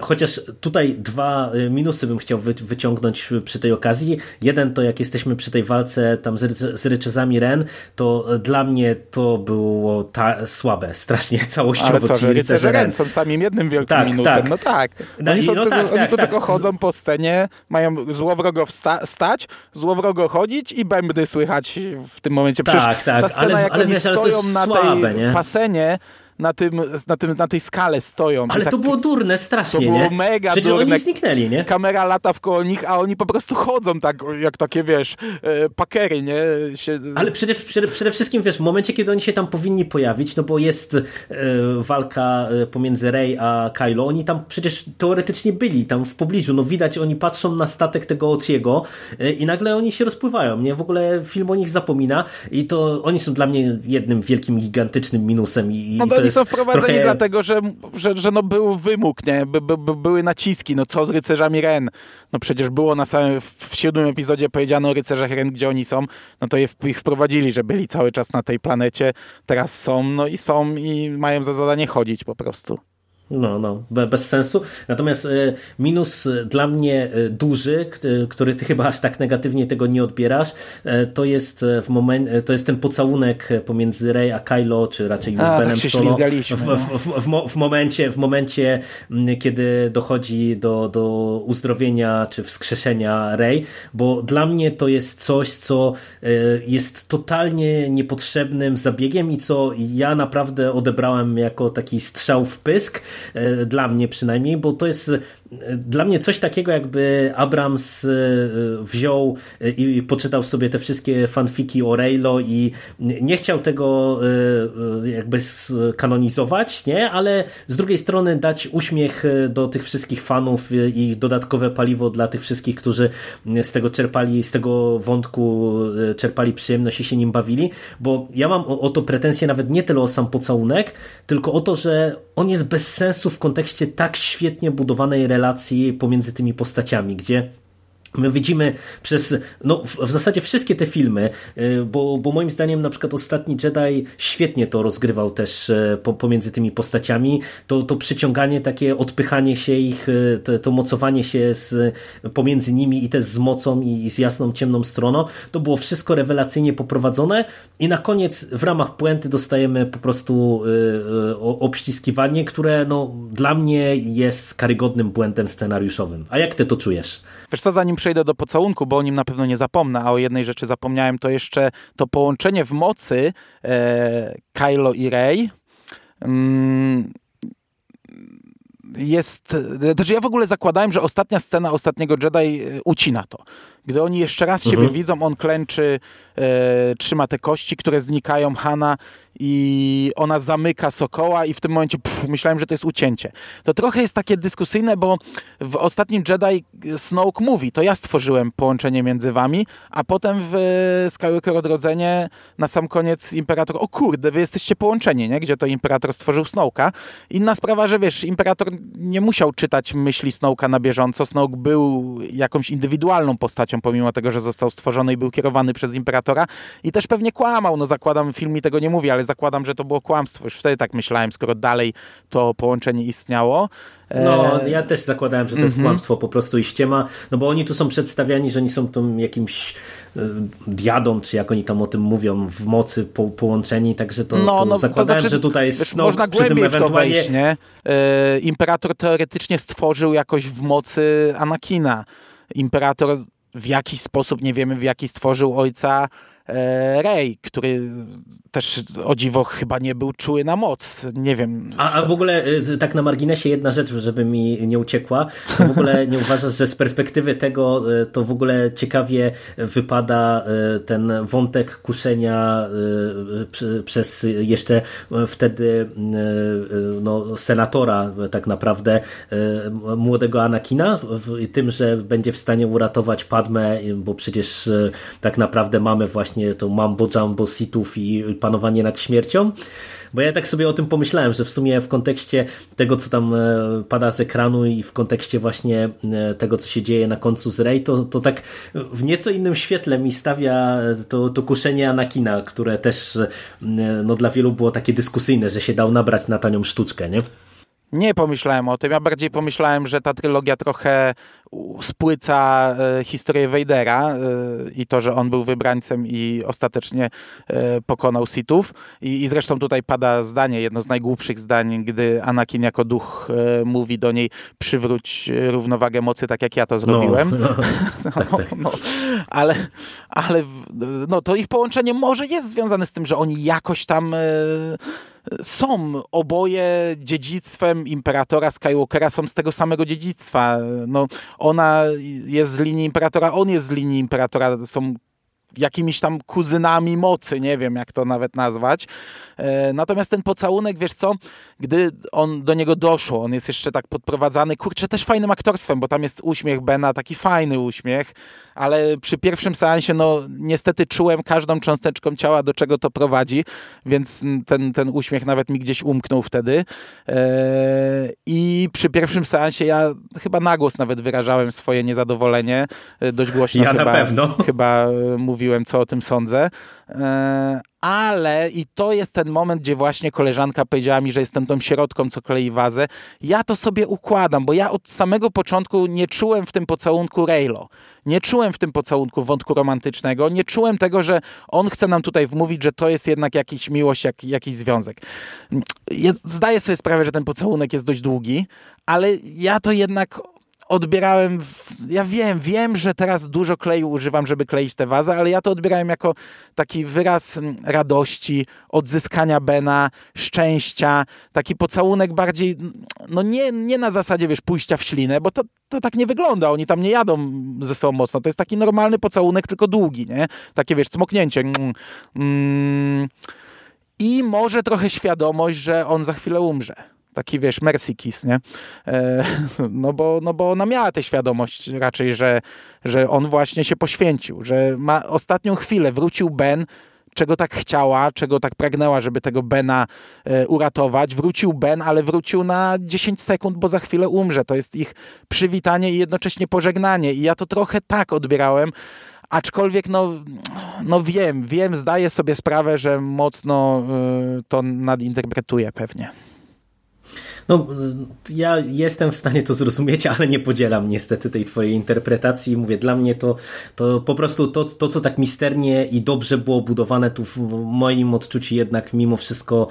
chociaż tutaj dwa minusy bym chciał wy, wyciągnąć przy tej okazji. Jeden to jak jesteśmy przy tej walce tam z, z ryczezami Ren, to dla mnie to było ta, słabe, strasznie całościowo. Ale co, że rycerze Ren są samym jednym wielkim tak, minusem. Tak. No tak. No oni, no, tak, oni tak, tu tak. tylko chodzą po scenie, mają złowrogo wsta stać, złowrogo chodzić i bębny słychać w tym momencie. Przecież tak, tak. ta scena, ale, jak ale oni wiesz, stoją na słabe, tej nie? pasenie, na, tym, na, tym, na tej skale stoją. Ale tak, to było durne strasznie, To było nie? mega Przecież durne. oni zniknęli, nie? Kamera lata w koło nich, a oni po prostu chodzą tak, jak takie, wiesz, e, pakery, nie? Się... Ale przede, przede, przede, wszystkim, wiesz, w momencie, kiedy oni się tam powinni pojawić, no bo jest e, walka e, pomiędzy Rey a Kylo, oni tam przecież teoretycznie byli tam w pobliżu, no widać, oni patrzą na statek tego Ociego e, i nagle oni się rozpływają, nie? W ogóle film o nich zapomina i to oni są dla mnie jednym wielkim, gigantycznym minusem i, no to, to oni są wprowadzeni trochę... dlatego, że, że, że no był wymóg, nie? By, by, by były naciski, no co z rycerzami Ren? No przecież było na samym, w siódmym epizodzie powiedziano o rycerzach Ren, gdzie oni są, no to ich wprowadzili, że byli cały czas na tej planecie, teraz są, no i są i mają za zadanie chodzić po prostu. No, no, bez sensu. Natomiast minus dla mnie duży, który ty chyba aż tak negatywnie tego nie odbierasz, to jest w momencie, to jest ten pocałunek pomiędzy Rey a Kylo, czy raczej już a, Benem tak Solo. W, w, w, w, w, momencie, w momencie, kiedy dochodzi do, do uzdrowienia, czy wskrzeszenia Rey, bo dla mnie to jest coś, co jest totalnie niepotrzebnym zabiegiem i co ja naprawdę odebrałem jako taki strzał w pysk, dla mnie przynajmniej, bo to jest dla mnie coś takiego, jakby Abrams wziął i poczytał sobie te wszystkie fanfiki o Reylo i nie chciał tego jakby kanonizować, nie? ale z drugiej strony dać uśmiech do tych wszystkich fanów i dodatkowe paliwo dla tych wszystkich, którzy z tego czerpali, z tego wątku czerpali przyjemność i się nim bawili, bo ja mam o to pretensje nawet nie tyle o sam pocałunek, tylko o to, że on jest bez sensu w kontekście tak świetnie budowanej relacji pomiędzy tymi postaciami, gdzie My widzimy przez, no w, zasadzie wszystkie te filmy, bo, bo moim zdaniem na przykład Ostatni Jedi świetnie to rozgrywał też po, pomiędzy tymi postaciami, to, to przyciąganie, takie odpychanie się ich, to, to mocowanie się z, pomiędzy nimi i też z mocą i, i z jasną, ciemną stroną, to było wszystko rewelacyjnie poprowadzone i na koniec w ramach puenty dostajemy po prostu y, obściskiwanie, które no dla mnie jest karygodnym błędem scenariuszowym. A jak ty to czujesz? Wiesz co, zanim przejdę do pocałunku, bo o nim na pewno nie zapomnę, a o jednej rzeczy zapomniałem, to jeszcze to połączenie w mocy e, Kylo i Rey. Mm, jest. Znaczy ja w ogóle zakładałem, że ostatnia scena ostatniego Jedi ucina to. Gdy oni jeszcze raz mhm. siebie widzą, on klęczy, e, trzyma te kości, które znikają, Hanna i ona zamyka Sokoła i w tym momencie pff, myślałem, że to jest ucięcie. To trochę jest takie dyskusyjne, bo w ostatnim Jedi Snoke mówi, to ja stworzyłem połączenie między wami, a potem w Skywalker Odrodzenie na sam koniec Imperator, o kurde, wy jesteście połączeni, nie? Gdzie to Imperator stworzył Snoke'a. Inna sprawa, że wiesz, Imperator nie musiał czytać myśli Snowka na bieżąco. Snoke był jakąś indywidualną postacią, pomimo tego, że został stworzony i był kierowany przez Imperatora i też pewnie kłamał. No zakładam, film mi tego nie mówi, ale zakładam, że to było kłamstwo. Już wtedy tak myślałem, skoro dalej to połączenie istniało. No, E, ja też zakładałem, że to jest kłamstwo po prostu i ściema, no bo oni tu są przedstawiani, że oni są tym jakimś y, diadą, czy jak oni tam o tym mówią, w mocy po, połączeni, także to, to zakładałem, znaczy, że tutaj jest Snoke Można przy tym to ewentualnie... wejść, nie? E, Imperator teoretycznie stworzył jakoś w mocy Anakina. Imperator w jakiś sposób, nie wiemy w jaki stworzył ojca e, Rey, który też o dziwo chyba nie był czuły na moc. Nie wiem. A, a w ogóle y, tak na marginesie jedna rzecz, żeby mi nie uciekła, to w ogóle nie uważasz, że z perspektywy tego y, to w ogóle ciekawie wypada y, ten wątek kuszenia przez jeszcze wtedy no, senatora tak naprawdę młodego Anakina tym, że będzie w stanie uratować Padmę, bo przecież tak naprawdę mamy właśnie to mambo jumbo sitów i panowanie nad śmiercią. Bo ja tak sobie o tym pomyślałem, że w sumie w kontekście tego, co tam e, pada z ekranu i w kontekście właśnie e, tego, co się dzieje na końcu z Rey, to, to tak w nieco innym świetle mi stawia to, to kuszenie Anakina, które też e, no, dla wielu było takie dyskusyjne, że się dał nabrać na tanią sztuczkę, nie? Nie pomyślałem o tym. Ja bardziej pomyślałem, że ta trylogia trochę spłyca e, historię Vadera e, i to, że on był wybrańcem i ostatecznie e, pokonał Sithów. I, I zresztą tutaj pada zdanie, jedno z najgłupszych zdań, gdy Anakin jako duch mówi do niej przywróć równowagę mocy, tak jak ja to zrobiłem. No, no, tak, tak. No, ale, ale no, to ich połączenie może jest związane z tym, że oni jakoś tam są oboje dziedzictwem imperatora Skywalkera, są z tego samego dziedzictwa. No, ona jest z linii imperatora, on jest z linii imperatora, są jakimiś tam kuzynami mocy, nie wiem jak to nawet nazwać. E, natomiast ten pocałunek, wiesz co, gdy on do niego doszło, on jest jeszcze tak podprowadzany, kurczę, też fajnym aktorstwem, bo tam jest uśmiech Bena, taki fajny uśmiech, ale przy pierwszym seansie, no niestety czułem każdą cząsteczką ciała, do czego to prowadzi, więc ten, ten uśmiech nawet mi gdzieś umknął wtedy. E, I przy pierwszym seansie ja chyba na głos nawet wyrażałem swoje niezadowolenie, e, dość głośno Ja na chyba, pewno. chyba e, mówiłem, co o tym sądzę. E, Ale i to jest ten moment, gdzie właśnie koleżanka powiedziała mi, że jestem tą środką, co klei wazę. Ja to sobie układam, bo ja od samego początku nie czułem w tym pocałunku Reylo. Nie czułem w tym pocałunku wątku romantycznego. Nie czułem tego, że on chce nam tutaj wmówić, że to jest jednak jakiś miłość, jak, jakiś związek. Zdaję sobie sprawę, że ten pocałunek jest dość długi, ale ja to jednak odbierałem, ja wiem, wiem, że teraz dużo kleju używam, żeby kleić tę wazę, ale ja to odbierałem jako taki wyraz mm, radości, odzyskania Bena, szczęścia, taki pocałunek bardziej, mm, no nie, nie na zasadzie, wiesz, pójścia w ślinę, bo to, to tak nie wygląda, oni tam nie jadą ze sobą mocno, to jest taki normalny pocałunek, tylko długi, nie? Takie, wiesz, cmoknięcie. Mm. I może trochę świadomość, że on za chwilę umrze. Taki, wiesz, mercy kiss, nie? E, no, bo, no bo ona miała tę świadomość raczej, że, że on właśnie się poświęcił, że ma ostatnią chwilę, wrócił Ben, czego tak chciała, czego tak pragnęła, żeby tego Bena e, uratować. Wrócił Ben, ale wrócił na 10 sekund, bo za chwilę umrze. To jest ich przywitanie i jednocześnie pożegnanie. I ja to trochę tak odbierałem, Aczkolwiek, no, no wiem, wiem, zdaję sobie sprawę, że mocno y, to nadinterpretuję pewnie. No, ja jestem w stanie to zrozumieć, ale nie podzielam niestety tej twojej interpretacji. Mówię, dla mnie to, to po prostu to, to, co tak misternie i dobrze było budowane tu w moim odczuciu jednak mimo wszystko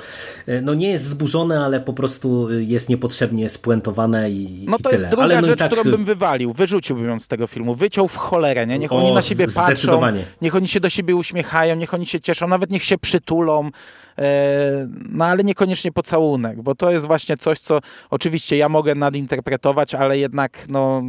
no nie jest zburzone, ale po prostu jest niepotrzebnie spuentowane i No to i jest druga ale no rzecz, tak... którą bym wywalił. Wyrzuciłbym ją z tego filmu. Wyciął w cholerę, nie? Niech O, oni na siebie patrzą, niech oni się do siebie uśmiechają, niech oni się cieszą, nawet niech się przytulą. E, No ale niekoniecznie pocałunek, bo to jest właśnie coś, co oczywiście ja mogę nadinterpretować, ale jednak no,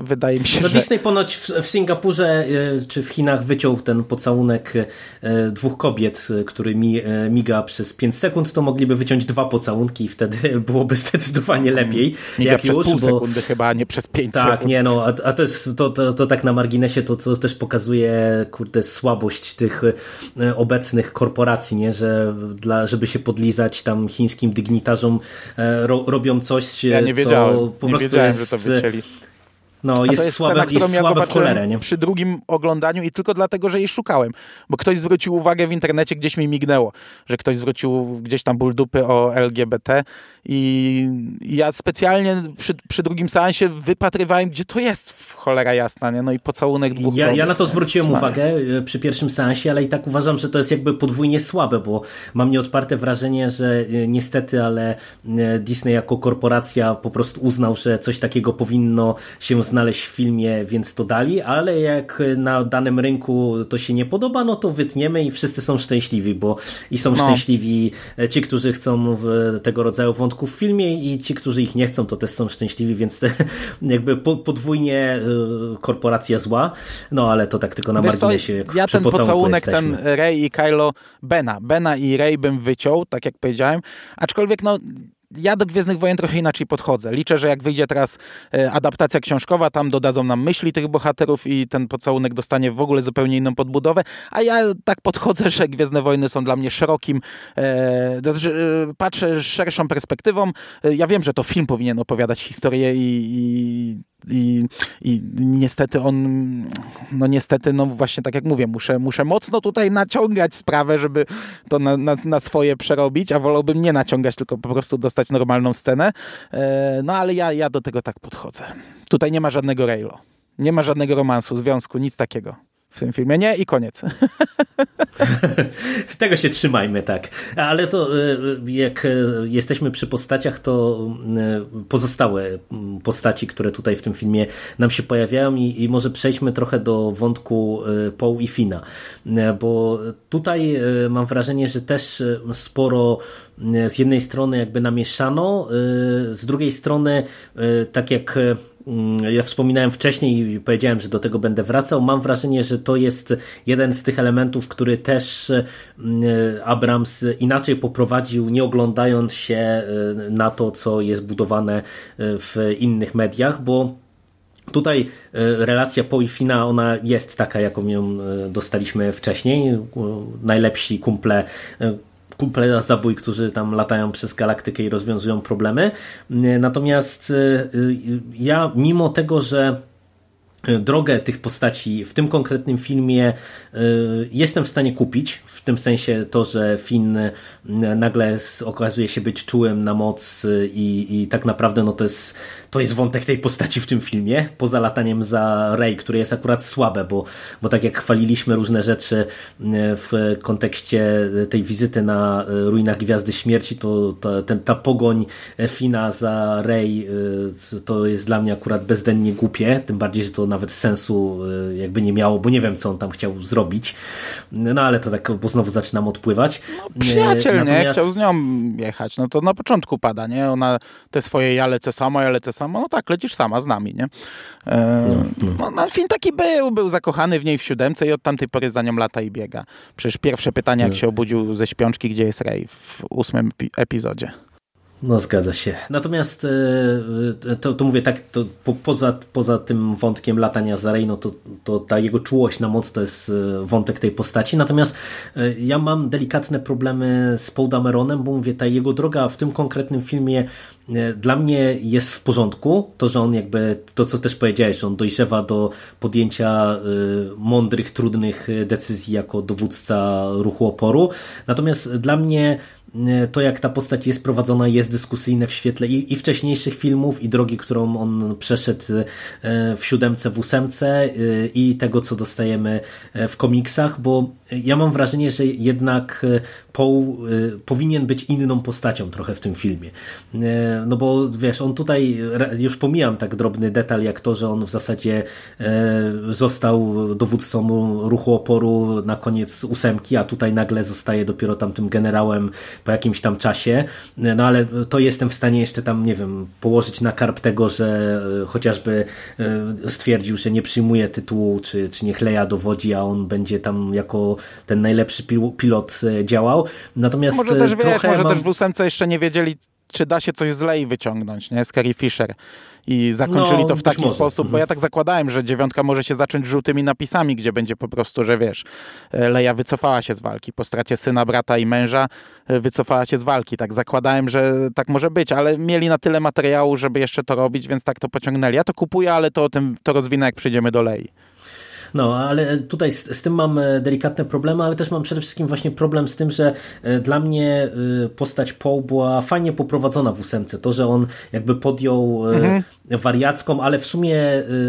wydaje mi się, No że... Disney ponoć w, w Singapurze e, czy w Chinach wyciął ten pocałunek e, dwóch kobiet, który mi, e, miga przez 5 sekund, to mogliby wyciąć dwa pocałunki i wtedy byłoby zdecydowanie lepiej. Miga jak przez już, pół bo- sekundy chyba, a nie przez pięć tak, sekund. nie no, a, a to jest, to, to, to tak na marginesie, to, to też pokazuje, kurde, słabość tych obecnych korporacji, nie, że dla, żeby się podlizać tam chińskim dygnitarzom, e, ro, robią coś, ja nie co po nie prostu wiedziałem, jest... że to wycięli. No, jest, jest słabe, scena, jest którą ja słabe w cholerę, zobaczyłem nie? przy drugim oglądaniu i tylko dlatego, że jej szukałem. Bo ktoś zwrócił uwagę w internecie, gdzieś mi mignęło, że ktoś zwrócił gdzieś tam ból dupy o LGBT i ja specjalnie przy, przy drugim seansie wypatrywałem, gdzie to jest w cholera jasna, nie? No i pocałunek dwóch Ja, ja na to zwróciłem Smary. uwagę e, przy pierwszym seansie, ale i tak uważam, że to jest jakby podwójnie słabe, bo mam nieodparte wrażenie, że e, niestety, ale e, Disney jako korporacja po prostu uznał, że coś takiego powinno się znaleźć w filmie, więc to dali, ale jak na danym rynku to się nie podoba, no to wytniemy i wszyscy są szczęśliwi, bo i są No. szczęśliwi ci, którzy chcą tego rodzaju wątków w filmie i ci, którzy ich nie chcą, to też są szczęśliwi, więc te, jakby po, podwójnie e, korporacja zła, no ale to tak tylko na Wiesz co, marginesie. jak ja ten pocałunek, ten Rey i Kylo Bena, Bena i Rey bym wyciął, tak jak powiedziałem, aczkolwiek no ja do Gwiezdnych Wojen trochę inaczej podchodzę. Liczę, że jak wyjdzie teraz e, adaptacja książkowa, tam dodadzą nam myśli tych bohaterów i ten pocałunek dostanie w ogóle zupełnie inną podbudowę, a ja tak podchodzę, że Gwiezdne Wojny są dla mnie szerokim, e, znaczy, e, patrzę szerszą perspektywą. E, ja wiem, że to film powinien opowiadać historię i, i i, I niestety on, no niestety, no właśnie tak jak mówię, muszę, muszę mocno tutaj naciągać sprawę, żeby to na, na, na swoje przerobić, a wolałbym nie naciągać, tylko po prostu dostać normalną scenę. E, no ale ja, ja do tego tak podchodzę. Tutaj nie ma żadnego rejlo. Nie ma żadnego romansu, związku, nic takiego w tym filmie. Nie i koniec. Tego się trzymajmy, tak. Ale to e, jak e, jesteśmy przy postaciach, to e, pozostałe postaci, które tutaj w tym filmie nam się pojawiają i, i może przejdźmy trochę do wątku Poe i Fina, bo tutaj mam wrażenie, że też sporo z jednej strony jakby namieszano, z drugiej strony tak jak Ja wspominałem wcześniej i powiedziałem, że do tego będę wracał. Mam wrażenie, że to jest jeden z tych elementów, który też mm, Abrams inaczej poprowadził, nie oglądając się y, na to, co jest budowane y, w innych mediach, bo Tutaj y, relacja Poe i Fina, ona jest taka, jaką ją dostaliśmy wcześniej. Najlepsi kumple na zabój, którzy tam latają przez galaktykę i rozwiązują problemy. Y, Natomiast y, y, ja, mimo tego, że drogę tych postaci w tym konkretnym filmie jestem w stanie kupić, w tym sensie to, że Finn nagle okazuje się być czułym na moc i, i tak naprawdę no to jest, to jest wątek tej postaci w tym filmie, poza lataniem za Rey, które jest akurat słabe, bo, bo tak jak chwaliliśmy różne rzeczy y, w kontekście tej wizyty na y, ruinach Gwiazdy Śmierci, to, to ten, ta pogoń Fina za Rey y, to jest dla mnie akurat bezdennie głupie, tym bardziej, że to nawet sensu jakby nie miało, bo nie wiem, co on tam chciał zrobić. No ale to tak, bo znowu zaczynam odpływać. Przyjaciel, Y, nie? Chciał z nią jechać. No to na początku pada, nie? Ona te swoje ja lecę sama, ja lecę sama. No tak, lecisz sama z nami, nie? E, no, no, film taki był, był zakochany w niej w siódemce i od tamtej pory za nią lata i biega. Przecież pierwsze pytanie, jak się obudził ze śpiączki, gdzie jest Rey w ósmym epi- epizodzie. No zgadza się. Natomiast e, to, to mówię tak, to po, poza, poza tym wątkiem latania za Rey, no to, to ta jego czułość na moc to jest e, wątek tej postaci. Natomiast e, ja mam delikatne problemy z Paul Dameronem, bo mówię, ta jego droga w tym konkretnym filmie e, dla mnie jest w porządku. To, że on jakby, to co też powiedziałeś, że on dojrzewa do podjęcia e, mądrych, trudnych e, decyzji jako dowódca ruchu oporu. Natomiast dla mnie to jak ta postać jest prowadzona jest dyskusyjne w świetle i, i wcześniejszych filmów i drogi, którą on przeszedł e, w siódemce, w ósemce e, i tego, co dostajemy e, w komiksach, bo ja mam wrażenie, że jednak e, E, powinien być inną postacią trochę w tym filmie. E, No bo wiesz, on tutaj, już pomijam tak drobny detal, jak to, że on w zasadzie e, został dowódcą ruchu oporu na koniec ósemki, a tutaj nagle zostaje dopiero tam tym generałem po jakimś tam czasie, no ale to jestem w stanie jeszcze tam, nie wiem, położyć na karp tego, że chociażby stwierdził, że nie przyjmuje tytułu, czy, czy niech Leia dowodzi, a on będzie tam jako ten najlepszy pil- pilot e, Natomiast Może e, też, wiesz, trochę może mam... też w ósemce jeszcze nie wiedzieli, czy da się coś z Lei wyciągnąć, nie? Z Carrie Fisher. I zakończyli No, to w taki może. sposób, bo ja tak zakładałem, że dziewiątka może się zacząć żółtymi napisami, gdzie będzie po prostu, że wiesz, e, Leia wycofała się z walki. Po stracie syna, brata i męża e, wycofała się z walki. Tak zakładałem, że tak może być, ale mieli na tyle materiału, żeby jeszcze to robić, więc tak to pociągnęli. Ja to kupuję, ale to o tym to rozwinę, jak przyjdziemy do Lei. No, ale tutaj z, z tym mam e, delikatne problemy, ale też mam przede wszystkim właśnie problem z tym, że e, dla mnie e, postać Poe była fajnie poprowadzona w ósemce. To, że on jakby podjął mhm. wariacką, ale w sumie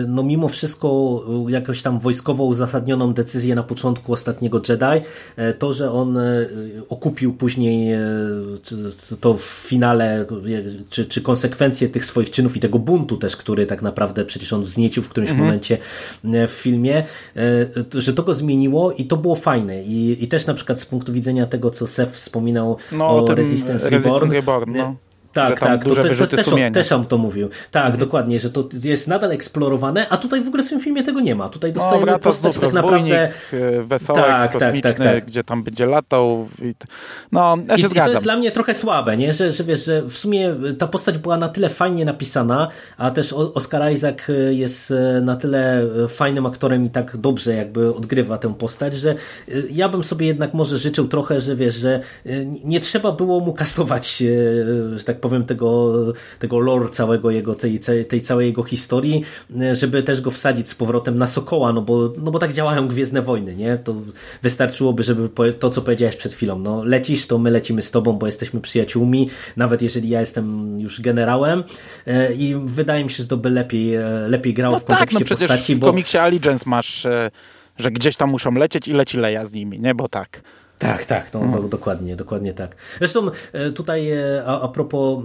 no mimo wszystko jakoś tam wojskowo uzasadnioną decyzję na początku ostatniego Jedi, to, że on okupił później to w finale, czy, czy konsekwencje tych swoich czynów i tego buntu też, który tak naprawdę przecież on wzniecił w którymś mhm. momencie w filmie, że to go zmieniło i to było fajne. I, i też na przykład z punktu widzenia tego, co Seth wspominał no, o Resistance Reborn. Reborn no. Tak, tak, duże to, to, też, sumienia. też on to mówił. Tak, mhm. dokładnie, że to jest nadal eksplorowane, a tutaj w ogóle w tym filmie tego nie ma. Tutaj dostajemy no, postać tak naprawdę... wesołek, tak, kosmiczny, tak, tak, tak. gdzie tam będzie latał. I... No, ja się I, zgadzam. I to jest dla mnie trochę słabe, nie? Że, że wiesz, że w sumie ta postać była na tyle fajnie napisana, a też Oscar Isaac jest na tyle fajnym aktorem i tak dobrze jakby odgrywa tę postać, że ja bym sobie jednak może życzył trochę, że wiesz, że nie trzeba było mu kasować, że tak powiem, tego tego lore całego jego, tej, tej całej jego historii, żeby też go wsadzić z powrotem na Sokoła, no bo, no bo tak działają Gwiezdne Wojny, nie? To wystarczyłoby, żeby to, co powiedziałeś przed chwilą, no lecisz, to my lecimy z tobą, bo jesteśmy przyjaciółmi, nawet jeżeli ja jestem już generałem i wydaje mi się, że to by lepiej, lepiej grało no w kontekście tak, no postaci, w bo... komiksie Allegiance masz, że gdzieś tam muszą lecieć i leci Leia z nimi, nie? Bo tak. Tak, tak, no, no, dokładnie, dokładnie tak. Zresztą tutaj a, a propos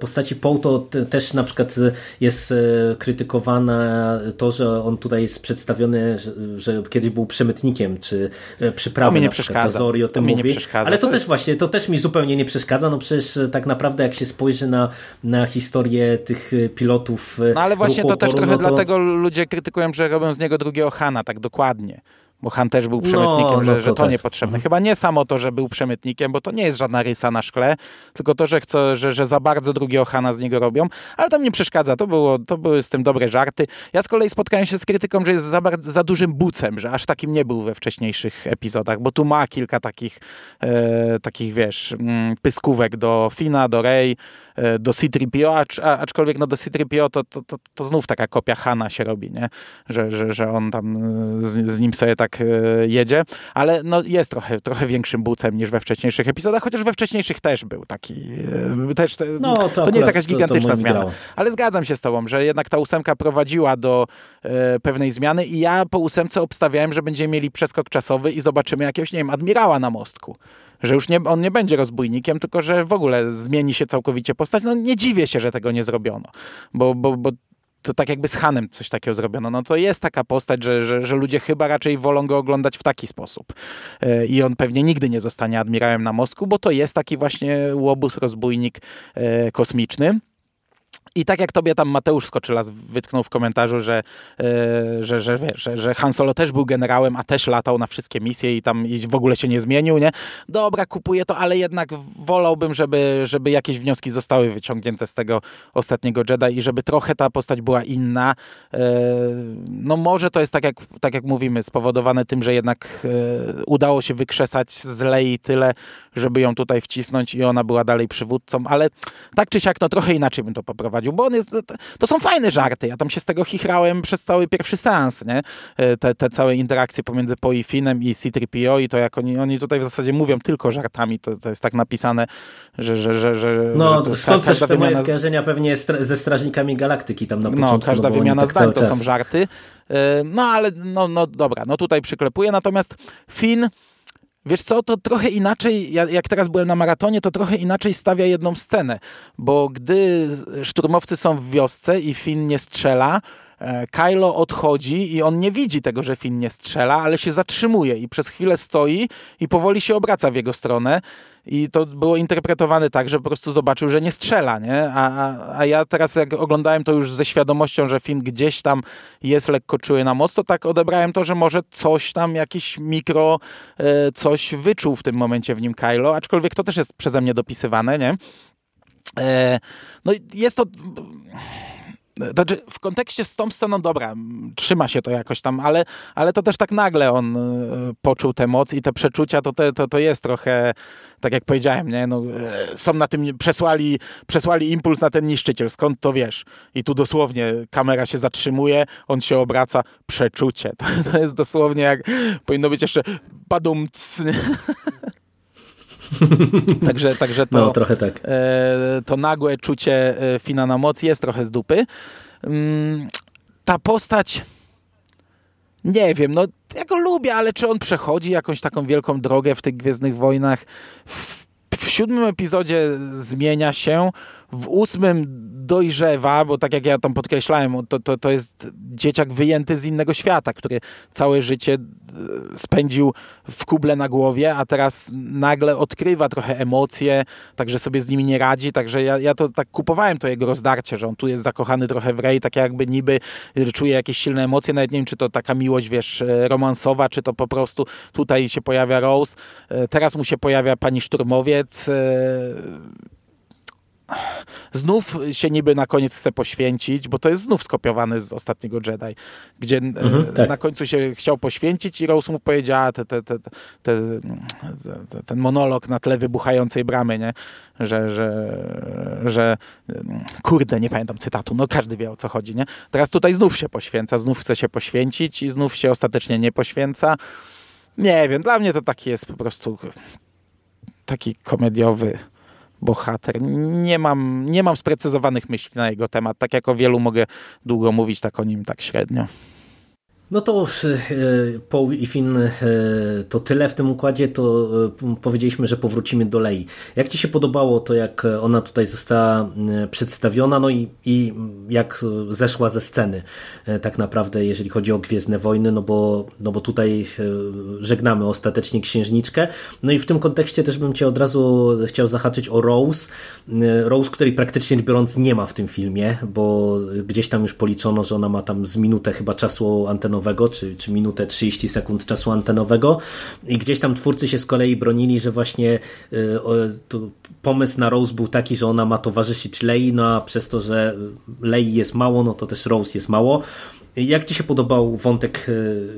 postaci Poe, to też na przykład jest krytykowane to, że on tutaj jest przedstawiony, że, że kiedyś był przemytnikiem, czy przyprawy to mi nie przeszkadza. Zori o tym mi mówi. nie przeszkadza. Ale to, to też jest... właśnie, to też mi zupełnie nie przeszkadza, no przecież tak naprawdę jak się spojrzy na, na historię tych pilotów No ale właśnie to też oporu, trochę no to... dlatego ludzie krytykują, że robią z niego drugiego Hana, tak dokładnie. Bo Han też był przemytnikiem, no, że, no to że to tak. niepotrzebne. Mhm. Chyba nie samo to, że był przemytnikiem, bo to nie jest żadna rysa na szkle, tylko to, że, chcą, że, że za bardzo drugiego Hana z niego robią, ale to mnie przeszkadza. To, było, to były z tym dobre żarty. Ja z kolei spotkałem się z krytyką, że jest za, bardzo, za dużym bucem, że aż takim nie był we wcześniejszych epizodach, bo tu ma kilka takich, e, takich wiesz, mm, pyskówek do Fina, do Rey, e, do C-3PO, acz, a, aczkolwiek no do C-3PO to, to, to, to znów taka kopia Hana się robi, nie? Że, że, że on tam e, z, z nim sobie tak e, jedzie ale no jest trochę, trochę większym bucem niż we wcześniejszych epizodach, chociaż we wcześniejszych też był taki, e, też te, no, to, to nie jest jakaś gigantyczna zmiana. grało. Ale zgadzam się z tobą, że jednak ta ósemka prowadziła do e, pewnej zmiany i ja po ósemce obstawiałem, że będziemy mieli przeskok czasowy i zobaczymy jakiegoś, nie wiem, admirała na mostku. Że już nie, on nie będzie rozbójnikiem, tylko że w ogóle zmieni się całkowicie postać. No nie dziwię się, że tego nie zrobiono, bo, bo, bo to tak jakby z Hanem coś takiego zrobiono. No to jest taka postać, że, że, że ludzie chyba raczej wolą go oglądać w taki sposób. E, I on pewnie nigdy nie zostanie admirałem na mostku, bo to jest taki właśnie łobuz, rozbójnik e, kosmiczny. I tak jak tobie tam Mateusz Skoczylas wytknął w komentarzu, że, yy, że, że, że, że Han Solo też był generałem, a też latał na wszystkie misje i tam i w ogóle się nie zmienił, nie? Dobra, kupuję to, ale jednak wolałbym, żeby, żeby jakieś wnioski zostały wyciągnięte z tego ostatniego Jedi i żeby trochę ta postać była inna. Yy, no może to jest tak jak, tak jak mówimy, spowodowane tym, że jednak yy, udało się wykrzesać z Lei tyle, żeby ją tutaj wcisnąć i ona była dalej przywódcą, ale tak czy siak, no trochę inaczej bym to poprowadził, bo on jest, to są fajne żarty, ja tam się z tego chichrałem przez cały pierwszy seans, nie? Te, te całe interakcje pomiędzy Po i Finem i C-3PO i to jak oni, oni tutaj w zasadzie mówią tylko żartami, to, to jest tak napisane, że... że, że, że no, że stąd też te moje skojarzenia pewnie ze Strażnikami Galaktyki tam na początku. No, każda no, wymiana tak zdań to czas. są żarty. No, ale no, no dobra, no tutaj przyklepuję, natomiast Finn Wiesz co, to trochę inaczej, jak teraz byłem na maratonie, to trochę inaczej stawia jedną scenę, bo gdy szturmowcy są w wiosce i Finn nie strzela, Kylo odchodzi i on nie widzi tego, że Finn nie strzela, ale się zatrzymuje i przez chwilę stoi i powoli się obraca w jego stronę i to było interpretowane tak, że po prostu zobaczył, że nie strzela, nie? A, a, a ja teraz jak oglądałem to już ze świadomością, że Finn gdzieś tam jest lekko czuły na moc, to tak odebrałem to, że może coś tam, jakiś mikro e, coś wyczuł w tym momencie w nim Kylo, aczkolwiek to też jest przeze mnie dopisywane, nie? E, no jest to znaczy, w kontekście z tą sceną, dobra, trzyma się to jakoś tam, ale, ale to też tak nagle on e, poczuł te moc i te przeczucia, to, to, to jest trochę, tak jak powiedziałem, nie? No, e, są na tym, przesłali, przesłali impuls na ten niszczyciel, skąd to wiesz? I tu dosłownie kamera się zatrzymuje, on się obraca, przeczucie. To, to jest dosłownie jak, powinno być jeszcze badumc. także, także to, no, trochę tak. E, to nagłe czucie e, Fina na moc jest trochę z dupy. Mm, ta postać nie wiem, no ja go lubię, ale czy on przechodzi jakąś taką wielką drogę w tych Gwiezdnych Wojnach? W, w siódmym epizodzie zmienia się, w ósmym dojrzewa, bo tak jak ja tam podkreślałem, to, to, to jest dzieciak wyjęty z innego świata, który całe życie e, spędził w kuble na głowie, a teraz nagle odkrywa trochę emocje, także sobie z nimi nie radzi, także ja, ja to tak kupowałem to jego rozdarcie, że on tu jest zakochany trochę w Rey, tak jakby niby czuje jakieś silne emocje, nawet nie wiem, czy to taka miłość, wiesz, e, romansowa, czy to po prostu tutaj się pojawia Rose, e, teraz mu się pojawia pani szturmowiec, znów się niby na koniec chce poświęcić, bo to jest znów skopiowane z ostatniego Jedi, gdzie e, mhm, tak. na końcu się chciał poświęcić i Rose mu powiedziała te, te, te, ten monolog na tle wybuchającej bramy, nie? Że, że, że kurde, nie pamiętam cytatu, no każdy wie o co chodzi, nie? Teraz tutaj znów się poświęca, znów chce się poświęcić i znów się ostatecznie nie poświęca. Nie wiem, dla mnie to taki jest po prostu taki komediowy bohater. Nie mam, nie mam sprecyzowanych myśli na jego temat. Tak jak o wielu mogę długo mówić, tak o nim tak średnio. No to e, Paul i Finn e, to tyle w tym układzie, to e, powiedzieliśmy, że powrócimy do Lei. Jak Ci się podobało to, jak ona tutaj została przedstawiona, no i, i jak zeszła ze sceny tak naprawdę, jeżeli chodzi o Gwiezdne Wojny, no bo, no bo tutaj żegnamy ostatecznie księżniczkę. No i w tym kontekście też bym Cię od razu chciał zahaczyć o Rose. Rose, której praktycznie biorąc nie ma w tym filmie, bo gdzieś tam już policzono, że ona ma tam z minutę chyba czasu antenowego antenowego, czy, czy minutę 30 sekund czasu antenowego i gdzieś tam twórcy się z kolei bronili, że właśnie y, pomysł na Rose był taki, że ona ma towarzyszyć Lei, no a przez to, że Lei jest mało, no to też Rose jest mało. Jak Ci się podobał wątek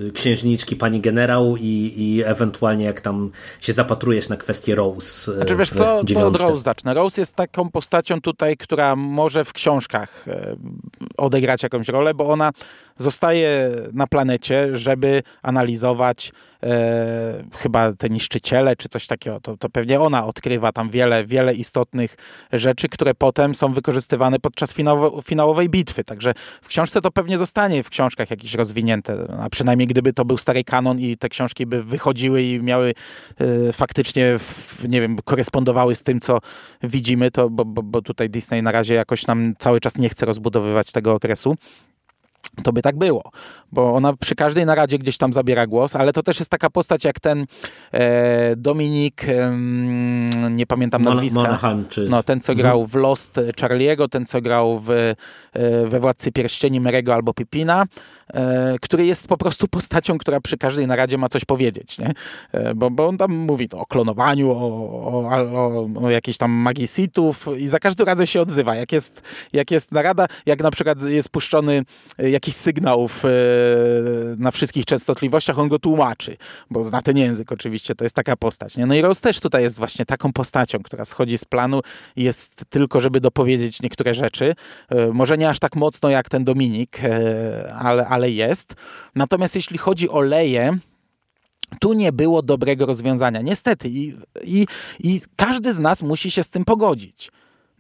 e, księżniczki pani generał i, i ewentualnie jak tam się zapatrujesz na kwestię Rose? E, znaczy wiesz co, to od Rose zacznę. Rose jest taką postacią tutaj, która może w książkach e, odegrać jakąś rolę, bo ona zostaje na planecie, żeby analizować e, chyba te niszczyciele, czy coś takiego. To, to pewnie ona odkrywa tam wiele, wiele istotnych rzeczy, które potem są wykorzystywane podczas finałowo, finałowej bitwy. Także w książce to pewnie zostanie w książkach jakieś rozwinięte, a przynajmniej gdyby to był stary kanon i te książki by wychodziły i miały e, faktycznie, w, nie wiem, korespondowały z tym, co widzimy, to bo, bo, bo tutaj Disney na razie jakoś nam cały czas nie chce rozbudowywać tego okresu to by tak było, bo ona przy każdej naradzie gdzieś tam zabiera głos, ale to też jest taka postać jak ten e, Dominik, e, nie pamiętam nazwiska, Monahan, czy... no, ten co grał mhm. w Lost Charlie'ego, ten co grał w, e, we Władcy Pierścieni Merego albo Pipina, który jest po prostu postacią, która przy każdej naradzie ma coś powiedzieć, nie? E, bo, bo on tam mówi o klonowaniu, o, o, o, o tam magii sitów i za każdym razem się odzywa, jak jest, jak jest narada, jak na przykład jest puszczony jak jakiś sygnałów e, na wszystkich częstotliwościach, on go tłumaczy, bo zna ten język oczywiście, to jest taka postać. Nie? No i Rose też tutaj jest właśnie taką postacią, która schodzi z planu i jest tylko, żeby dopowiedzieć niektóre rzeczy. E, może nie aż tak mocno jak ten Dominik, e, ale, ale jest. Natomiast jeśli chodzi o Leję, tu nie było dobrego rozwiązania. Niestety. I, i, I każdy z nas musi się z tym pogodzić.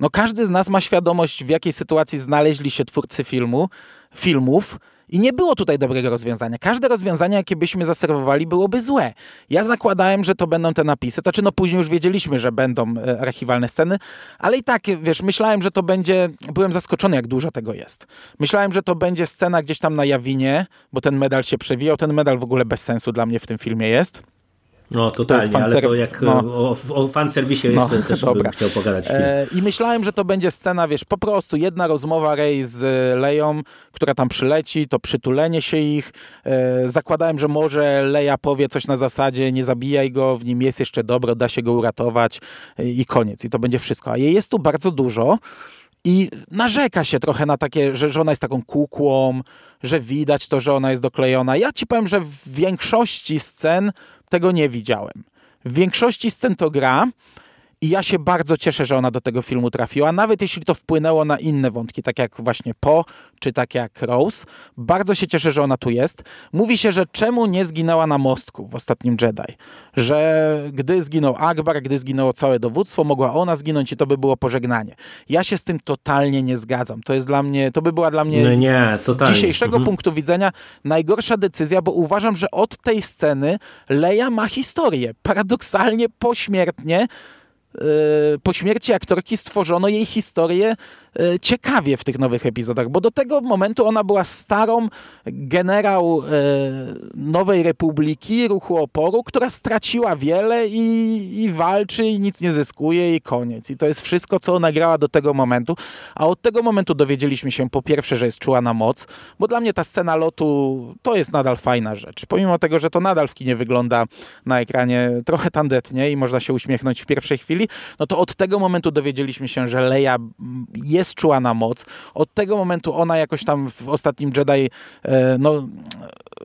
No każdy z nas ma świadomość, w jakiej sytuacji znaleźli się twórcy filmu, filmów i nie było tutaj dobrego rozwiązania. Każde rozwiązanie, jakie byśmy zaserwowali, byłoby złe. Ja zakładałem, że to będą te napisy. Znaczy, no później już wiedzieliśmy, że będą e, archiwalne sceny, ale i tak, wiesz, myślałem, że to będzie... Byłem zaskoczony, jak dużo tego jest. Myślałem, że to będzie scena gdzieś tam na Jawinie, bo ten medal się przewijał. Ten medal w ogóle bez sensu dla mnie w tym filmie jest. No totalnie, to ale to jak no. o, o fanserwisie no, jeszcze też dobra. bym chciał pogadać. E, I myślałem, że to będzie scena, wiesz, po prostu jedna rozmowa Rey z Leją, która tam przyleci, to przytulenie się ich. E, zakładałem, że może Leja powie coś na zasadzie, nie zabijaj go, w nim jest jeszcze dobro, da się go uratować e, i koniec. I to będzie wszystko. A jej jest tu bardzo dużo. I narzeka się trochę na takie, że, że ona jest taką kukłą, że widać to, że ona jest doklejona. Ja ci powiem, że w większości scen tego nie widziałem. W większości scen to gra, i ja się bardzo cieszę, że ona do tego filmu trafiła, nawet jeśli to wpłynęło na inne wątki, tak jak właśnie Po, czy tak jak Rose. Bardzo się cieszę, że ona tu jest. Mówi się, że czemu nie zginęła na mostku w ostatnim Jedi? Że gdy zginął Akbar, gdy zginęło całe dowództwo, mogła ona zginąć i to by było pożegnanie. Ja się z tym totalnie nie zgadzam. To jest dla mnie, to by była dla mnie no nie, z dzisiejszego mhm. punktu widzenia najgorsza decyzja, bo uważam, że od tej sceny Leia ma historię. Paradoksalnie pośmiertnie po śmierci aktorki stworzono jej historię ciekawie w tych nowych epizodach, bo do tego momentu ona była starą generał e, Nowej Republiki, ruchu oporu, która straciła wiele i, i walczy i nic nie zyskuje i koniec. I to jest wszystko, co ona grała do tego momentu. A od tego momentu dowiedzieliśmy się po pierwsze, że jest czuła na moc, bo dla mnie ta scena lotu to jest nadal fajna rzecz. Pomimo tego, że to nadal w kinie wygląda na ekranie trochę tandetnie i można się uśmiechnąć w pierwszej chwili, no to od tego momentu dowiedzieliśmy się, że Leia jest jest czuła na moc. Od tego momentu ona jakoś tam w ostatnim Jedi e, no,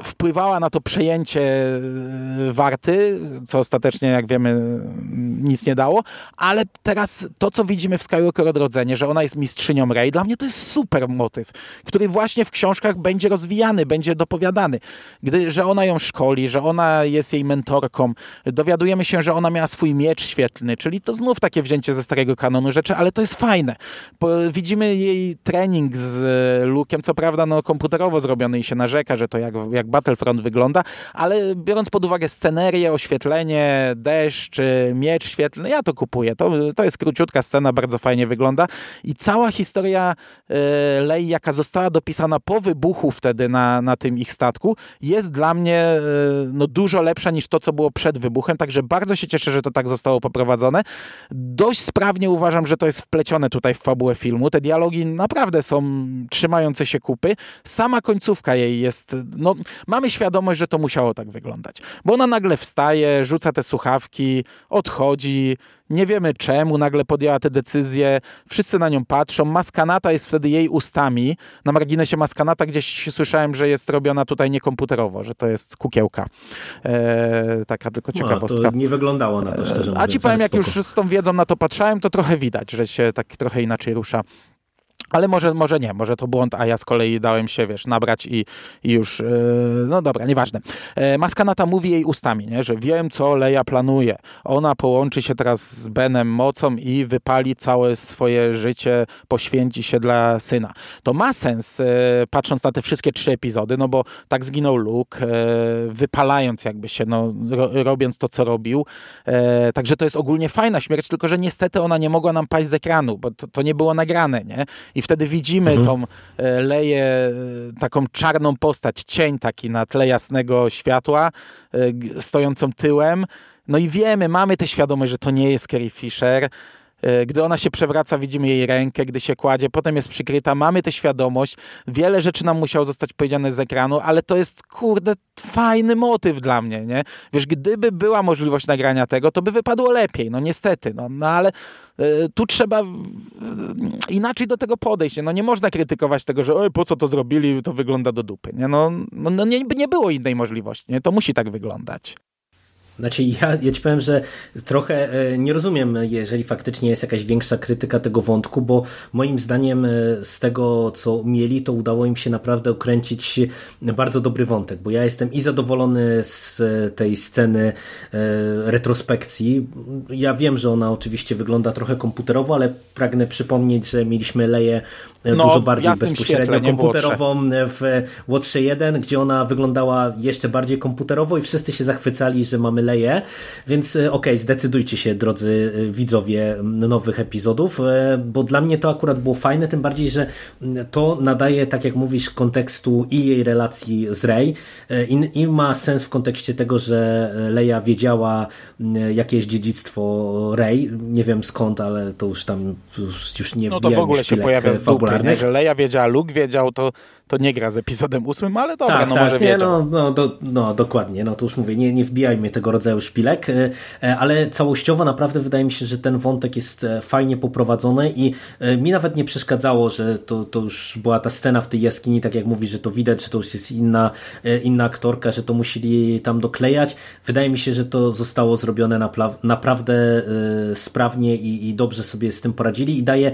wpływała na to przejęcie e, warty, co ostatecznie, jak wiemy, nic nie dało, ale teraz to, co widzimy w Skywalker Odrodzenie, że ona jest mistrzynią Rey, dla mnie to jest super motyw, który właśnie w książkach będzie rozwijany, będzie dopowiadany. Gdy, że ona ją szkoli, że ona jest jej mentorką, dowiadujemy się, że ona miała swój miecz świetlny, czyli to znów takie wzięcie ze starego kanonu rzeczy, ale to jest fajne. Widzimy jej trening z Luke'em, co prawda no, komputerowo zrobiony i się narzeka, że to jak, jak Battlefront wygląda, ale biorąc pod uwagę scenerię, oświetlenie, deszcz, miecz świetlny, ja to kupuję. To, to jest króciutka scena, bardzo fajnie wygląda i cała historia e, Lei, jaka została dopisana po wybuchu wtedy na, na tym ich statku, jest dla mnie e, no, dużo lepsza niż to, co było przed wybuchem, także bardzo się cieszę, że to tak zostało poprowadzone. Dość sprawnie uważam, że to jest wplecione tutaj w fabułę filmu. Te dialogi naprawdę są trzymające się kupy. Sama końcówka jej jest, no, mamy świadomość, że to musiało tak wyglądać. Bo ona nagle wstaje, rzuca te słuchawki, odchodzi, nie wiemy czemu nagle podjęła te decyzje, wszyscy na nią patrzą, maskanata jest wtedy jej ustami, na marginesie maskanata gdzieś słyszałem, że jest robiona tutaj niekomputerowo, że to jest kukiełka. Eee, taka tylko ciekawostka. No, to nie wyglądało na to szczerze mówiąc. A ci powiem, jak spoko. już z tą wiedzą na to patrzałem, to trochę widać, że się tak trochę inaczej rusza ale może, może nie, może to błąd, a ja z kolei dałem się, wiesz, nabrać i, i już, yy, no dobra, nieważne. Yy, Maskanata mówi jej ustami, nie, że wiem, co Leia planuje. Ona połączy się teraz z Benem mocą i wypali całe swoje życie, poświęci się dla syna. To ma sens, yy, patrząc na te wszystkie trzy epizody, no bo tak zginął Luke, yy, wypalając jakby się, no, ro, robiąc to, co robił. Także to jest ogólnie fajna śmierć, tylko że niestety ona nie mogła nam paść z ekranu, bo to, to nie było nagrane, nie? I wtedy widzimy mhm. tą e, leję, e, taką czarną postać, cień taki na tle jasnego światła, e, stojącą tyłem. No i wiemy, mamy tę świadomość, że to nie jest Carrie Fisher, gdy ona się przewraca, widzimy jej rękę, gdy się kładzie, potem jest przykryta, mamy tę świadomość. Wiele rzeczy nam musiało zostać powiedziane z ekranu, ale to jest, kurde, fajny motyw dla mnie, nie? Wiesz, gdyby była możliwość nagrania tego, to by wypadło lepiej, no niestety, no, no ale y, tu trzeba inaczej do tego podejść, no nie można krytykować tego, że oj, po co to zrobili, to wygląda do dupy, nie? No, no, no nie, nie było innej możliwości, nie? To musi tak wyglądać. Znaczy ja, ja ci powiem, że trochę e, nie rozumiem, jeżeli faktycznie jest jakaś większa krytyka tego wątku, bo moim zdaniem e, z tego, co mieli, to udało im się naprawdę okręcić bardzo dobry wątek, bo ja jestem i zadowolony z tej sceny e, retrospekcji. Ja wiem, że ona oczywiście wygląda trochę komputerowo, ale pragnę przypomnieć, że mieliśmy Leję no, dużo bardziej bezpośrednio komputerową w Łotrze 1, gdzie ona wyglądała jeszcze bardziej komputerowo i wszyscy się zachwycali, że mamy Leję, więc okej, okay, zdecydujcie się drodzy widzowie nowych epizodów, bo dla mnie to akurat było fajne, tym bardziej, że to nadaje, tak jak mówisz, kontekstu i jej relacji z Rey i, i ma sens w kontekście tego, że Leia wiedziała jakie jest dziedzictwo Rey, nie wiem skąd, ale to już tam już nie No to w ogóle się pojawia z dupy, nie? że Leia wiedziała, Luke wiedział, to to nie gra z epizodem ósmym, ale dobra, tak, no tak, może nie, no, no, do, no, dokładnie, no to już mówię, nie, nie wbijajmy tego rodzaju szpilek, e, e, ale całościowo naprawdę wydaje mi się, że ten wątek jest e, fajnie poprowadzony i mi nawet nie przeszkadzało, że to, to już była ta scena w tej jaskini, tak jak mówisz, że to widać, że to już jest inna, inna aktorka, że to musieli tam doklejać. Wydaje mi się, że to zostało zrobione naprawdę sprawnie i, i dobrze sobie z tym poradzili i daje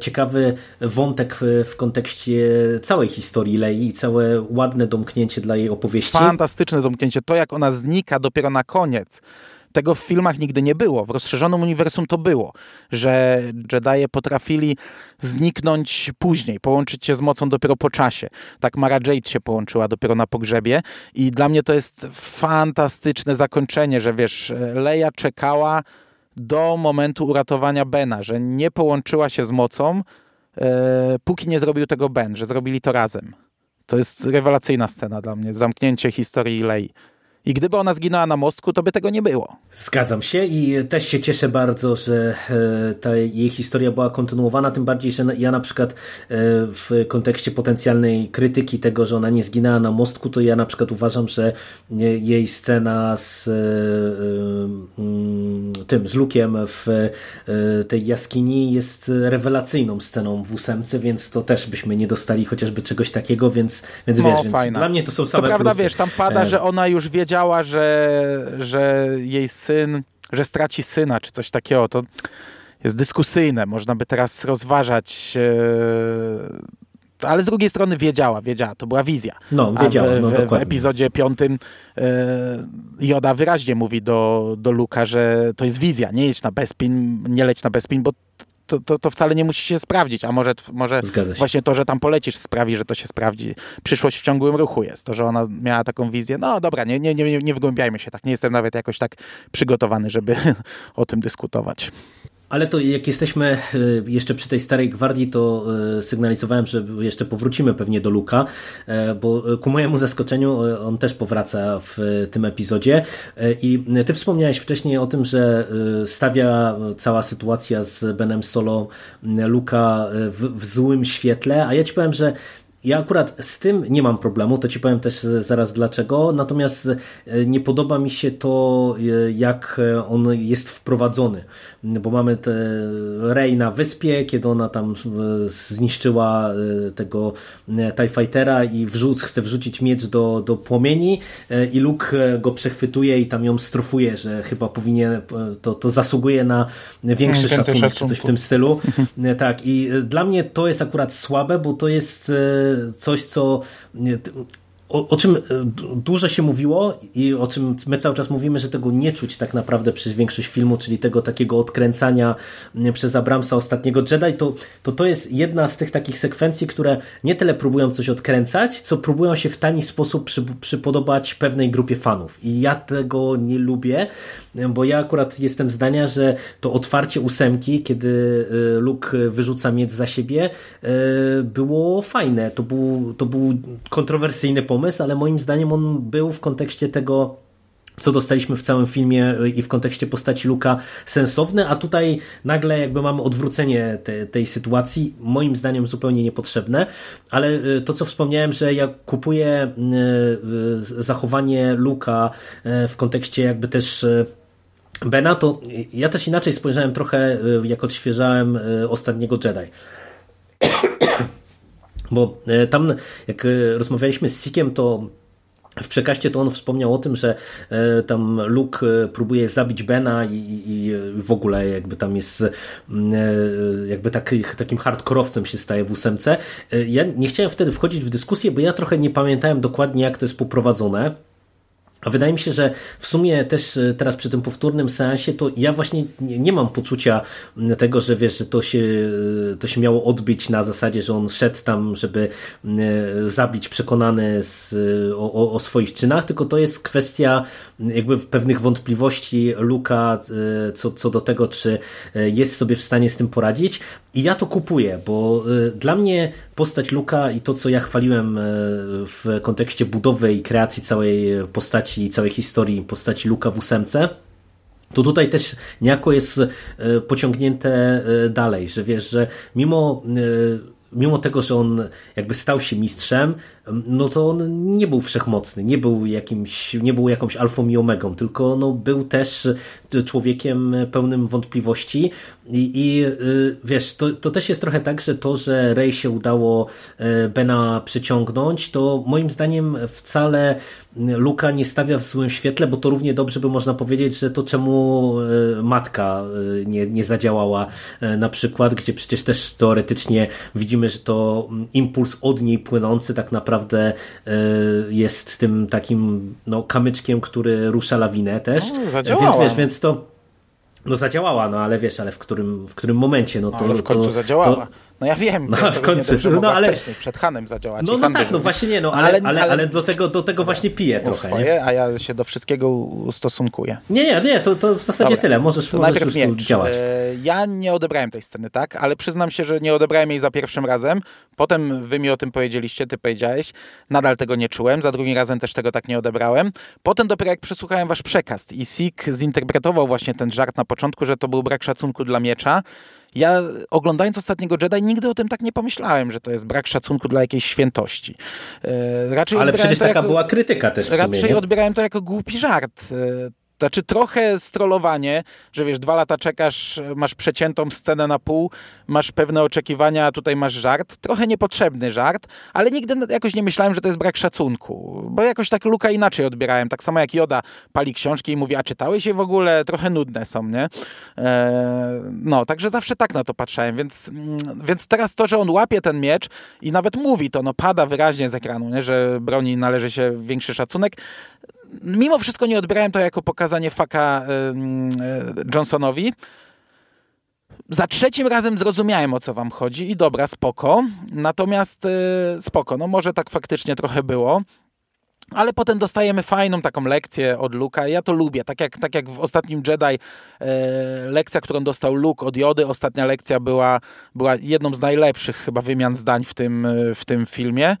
ciekawy wątek w, w kontekście całej całej historii Lei i całe ładne domknięcie dla jej opowieści. Fantastyczne domknięcie. To, jak ona znika dopiero na koniec. Tego w filmach nigdy nie było. W rozszerzonym uniwersum to było, że Jedi potrafili zniknąć później, połączyć się z mocą dopiero po czasie. Tak Mara Jade się połączyła dopiero na pogrzebie i dla mnie to jest fantastyczne zakończenie, że wiesz, Leia czekała do momentu uratowania Bena, że nie połączyła się z mocą, póki nie zrobił tego Ben, że zrobili to razem. To jest rewelacyjna scena dla mnie, zamknięcie historii Lei. I gdyby ona zginęła na mostku, to by tego nie było. Zgadzam się i też się cieszę bardzo, że e, ta jej historia była kontynuowana, tym bardziej, że ja na przykład e, w kontekście potencjalnej krytyki tego, że ona nie zginęła na mostku, to ja na przykład uważam, że jej scena z e, mm, tym, z Lukiem w tej jaskini jest rewelacyjną sceną w ósemce, więc to też byśmy nie dostali chociażby czegoś takiego, więc, więc no, wiesz, więc dla mnie to są same Co prawda, plusy. wiesz, tam pada, że ona już wie wiedziała, że, że jej syn, że straci syna, czy coś takiego, to jest dyskusyjne. Można by teraz rozważać. E, ale z drugiej strony wiedziała, wiedziała, to była wizja. No, wiedziała, w, no, w, w epizodzie piątym e, Joda wyraźnie mówi do, do Luka, że to jest wizja, nie jedź na Bespin, nie leć na Bespin, bo to, to, to, wcale nie musi się sprawdzić, a może, może właśnie to, że tam polecisz sprawi, że to się sprawdzi. Przyszłość w ciągłym ruchu jest. To, że ona miała taką wizję, no dobra, nie, nie, nie, nie wgłębiajmy się tak. Nie jestem nawet jakoś tak przygotowany, żeby o tym dyskutować. Ale to jak jesteśmy y, jeszcze przy tej starej gwardii, to y, sygnalizowałem, że jeszcze powrócimy pewnie do Luka, y, bo ku mojemu zaskoczeniu on też powraca w tym epizodzie. I ty wspomniałeś wcześniej o tym, że stawia cała sytuacja z Benem Solo Luka w, w złym świetle, a ja ci powiem, że ja akurat z tym nie mam problemu, to ci powiem też zaraz dlaczego, natomiast nie podoba mi się to, jak on jest wprowadzony. Bo mamy te Rey na wyspie, kiedy ona tam e, zniszczyła e, tego e, TIE Fightera i wrzuc, chce wrzucić miecz do, do płomieni i Luke go przechwytuje i tam ją strofuje, że chyba powinien, to, to zasługuje na większy szacunek, czy coś w tym stylu. tak, i dla mnie to jest akurat słabe, bo to jest coś, co o, o, czym e, dużo się mówiło i o czym my cały czas mówimy, że tego nie czuć tak naprawdę przez większość filmu, czyli tego takiego odkręcania przez Abramsa ostatniego Jedi, to, to to jest jedna z tych takich sekwencji, które nie tyle próbują coś odkręcać, co próbują się w tani sposób przy, przypodobać pewnej grupie fanów. I ja tego nie lubię, bo ja akurat jestem zdania, że to otwarcie ósemki, kiedy e, Luke wyrzuca miecz za siebie, e, było fajne. To był, to był kontrowersyjny pomysł, ale moim zdaniem on był w kontekście tego co dostaliśmy w całym filmie e, i w kontekście postaci Luka sensowny, a tutaj nagle jakby mamy odwrócenie te, tej sytuacji, moim zdaniem zupełnie niepotrzebne, ale to co wspomniałem, że ja kupuję zachowanie Luka w kontekście jakby też Bena, to ja też inaczej spojrzałem trochę, y, jak odświeżałem y, ostatniego Jedi. Bo y, tam, jak rozmawialiśmy z Sikiem, to w przekaście to on wspomniał o tym, że tam Luke próbuje zabić Bena i, i w ogóle jakby tam jest jakby taki, takim hardkorowcem się staje w ósemce. Ja nie chciałem wtedy wchodzić w dyskusję, bo ja trochę nie pamiętałem dokładnie jak to jest poprowadzone A wydaje mi się, że w sumie też e, teraz przy tym powtórnym seansie, to ja właśnie nie, mam poczucia tego, że wiesz, że to się, e, to się miało odbyć na zasadzie, że on szedł tam, żeby e, zabić przekonany z, o, o swoich czynach, tylko to jest kwestia jakby pewnych wątpliwości Luka co, co do tego, czy jest sobie w stanie z tym poradzić. I ja to kupuję, bo dla mnie postać Luka i to, co ja chwaliłem w kontekście budowy i kreacji całej postaci postaci, całej historii postaci Luka w ósemce, to tutaj też niejako jest e, pociągnięte e, dalej, że wiesz, że mimo e, mimo tego, że on jakby stał się mistrzem, no to on nie był wszechmocny, nie był jakimś, nie był jakąś alfą i omegą, tylko no był też człowiekiem pełnym wątpliwości. I, i y, wiesz, to, to też jest trochę tak, że to, że Rey się udało y, Bena przyciągnąć, to moim zdaniem wcale Luka nie stawia w złym świetle, bo to równie dobrze by można powiedzieć, że to czemu y, matka nie, nie zadziałała na przykład, gdzie przecież też teoretycznie widzimy, że to mm, impuls od niej płynący tak naprawdę jest tym takim no, kamyczkiem, który rusza lawinę też. No, więc wiesz, więc to no zadziałała, no ale wiesz, ale w którym, w którym momencie, no to... ale w końcu to, zadziałała. To, no ja wiem, no, w końcu, no, ale przed Hanem zadziałać. No, no tak, no właśnie nie, no, ale, ale, ale, ale do tego, do tego właśnie piję trochę. Swoje, nie? a ja się do wszystkiego ustosunkuję. Nie, nie, nie, to, to w zasadzie Dobra. tyle, możesz, możesz już miecz. działać. E, ja nie odebrałem tej sceny, tak, ale przyznam się, że nie odebrałem jej za pierwszym razem, potem wy mi o tym powiedzieliście, ty powiedziałeś, nadal tego nie czułem, za drugim razem też tego tak nie odebrałem. Potem dopiero jak przesłuchałem wasz przekaz i Sik zinterpretował właśnie ten żart na początku, że to był brak szacunku dla miecza, ja oglądając ostatniego Jedi nigdy o tym tak nie pomyślałem, że to jest brak szacunku dla jakiejś świętości. E, raczej Ale przecież taka jako, była krytyka też w sumie, Raczej nie? odbierałem to jako głupi żart. Znaczy trochę strollowanie, że wiesz, dwa lata czekasz, masz przeciętą scenę na pół, masz pewne oczekiwania, a tutaj masz żart. Trochę niepotrzebny żart, ale nigdy jakoś nie myślałem, że to jest brak szacunku, bo jakoś tak Luka inaczej odbierałem. Tak samo jak Joda pali książki i mówi, a czytałeś je w ogóle? Trochę nudne są, nie? Eee, no, także zawsze tak na to patrzałem, więc, mm, więc teraz to, że on łapie ten miecz i nawet mówi to, no pada wyraźnie z ekranu, nie? że broni należy się większy szacunek, mimo wszystko nie odbierałem to jako pokazanie faka Johnsonowi. Za trzecim razem zrozumiałem, o co wam chodzi i dobra, spoko. Natomiast y, spoko, no może tak faktycznie trochę było. Ale potem dostajemy fajną taką lekcję od Luka. Ja to lubię. Tak jak, tak jak w ostatnim Jedi e, lekcja, którą dostał Luke od Jody, ostatnia lekcja była, była jedną z najlepszych chyba wymian zdań w tym, w tym filmie.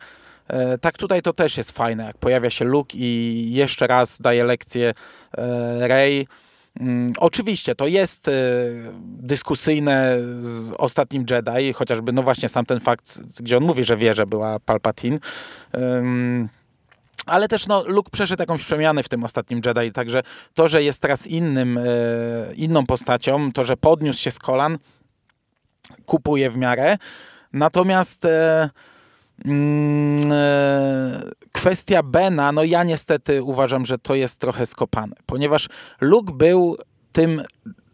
E, tak tutaj to też jest fajne, jak pojawia się Luke i jeszcze raz daje lekcję e, Rey. Mm, oczywiście to jest e, dyskusyjne z ostatnim Jedi, chociażby no właśnie sam ten fakt, gdzie on mówi, że wie, że była Palpatine. Ale też no, Luke przeszedł jakąś przemianę w tym ostatnim Jedi, także to, że jest teraz innym, inną postacią, to, że podniósł się z kolan, kupuje w miarę. Natomiast kwestia Bena, no ja niestety uważam, że to jest trochę skopane, ponieważ Luke był tym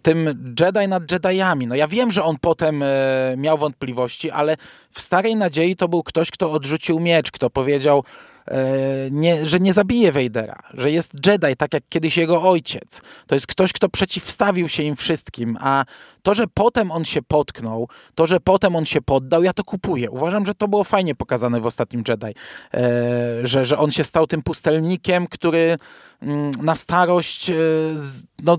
tym Jedi nad Jediami. No ja wiem, że on potem e, miał wątpliwości, ale w Starej Nadziei to był ktoś, kto odrzucił miecz, kto powiedział, E, nie, że nie zabije Vadera, że jest Jedi, tak jak kiedyś jego ojciec. To jest ktoś, kto przeciwstawił się im wszystkim, a to, że potem on się potknął, to, że potem on się poddał, ja to kupuję. Uważam, że to było fajnie pokazane w ostatnim Jedi, e, że, że on się stał tym pustelnikiem, który mm, na starość e, no,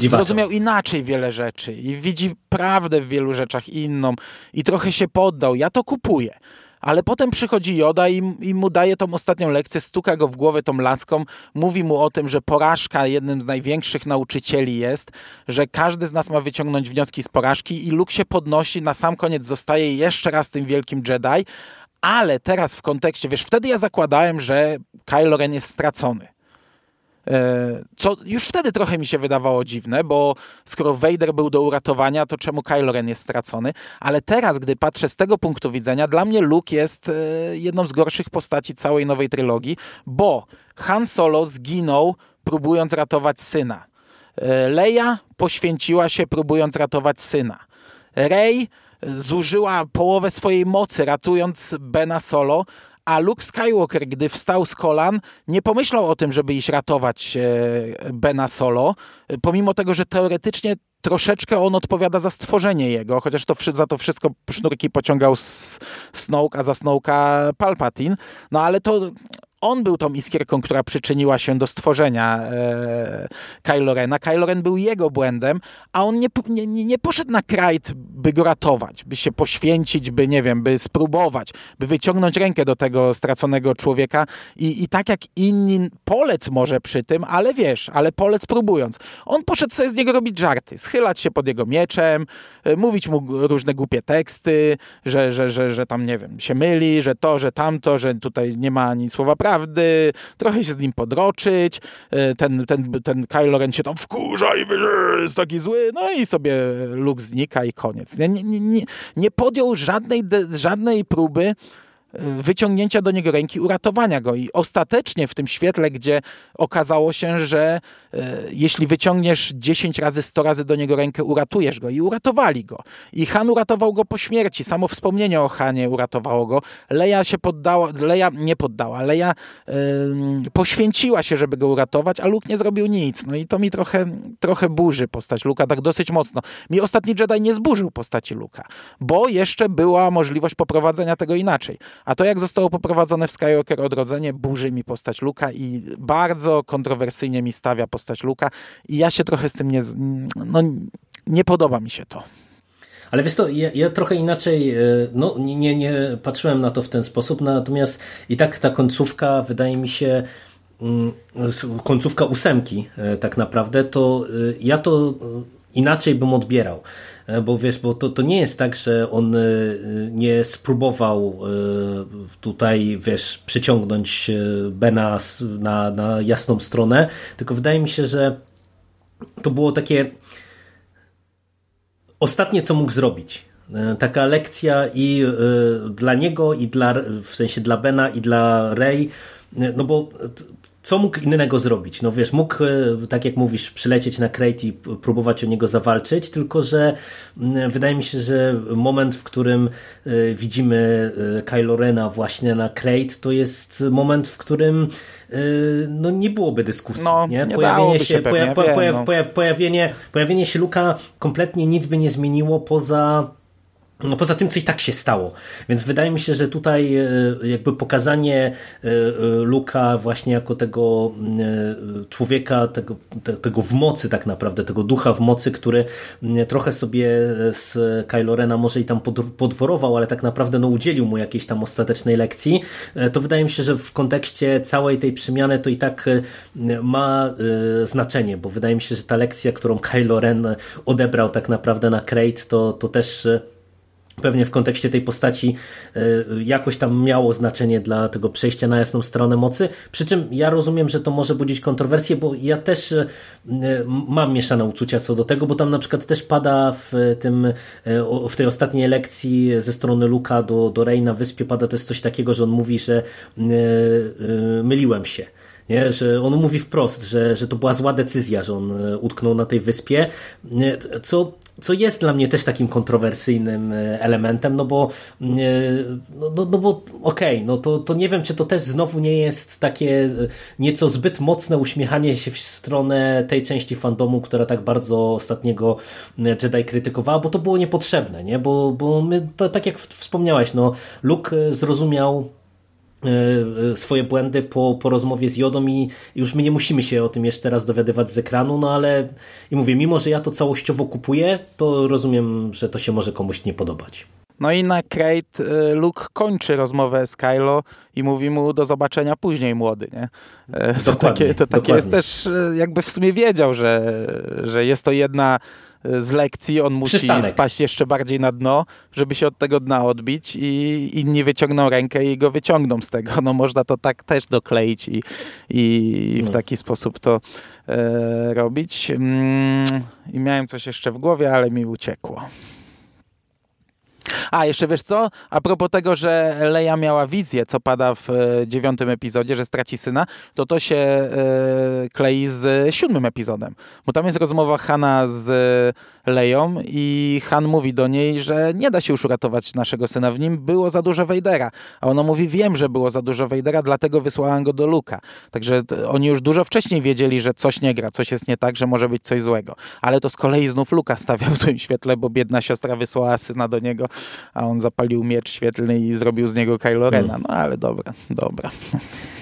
zrozumiał inaczej wiele rzeczy i widzi prawdę w wielu rzeczach inną i trochę się poddał. Ja to kupuję. Ale potem przychodzi Joda i, i, mu daje tą ostatnią lekcję, stuka go w głowę tą laską, mówi mu o tym, że porażka jednym z największych nauczycieli jest, że każdy z nas ma wyciągnąć wnioski z porażki i Luke się podnosi, na sam koniec zostaje jeszcze raz tym wielkim Jedi, ale teraz w kontekście, wiesz, wtedy ja zakładałem, że Kylo Ren jest stracony. E, co już wtedy trochę mi się wydawało dziwne, bo skoro Vader był do uratowania, to czemu Kylo Ren jest stracony? Ale teraz, gdy patrzę z tego punktu widzenia, dla mnie Luke jest e, jedną z gorszych postaci całej nowej trylogii, bo Han Solo zginął próbując ratować syna. E, Leia poświęciła się próbując ratować syna. Rey zużyła połowę swojej mocy ratując Bena Solo, A Luke Skywalker, gdy wstał z kolan, nie pomyślał o tym, żeby iść ratować e, Bena Solo, pomimo tego, że teoretycznie troszeczkę on odpowiada za stworzenie jego, chociaż to, za to wszystko sznurki pociągał Snoke, a za Snoke'a Palpatine. No ale to on był tą iskierką, która przyczyniła się do stworzenia e, Kylo Rena. Kylo Ren był jego błędem, a on nie, nie, nie poszedł na krajt, by go ratować, by się poświęcić, by, nie wiem, by spróbować, by wyciągnąć rękę do tego straconego człowieka i, i tak jak inni, polec może przy tym, ale wiesz, ale polec próbując. On poszedł sobie z niego robić żarty, schylać się pod jego mieczem, e, mówić mu różne głupie teksty, że, że, że, że tam, nie wiem, się myli, że to, że tamto, że tutaj nie ma ani słowa prawdy, trochę się z nim podroczyć, e, ten, ten, ten Kylo Ren się tam wkurza i jest taki zły, no i sobie Luke znika i koniec. Nie, nie, nie, nie podjął żadnej, żadnej próby wyciągnięcia do niego ręki, uratowania go. I ostatecznie w tym świetle, gdzie okazało się, że e, jeśli wyciągniesz 10 razy, 100 razy do niego rękę, uratujesz go. I uratowali go. I Han uratował go po śmierci. Samo wspomnienie o Hanie uratowało go. Leja się poddała, Leja nie poddała, Leja yy, poświęciła się, żeby go uratować, a Luke nie zrobił nic. No i to mi trochę, trochę burzy postać Luka, tak dosyć mocno. Mi ostatni Jedi nie zburzył postaci Luka, bo jeszcze była możliwość poprowadzenia tego inaczej. A to, jak zostało poprowadzone w Skywalker Odrodzenie, burzy mi postać Luka i bardzo kontrowersyjnie mi stawia postać Luka i ja się trochę z tym nie... No, nie podoba mi się to. Ale wiesz to, ja, ja, trochę inaczej, e, no nie, nie patrzyłem na to w ten sposób, natomiast i tak ta końcówka wydaje mi się mm, końcówka ósemki e, tak naprawdę, to e, ja to inaczej bym odbierał. E, bo wiesz, bo to, to nie jest tak, że on e, nie spróbował e, tutaj, wiesz, przyciągnąć Bena na, na jasną stronę, tylko wydaje mi się, że to było takie ostatnie, co mógł zrobić. Taka lekcja i dla niego, i dla, w sensie dla Bena, i dla Rey, no bo co mógł innego zrobić? No wiesz, mógł, e, tak jak mówisz, przylecieć na Crate i próbować o niego zawalczyć, tylko że wydaje mi się, że moment, w którym e, widzimy e, Kylo Rena właśnie na Crate, to jest moment, w którym no nie byłoby dyskusji. No, nie? nie pojawienie się, się pewnie, poja, poja, no. pojawienie, pojawienie się Luka kompletnie nic by nie zmieniło poza no poza tym, co i tak się stało. Więc wydaje mi się, że tutaj e, jakby pokazanie e, e, Luka właśnie jako tego człowieka, tego, tego w mocy tak naprawdę, tego ducha w mocy, który trochę sobie z Kylo Rena może i tam podworował, ale tak naprawdę no, udzielił mu jakiejś tam ostatecznej lekcji, to wydaje mi się, że w kontekście całej tej przemiany to i tak ma znaczenie, bo wydaje mi się, że ta lekcja, którą Kylo Ren odebrał tak naprawdę na Crate, to, to też pewnie w kontekście tej postaci e, jakoś tam miało znaczenie dla tego przejścia na jasną stronę mocy. Przy czym ja rozumiem, że to może budzić kontrowersje, bo ja też e, mam mieszane uczucia co do tego, bo tam na przykład też pada w, tym, e, w tej ostatniej lekcji ze strony Luka do, do Rey na wyspie pada też coś takiego, że on mówi, że myliłem się nie? że on mówi wprost, że, że to była zła decyzja, że on utknął na tej wyspie, co, co jest dla mnie też takim kontrowersyjnym e, elementem, no bo e, no, no, no bo okej, okay, no to, to nie wiem, czy to też znowu nie jest takie nieco zbyt mocne uśmiechanie się w stronę tej części fandomu, która tak bardzo ostatniego Jedi krytykowała, bo to było niepotrzebne, nie? Bo, bo my, to, tak jak wspomniałeś, no Luke zrozumiał E, e, swoje błędy po, po rozmowie z Jodą i już my nie musimy się o tym jeszcze raz dowiadywać z ekranu, no ale i mówię, mimo że ja to całościowo kupuję, to rozumiem, że to się może komuś nie podobać. No i na Crate e, Luke kończy rozmowę z Kylo i mówi mu do zobaczenia później młody, nie? To takie, to takie jest też, jakby w sumie wiedział, że, że jest to jedna z lekcji, on musi Przystanek. spaść jeszcze bardziej na dno, żeby się od tego dna odbić i inni wyciągną rękę i go wyciągną z tego. No można to tak też dokleić i, i w no. taki sposób to e, robić. Mm, I miałem coś jeszcze w głowie, ale mi uciekło. A, jeszcze wiesz co? A propos tego, że Leia miała wizję, co pada w e, dziewiątym epizodzie, że straci syna, to to się e, klei z siódmym epizodem. Bo tam jest rozmowa Hanna z Leją i Han mówi do niej, że nie da się już uratować naszego syna. W nim było za dużo Vadera. A ona mówi, wiem, że było za dużo Vadera, dlatego wysłałam go do Luka. Także oni już dużo wcześniej wiedzieli, że coś nie gra, coś jest nie tak, że może być coś złego. Ale to z kolei znów Luka stawia w złym świetle, bo biedna siostra wysłała syna do niego, a on zapalił miecz świetlny i zrobił z niego Kylo Rena. Hmm. No ale dobra, dobra.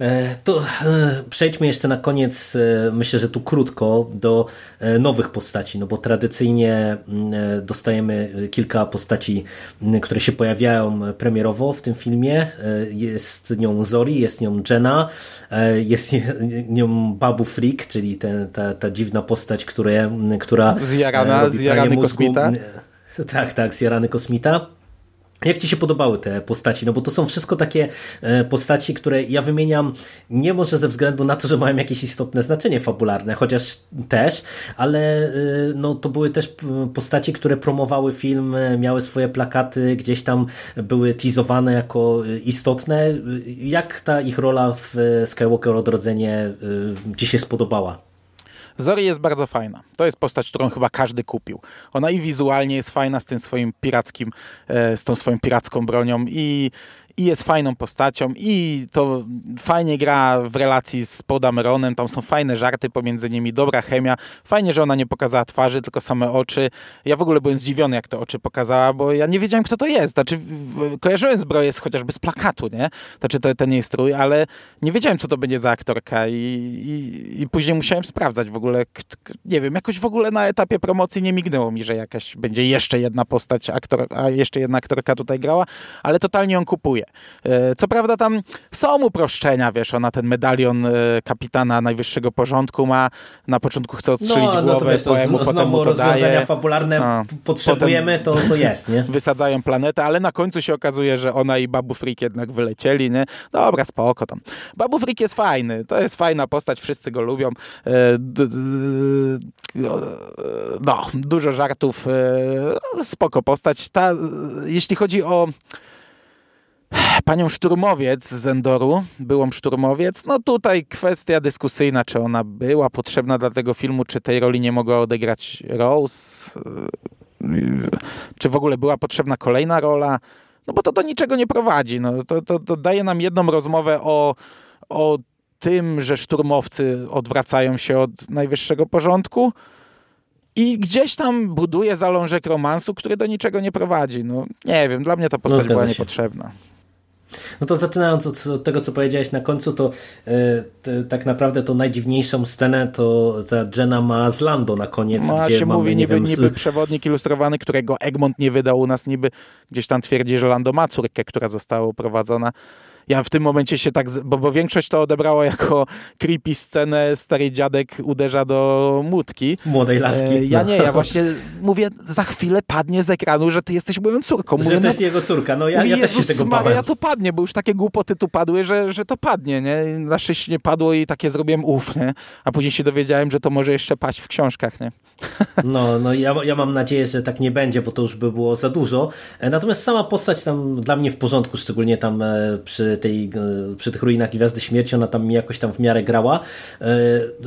E, to e, przejdźmy jeszcze na koniec, e, myślę, że tu krótko, do nowych postaci, no bo tradycyjnie mm, dostajemy kilka postaci, mm, które się pojawiają premierowo w tym filmie. Jest nią Zori, jest nią Jenna, jest nią Babu Freak, czyli ten, ta, ta dziwna postać, które, która... Zjarana, zjarany kosmita. Tak, tak, zjarany kosmita. Jak ci się podobały te postaci? No bo to są wszystko takie e, postaci, które ja wymieniam nie może ze względu na to, że mają jakieś istotne znaczenie fabularne, chociaż też, ale e, no, to były też postaci, które promowały film, e, miały swoje plakaty, gdzieś tam były teasowane jako istotne. Jak ta ich rola w Skywalker Odrodzenie ci się spodobała? Zori jest bardzo fajna. To jest postać, którą chyba każdy kupił. Ona i wizualnie jest fajna z tym swoim pirackim, e, z tą swoją piracką bronią i i jest fajną postacią i to fajnie gra w relacji z Podameronem, tam są fajne żarty pomiędzy nimi, dobra chemia, fajnie, że ona nie pokazała twarzy, tylko same oczy. Ja w ogóle byłem zdziwiony, jak te oczy pokazała, bo ja nie wiedziałem, kto to jest. Znaczy, kojarzyłem zbroję chociażby z plakatu, nie? Znaczy, to, ten jej strój, ale nie wiedziałem, co to będzie za aktorka i, i, i później musiałem sprawdzać w ogóle, nie wiem, jakoś w ogóle na etapie promocji nie mignęło mi, że jakaś będzie jeszcze jedna postać, aktor, a jeszcze jedna aktorka tutaj grała, ale totalnie ją kupuję. E, co prawda tam są uproszczenia, wiesz, ona ten medalion e, kapitana najwyższego porządku ma, na początku chce odstrzelić no, głowę, no to wiesz, to poemu, potem mu to daje. fabularne no, potrzebujemy, to, to jest, nie? Wysadzają planetę, ale na końcu się okazuje, że ona i Babu Freak jednak wylecieli, nie? Dobra, spoko tam. Babu Freak jest fajny, to jest fajna postać, wszyscy go lubią. E, no, dużo żartów, spoko postać. Ta, jeśli chodzi o panią szturmowiec z Endoru, byłą szturmowiec. No tutaj kwestia dyskusyjna, czy ona była potrzebna dla tego filmu, czy tej roli nie mogła odegrać Rose, czy w ogóle była potrzebna kolejna rola. No bo to do niczego nie prowadzi. No, to, to, to daje nam jedną rozmowę o, o tym, że szturmowcy odwracają się od najwyższego porządku, i gdzieś tam buduje zalążek romansu, który do niczego nie prowadzi. No nie wiem, dla mnie ta postać no, była niepotrzebna. No to zaczynając od, od, tego, co powiedziałeś na końcu, to e, tak naprawdę to najdziwniejszą scenę to ta Jenna ma z Lando na koniec. No, gdzie się mamy, mówi niby, wiem, niby przewodnik ilustrowany, którego Egmont nie wydał u nas, niby gdzieś tam twierdzi, że Lando ma córkę, która została uprowadzona ja w tym momencie się tak, bo, bo większość to odebrała jako creepy scenę, stary dziadek uderza do młódki. Młodej laski. E, ja nie, ja właśnie mówię, za chwilę padnie z ekranu, że ty jesteś moją córką. Mówię, że to jest no, jego córka, no ja, mówię, ja też się tego bałem. Ja to padnie, bo już takie głupoty tu padły, że, że to padnie, nie? Na szczęście nie padło i takie zrobiłem uf, nie? A później się dowiedziałem, że to może jeszcze paść w książkach, nie? No, no ja, ja mam nadzieję, że tak nie będzie, bo to już by było za dużo. E, natomiast sama postać tam dla mnie w porządku, szczególnie tam e, przy, tej, e, przy tych ruinach Gwiazdy Śmierci, ona tam mi jakoś tam w miarę grała.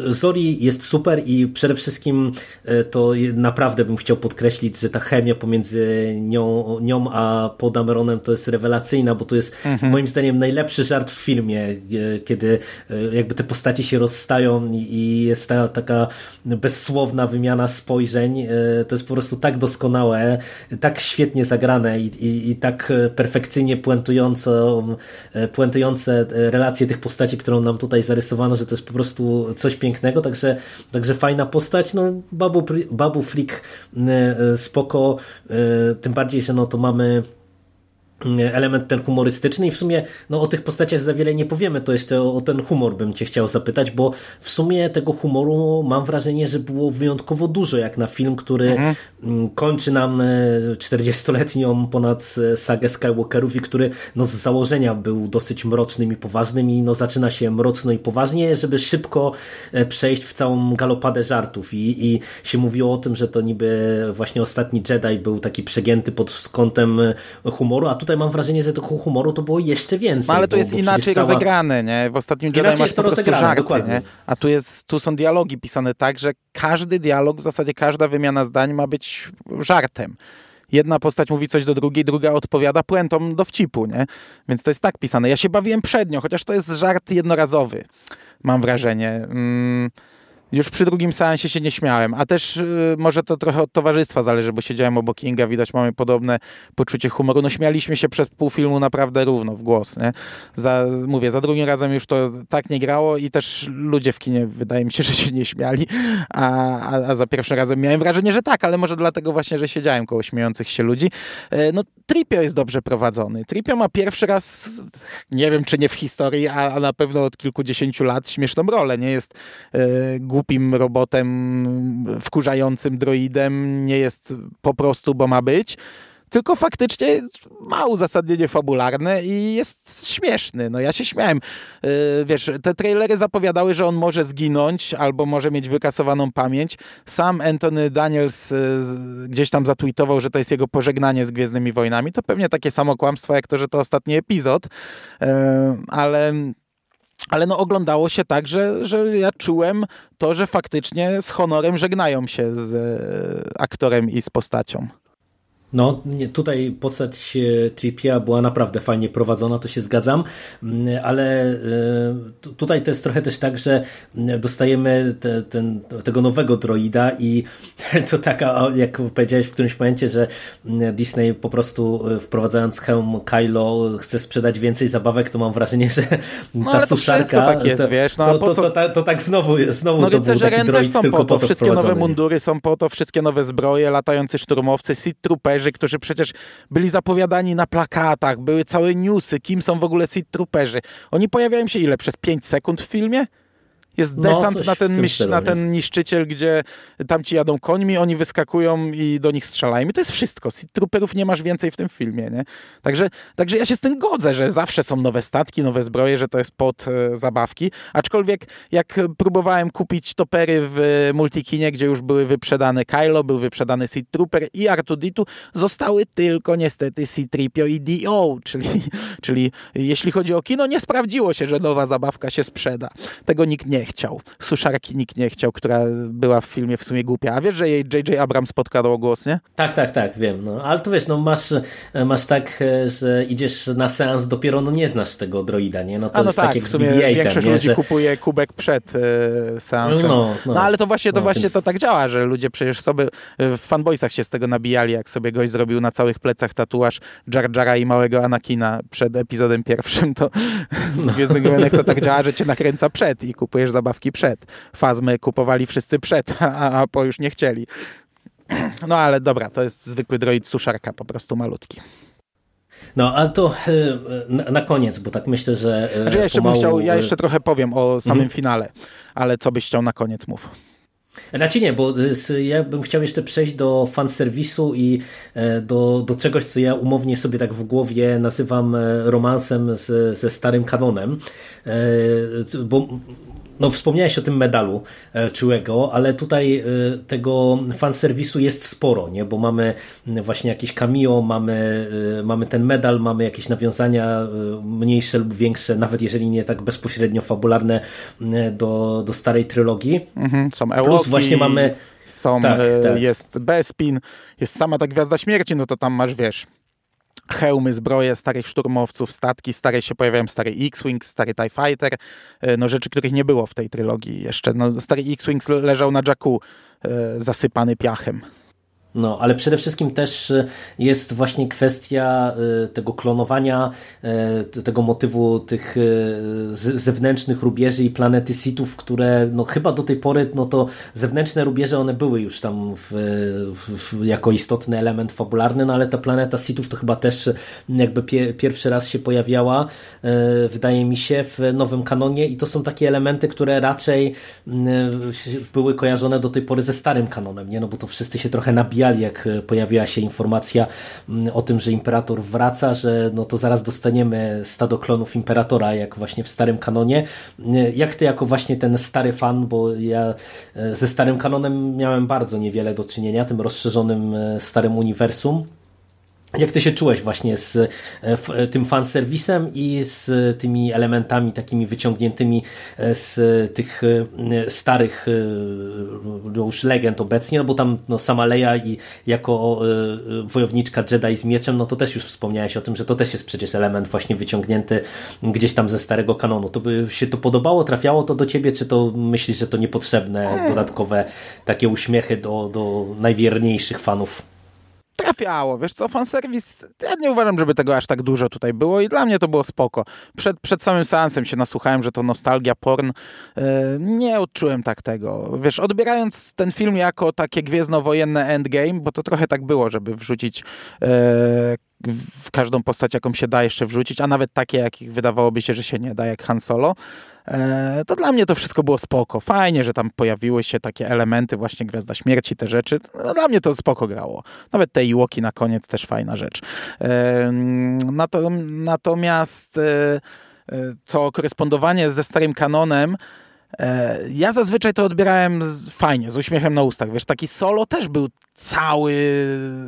Zori jest super i przede wszystkim to naprawdę bym chciał podkreślić, że ta chemia pomiędzy nią, nią a Podameronem to jest rewelacyjna, bo to jest mhm. moim zdaniem najlepszy żart w filmie, kiedy jakby te postacie się rozstają i jest ta taka bezsłowna wymiana spojrzeń e, to jest po prostu tak doskonałe, tak świetnie zagrane i, i, i tak perfekcyjnie puentujące, puentujące relacje tych postaci, którą nam tutaj zarysowano, że to jest po prostu coś pięknego, także, także fajna postać, no Babu, Babu Flick e, spoko, e, tym bardziej, że no to mamy element ten humorystyczny i w sumie no, o tych postaciach za wiele nie powiemy, to jeszcze o, o, ten humor bym cię chciał zapytać, bo w sumie tego humoru mam wrażenie, że było wyjątkowo dużo, jak na film, który mhm. Mm, kończy nam 40-letnią e, ponad e, sagę Skywalkerów i który no, z założenia był dosyć mrocznym i poważnym i no, zaczyna się mroczno i poważnie, żeby szybko e, przejść w całą galopadę żartów i, i się mówiło o tym, że to niby właśnie ostatni Jedi był taki przegięty pod kątem humoru, a tutaj tutaj mam wrażenie, że tego humoru to było jeszcze więcej. No ale to jest bo inaczej cała... rozegrane, nie? W ostatnim Jedi masz po prostu żarty, dokładnie. nie? A tu, jest, tu są dialogi pisane tak, że każdy dialog, w zasadzie każda wymiana zdań ma być żartem. Jedna postać mówi coś do drugiej, druga odpowiada puentą dowcipu, nie? Więc to jest tak pisane. Ja się bawiłem przednio, chociaż to jest żart jednorazowy, mam wrażenie. Mm. Już przy drugim seansie się nie śmiałem, a też y, może to trochę od towarzystwa zależy, bo siedziałem obok Kinga, widać mamy podobne poczucie humoru. No śmialiśmy się przez pół filmu naprawdę równo w głos, nie? Za, mówię, za drugim razem już to tak nie grało i też ludzie w kinie wydaje mi się, że się nie śmiali, a, a, a za pierwszym razem miałem wrażenie, że tak, ale może dlatego właśnie, że siedziałem koło śmiejących się ludzi. E, No Tripio jest dobrze prowadzony. Tripio ma pierwszy raz, nie wiem czy nie w historii, a, a na pewno od kilkudziesięciu lat śmieszną rolę. Nie jest e, głupim robotem, wkurzającym droidem, nie jest po prostu, bo ma być, tylko faktycznie ma uzasadnienie fabularne i jest śmieszny. No ja się śmiałem. Yy, wiesz, te trailery zapowiadały, że on może zginąć albo może mieć wykasowaną pamięć. Sam Anthony Daniels yy, gdzieś tam zatweetował, że to jest jego pożegnanie z Gwiezdnymi Wojnami. To pewnie takie samo kłamstwo, jak to, że to ostatni epizod. Yy, ale ale no oglądało się tak, że, że ja czułem to, że faktycznie z honorem żegnają się z e, aktorem i z postacią. No, tutaj postać e, Tripia była naprawdę fajnie prowadzona, to się zgadzam, Mm, ale e, tu- tutaj to jest trochę też tak, że mm, dostajemy te, ten, tego nowego droida i to taka, jak powiedziałeś w którymś momencie, że mm, Disney po prostu e, wprowadzając hełm Kylo chce sprzedać więcej zabawek, to mam wrażenie, że ta No, ale to suszarka... tak jest, to, wiesz, no, to, po to, to, to, to tak znowu, znowu No to był taki też droid są tylko po to, wszystkie nowe mundury są po to, wszystkie nowe zbroje, latający szturmowcy, Sith Trooperzy, którzy przecież byli zapowiadani na plakatach, były całe newsy, kim są w ogóle Sith Trooperzy. Oni pojawiają się ile? Przez 5 sekund w filmie? Jest No, desant coś na, ten, stylu, na nie? ten niszczyciel, gdzie tamci jadą końmi, oni wyskakują i do nich strzelają. I to jest wszystko. Trooperów nie masz więcej w tym filmie, nie? Także, także ja się z tym godzę, że zawsze są nowe statki, nowe zbroje, że to jest pod e, zabawki. Aczkolwiek jak próbowałem kupić topery w Multikinie, gdzie już były wyprzedane Kylo, był wyprzedany Sith Trooper i R2-D2, zostały tylko niestety C-3PO i D.O., czyli, czyli jeśli chodzi o kino, nie sprawdziło się, że nowa zabawka się sprzeda. Tego nikt nie chciał. Suszarki nikt nie chciał, która była w filmie w sumie głupia. A wiesz, że jej J.J. Abrams podkradł głos, nie? Tak, tak, tak, wiem. No, ale to wiesz, no masz, masz tak, e, że idziesz na seans, dopiero no nie znasz tego droida, nie? No to A no jest tak, tak jak w sumie z BB-8, większość nie? ludzi Że- kupuje kubek przed e, seansem. No, No, no. ale to właśnie, to No, właśnie więc- to tak działa, że ludzie przecież sobie e, w fanboysach się z tego nabijali, jak sobie gość zrobił na całych plecach tatuaż Jar Jara i małego Anakina przed epizodem pierwszym, to w Gwiezdnych to tak działa, że cię nakręca przed i kupujesz zabawki przed. Fazmy kupowali wszyscy przed, a, a po już nie chcieli. No ale dobra, to jest zwykły droid suszarka, po prostu malutki. No, ale to e, na, koniec, bo tak myślę, że e, Znaczy ja jeszcze pomału, chciał, ja e, jeszcze trochę powiem o samym Mhm. finale, ale co byś chciał na koniec mów. Znaczy nie, bo ja bym chciał jeszcze przejść do fanserwisu i do, do czegoś, co ja umownie sobie tak w głowie nazywam romansem z, ze starym kanonem, bo no, wspomniałeś o tym medalu e, czułego, ale tutaj e, tego fanserwisu jest sporo, nie? bo mamy właśnie jakieś cameo, mamy, e, mamy ten medal, mamy jakieś nawiązania mniejsze lub większe, nawet jeżeli nie tak bezpośrednio fabularne do, do starej trylogii. Mhm, są Plus Ewoki, właśnie mamy są, Tak, tak. jest Bespin, jest sama ta Gwiazda Śmierci, no to tam masz, wiesz, hełmy, zbroje starych szturmowców, statki, stare się pojawiają, stary X-Wing, stary TIE Fighter, e, no rzeczy, których nie było w tej trylogii jeszcze. No, stary X-Wing leżał na Jakku, e, zasypany piachem. No, ale przede wszystkim też y, jest właśnie kwestia y, tego klonowania, y, tego motywu tych zewnętrznych rubieży i planety Sithów, które no chyba do tej pory, no to zewnętrzne rubieże one były już tam w, w, jako istotny element fabularny, no ale ta planeta Sithów to chyba też jakby pie, pierwszy raz się pojawiała, wydaje mi się, w nowym kanonie i to są takie elementy, które raczej były kojarzone do tej pory ze starym kanonem, nie? No bo to wszyscy się trochę jak e, pojawiła się informacja mm, o tym, że Imperator wraca, że no to zaraz dostaniemy stado klonów Imperatora, jak właśnie w starym kanonie. E, Jak ty jako właśnie ten stary fan, bo ja e, ze starym kanonem miałem bardzo niewiele do czynienia, tym rozszerzonym starym uniwersum, Jak ty się czułeś właśnie z e, tym fanserwisem i z tymi elementami takimi wyciągniętymi z tych starych no już legend obecnie, no bo tam no, sama Leia i jako wojowniczka Jedi z mieczem, no to też już wspomniałeś o tym, że to też jest przecież element właśnie wyciągnięty gdzieś tam ze starego kanonu. To by się to podobało, trafiało to do ciebie, czy to myślisz, że to niepotrzebne, dodatkowe takie uśmiechy do, do najwierniejszych fanów? Trafiało, wiesz co, fanserwis, ja nie uważam, żeby tego aż tak dużo tutaj było i dla mnie to było spoko. Przed, przed samym seansem się nasłuchałem, że to nostalgia, porn, yy, nie odczułem tak tego. Wiesz, odbierając ten film jako takie gwiezdnowojenne endgame, bo to trochę tak było, żeby wrzucić yy, w każdą postać, jaką się da jeszcze wrzucić, a nawet takie, jakich wydawałoby się, że się nie da, jak Han Solo, to dla mnie to wszystko było spoko. Fajnie, że tam pojawiły się takie elementy, właśnie Gwiazda Śmierci, te rzeczy. No, dla mnie to spoko grało. Nawet te Iłoki na koniec też fajna rzecz. E, natomiast e, to korespondowanie ze starym kanonem E, ja zazwyczaj to odbierałem fajnie, z uśmiechem na ustach. Wiesz, taki solo też był cały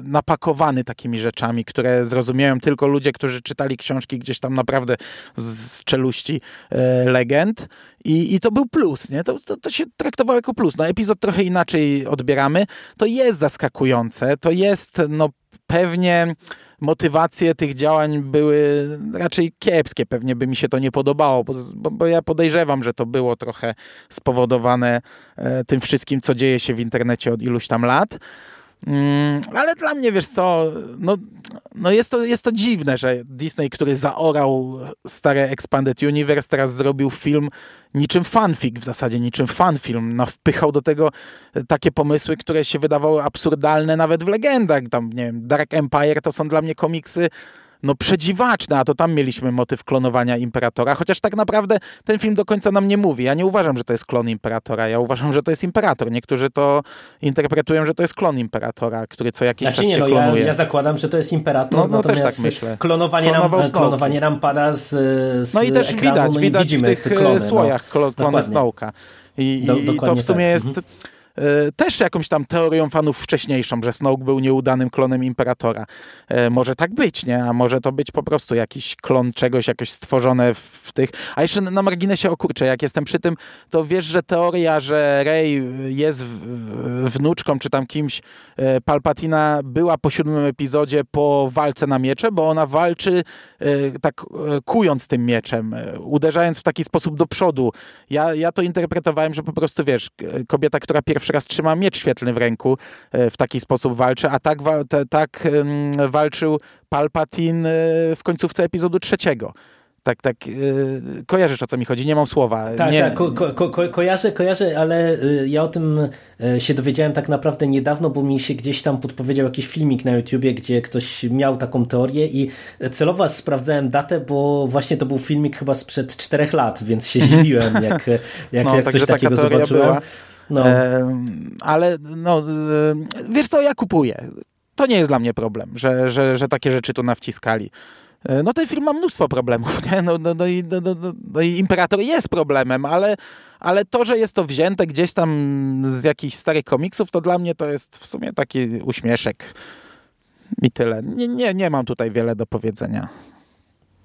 napakowany takimi rzeczami, które zrozumieją tylko ludzie, którzy czytali książki gdzieś tam naprawdę z czeluści e, legend. I, I to był plus, nie? To, to, to się traktowało jako plus. No, epizod trochę inaczej odbieramy. To jest zaskakujące, to jest no pewnie motywacje tych działań były raczej kiepskie. Pewnie by mi się to nie podobało, bo, bo ja podejrzewam, że to było trochę spowodowane e, tym wszystkim, co dzieje się w internecie od iluś tam lat. Mm, ale dla mnie, wiesz co, no, no jest, to, jest to dziwne, że Disney, który zaorał stare Expanded Universe, teraz zrobił film niczym fanfic w zasadzie, niczym fanfilm. No, wpychał do tego takie pomysły, które się wydawały absurdalne nawet w legendach. Tam, nie wiem, Dark Empire to są dla mnie komiksy no przedziwaczne, a to tam mieliśmy motyw klonowania imperatora, chociaż tak naprawdę ten film do końca nam nie mówi. Ja nie uważam, że to jest klon imperatora, ja uważam, że to jest imperator. Niektórzy to interpretują, że to jest klon imperatora, który co jakiś znaczy, czas nie, się no, klonuje. Ja, ja zakładam, że to jest imperator, no, no też tak myślę. Klonowanie nam, klonowanie nam pada z, z No i też ekranu, widać, no widać w tych klony, słojach no. klony Snowka. I, do, i to w sumie tak. jest... Mhm E, też jakąś tam teorią fanów wcześniejszą, że Snoke był nieudanym klonem Imperatora. E, może tak być, nie? A może to być po prostu jakiś klon czegoś, jakoś stworzone w tych... A jeszcze na marginesie, o kurczę, jak jestem przy tym, to wiesz, że teoria, że Rey jest wnuczką, czy tam kimś e, Palpatina była po siódmym epizodzie po walce na miecze, bo ona walczy tak kując tym mieczem, uderzając w taki sposób do przodu. Ja, ja to interpretowałem, że po prostu, wiesz, kobieta, która pierwsza pierwszy raz trzyma miecz świetlny w ręku, e, w taki sposób walczy, a tak, tak walczył Palpatine e, w końcówce epizodu trzeciego. Tak, tak, yy, kojarzysz o co mi chodzi, nie mam słowa. Tak, nie... tak, ko ko ko kojarzę, kojarzę, ale y, ja o tym się dowiedziałem tak naprawdę niedawno, bo mi się gdzieś tam podpowiedział jakiś filmik na YouTubie, gdzie ktoś miał taką teorię i celowo sprawdzałem datę, bo właśnie to był filmik chyba sprzed czterech lat, więc się zdziwiłem, jak, jak, no, jak coś takiego zobaczyłem. Była. No. E, ale no, wiesz co, ja kupuję. To nie jest dla mnie problem, że, że, że takie rzeczy tu nawciskali. E, no ten film ma mnóstwo problemów, nie? No, no, no, i, no, no, no, no i Imperator jest problemem, ale, ale to, że jest to wzięte gdzieś tam z jakichś starych komiksów, to dla mnie to jest w sumie taki uśmieszek i tyle. Nie, nie, nie mam tutaj wiele do powiedzenia.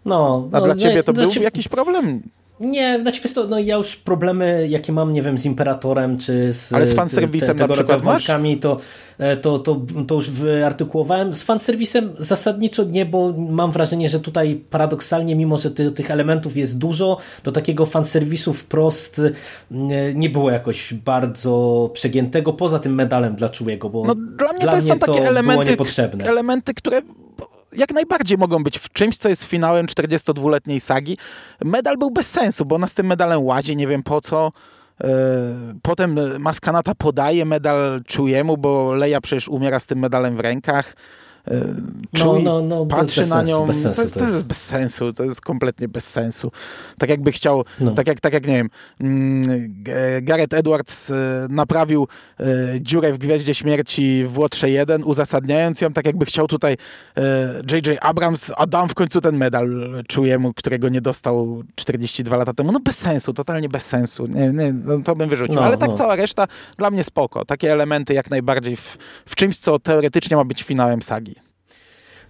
No, A no, dla ciebie to był jakiś problem? Nie, znaczy wiesz to, no ja już problemy, jakie mam, nie wiem, z Imperatorem, czy z Ale z fanserwisem te, na przykład masz? To, e, to, to, to już wyartykułowałem. Z fanserwisem zasadniczo nie, bo mam wrażenie, że tutaj paradoksalnie, mimo że ty, tych elementów jest dużo, to takiego fanserwisu wprost nie było jakoś bardzo przegiętego, poza tym medalem dla Czułego, bo no, dla mnie dla to jest tam takie elementy, elementy, które jak najbardziej mogą być w czymś, co jest finałem 42-letniej sagi. Medal był bez sensu, bo ona z tym medalem łazi, nie wiem po co. E, potem Maskanata podaje medal Czujemu, bo Leia przecież umiera z tym medalem w rękach. Czuj, no, no, no, patrzy na nią. Bez sensu to, jest, to, jest. bez sensu, to jest kompletnie bez sensu. Tak jakby chciał, no. tak, jak, tak jak nie wiem, mm, Gareth Edwards e, naprawił e, dziurę w Gwieździe Śmierci w Łotrze 1, uzasadniając ją, tak jakby chciał tutaj J.J. E, Abrams, a dam w końcu ten medal czujemu, którego nie dostał 42 lata temu. No bez sensu, totalnie bez sensu. Nie, nie, no to bym wyrzucił. No, Ale tak no. cała reszta dla mnie spoko. Takie elementy jak najbardziej w, w czymś, co teoretycznie ma być finałem sagi.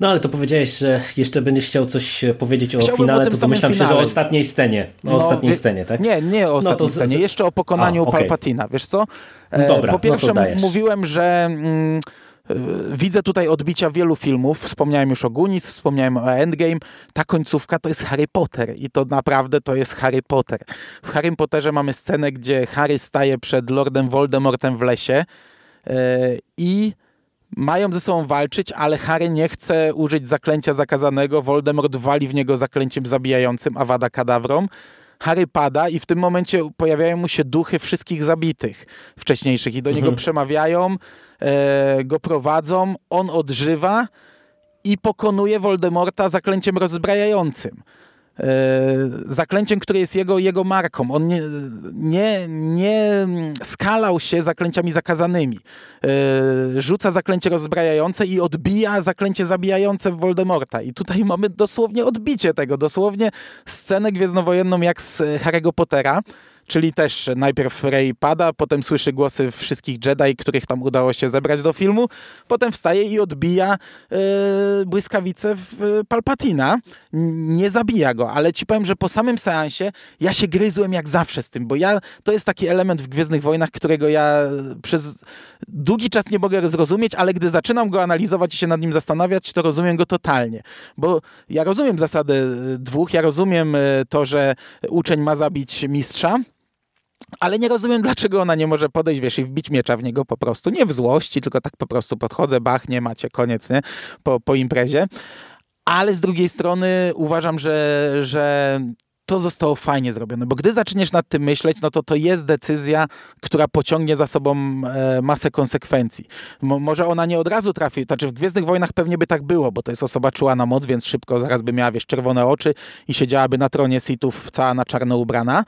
No ale to powiedziałeś, że jeszcze będziesz chciał coś powiedzieć o Chciałbym finale, o to domyślam się, że o ostatniej scenie. O No, ostatniej scenie, tak? Nie, nie o No ostatniej z- scenie, z- jeszcze o pokonaniu A, okej. Palpatina, wiesz co? E, Dobra, po no pierwsze dajesz. mówiłem, że mm, e, widzę tutaj odbicia wielu filmów, wspomniałem już o Goonies, wspomniałem o Endgame, ta końcówka to jest Harry Potter i to naprawdę to jest Harry Potter. W Harry Potterze mamy scenę, gdzie Harry staje przed Lordem Voldemortem w lesie e, i mają ze sobą walczyć, ale Harry nie chce użyć zaklęcia zakazanego. Voldemort wali w niego zaklęciem zabijającym Avada Kedavrom. Harry pada i w tym momencie pojawiają mu się duchy wszystkich zabitych wcześniejszych i do niego przemawiają, e, go prowadzą, on odżywa i pokonuje Voldemorta zaklęciem rozbrajającym. E, zaklęciem, które jest jego, jego marką. On nie, nie, nie skalał się zaklęciami zakazanymi. E, rzuca zaklęcie rozbrajające i odbija zaklęcie zabijające Voldemorta. I tutaj mamy dosłownie odbicie tego, dosłownie scenę gwiezdnowojenną jak z Harry'ego Pottera. Czyli też najpierw Rey pada, potem słyszy głosy wszystkich Jedi, których tam udało się zebrać do filmu, potem wstaje i odbija e, błyskawicę w e, Palpatina. Nie zabija go, ale ci powiem, że po samym seansie ja się gryzłem jak zawsze z tym, bo ja, to jest taki element w Gwiezdnych Wojnach, którego ja przez długi czas nie mogę zrozumieć, ale gdy zaczynam go analizować i się nad nim zastanawiać, to rozumiem go totalnie. Bo ja rozumiem zasady e, dwóch, ja rozumiem e, to, że uczeń ma zabić mistrza, ale nie rozumiem, dlaczego ona nie może podejść, wiesz, i wbić miecza w niego po prostu. Nie w złości, tylko tak po prostu podchodzę, bach, nie macie, koniec, nie? Po, po imprezie. Ale z drugiej strony uważam, że, że to zostało fajnie zrobione, bo gdy zaczniesz nad tym myśleć, no to to jest decyzja, która pociągnie za sobą e, masę konsekwencji. Mo, może ona nie od razu trafi, znaczy w Gwiezdnych Wojnach pewnie by tak było, bo to jest osoba czuła na moc, więc szybko zaraz by miała, wiesz, czerwone oczy i siedziałaby na tronie Sithów cała na czarno ubrana,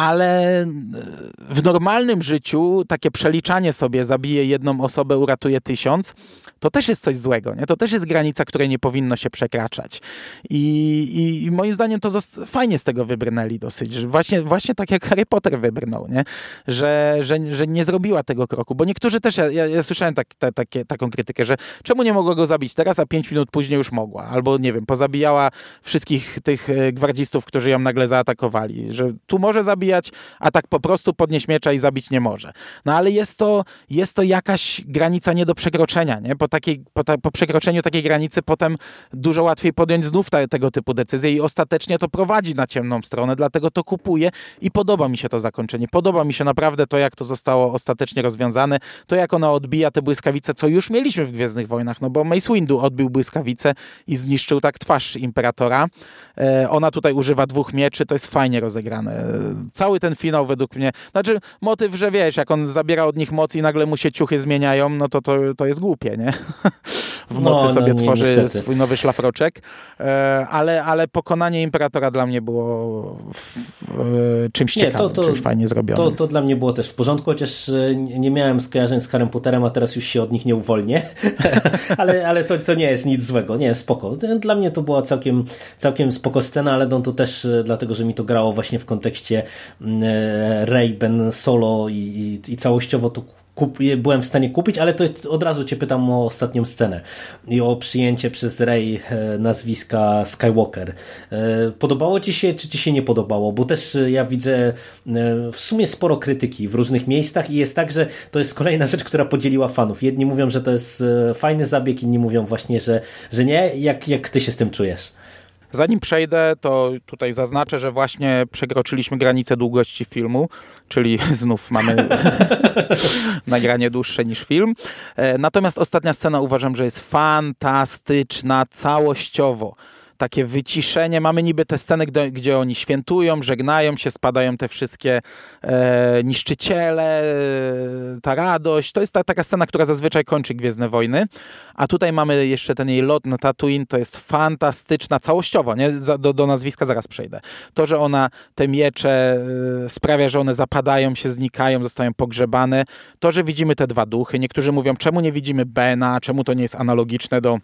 ale e, w normalnym życiu takie przeliczanie sobie zabije jedną osobę, uratuje tysiąc, to też jest coś złego. Nie? To też jest granica, której nie powinno się przekraczać. I, i, i moim zdaniem to fajnie z tego wybrnęli dosyć. Właśnie, właśnie tak jak Harry Potter wybrnął, nie? Że, że, że nie zrobiła tego kroku. Bo niektórzy też, ja, ja, ja słyszałem tak, ta, takie, taką krytykę, że czemu nie mogła go zabić teraz, a pięć minut później już mogła. Albo nie wiem, pozabijała wszystkich tych e, gwardzistów, którzy ją nagle zaatakowali. Że tu może zabijać, a tak po prostu podnieść miecza i zabić nie może. No ale jest to, jest to jakaś granica nie do przekroczenia, nie? Po, takiej, po, ta, po przekroczeniu takiej granicy potem dużo łatwiej podjąć znów te, tego typu decyzje i ostatecznie to prowadzi na ciemną stronę, dlatego to kupuję i podoba mi się to zakończenie. Podoba mi się naprawdę to, jak to zostało ostatecznie rozwiązane, to jak ona odbija te błyskawice, co już mieliśmy w Gwiezdnych Wojnach, no bo Mace Windu odbił błyskawicę i zniszczył tak twarz Imperatora. E, ona tutaj używa dwóch mieczy, to jest fajnie rozegrane. Cały ten finał według mnie, znaczy motyw, że wiesz, jak on zabiera od nich moc i nagle mu się ciuchy zmieniają, no to to, to jest głupie, nie? W No, mocy no, sobie nie, tworzy niestety. swój nowy szlafroczek, E, ale, ale pokonanie Imperatora dla mnie było w, w, czymś Nie, to- ciekawym, to- czymś fajnie zrobionym. To, to dla mnie było też w porządku, chociaż e, nie miałem skojarzeń z Harrym Potterem, a teraz już się od nich nie uwolnię. ale ale to, to nie jest nic złego. Nie, spoko. Dla mnie to była całkiem, całkiem spoko scena, ale no to też e, dlatego, że mi to grało właśnie w kontekście mm, e, Rey, Ben Solo i, i, i całościowo to kup, byłem w stanie kupić, ale to od razu cię pytam o ostatnią scenę i o przyjęcie przez Rey e, nazwiska Skywalker. E, Podobało ci się, czy ci się nie podobało? Bo też e, ja widzę w sumie sporo krytyki w różnych miejscach i jest tak, że to jest kolejna rzecz, która podzieliła fanów. Jedni mówią, że to jest fajny zabieg, inni mówią właśnie, że, że nie. Jak, jak ty się z tym czujesz? Zanim przejdę, to tutaj zaznaczę, że właśnie przekroczyliśmy granicę długości filmu, czyli znów mamy nagranie dłuższe niż film. E, Natomiast ostatnia scena uważam, że jest fantastyczna całościowo. Takie wyciszenie. Mamy niby te sceny, gdzie, gdzie oni świętują, żegnają się, spadają te wszystkie e, niszczyciele, e, ta radość. To jest ta, taka scena, która zazwyczaj kończy Gwiezdne Wojny. A tutaj mamy jeszcze ten jej lot na Tatooine. To jest fantastyczna całościowo. Nie? Do, do nazwiska zaraz przejdę. To, że ona te miecze e, sprawia, że one zapadają się, znikają, zostają pogrzebane. To, że widzimy te dwa duchy. Niektórzy mówią, czemu nie widzimy Bena, czemu to nie jest analogiczne do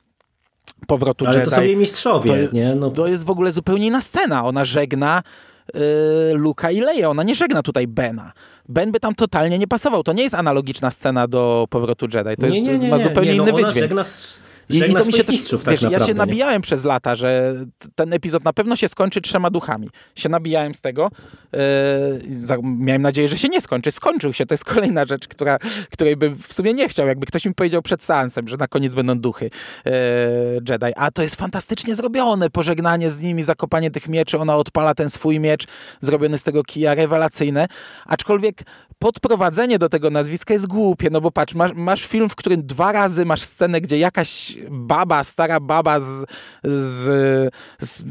powrotu Ale Jedi. to są jej mistrzowie, To jest- nie? No, To jest w ogóle zupełnie inna scena. Ona żegna yy, Luka i Leia. Ona nie żegna tutaj Bena. Ben by tam totalnie nie pasował. To nie jest analogiczna scena do powrotu Jedi. To jest, ma zupełnie nie, no inny ona wydźwięk. żegna, s- I, i to mi się też, mistrzów, tak wiesz, ja naprawdę, się nie? nabijałem przez lata, że ten epizod na pewno się skończy trzema duchami. Się nabijałem z tego. Yy, miałem nadzieję, że się nie skończy. Skończył się. To jest kolejna rzecz, która, której bym w sumie nie chciał. Jakby ktoś mi powiedział przed seansem, że na koniec będą duchy yy, Jedi. A to jest fantastycznie zrobione. Pożegnanie z nimi, zakopanie tych mieczy. Ona odpala ten swój miecz, zrobiony z tego kija, rewelacyjne. Aczkolwiek podprowadzenie do tego nazwiska jest głupie, no bo patrz, masz, masz film, w którym dwa razy masz scenę, gdzie jakaś baba, stara baba z, z, z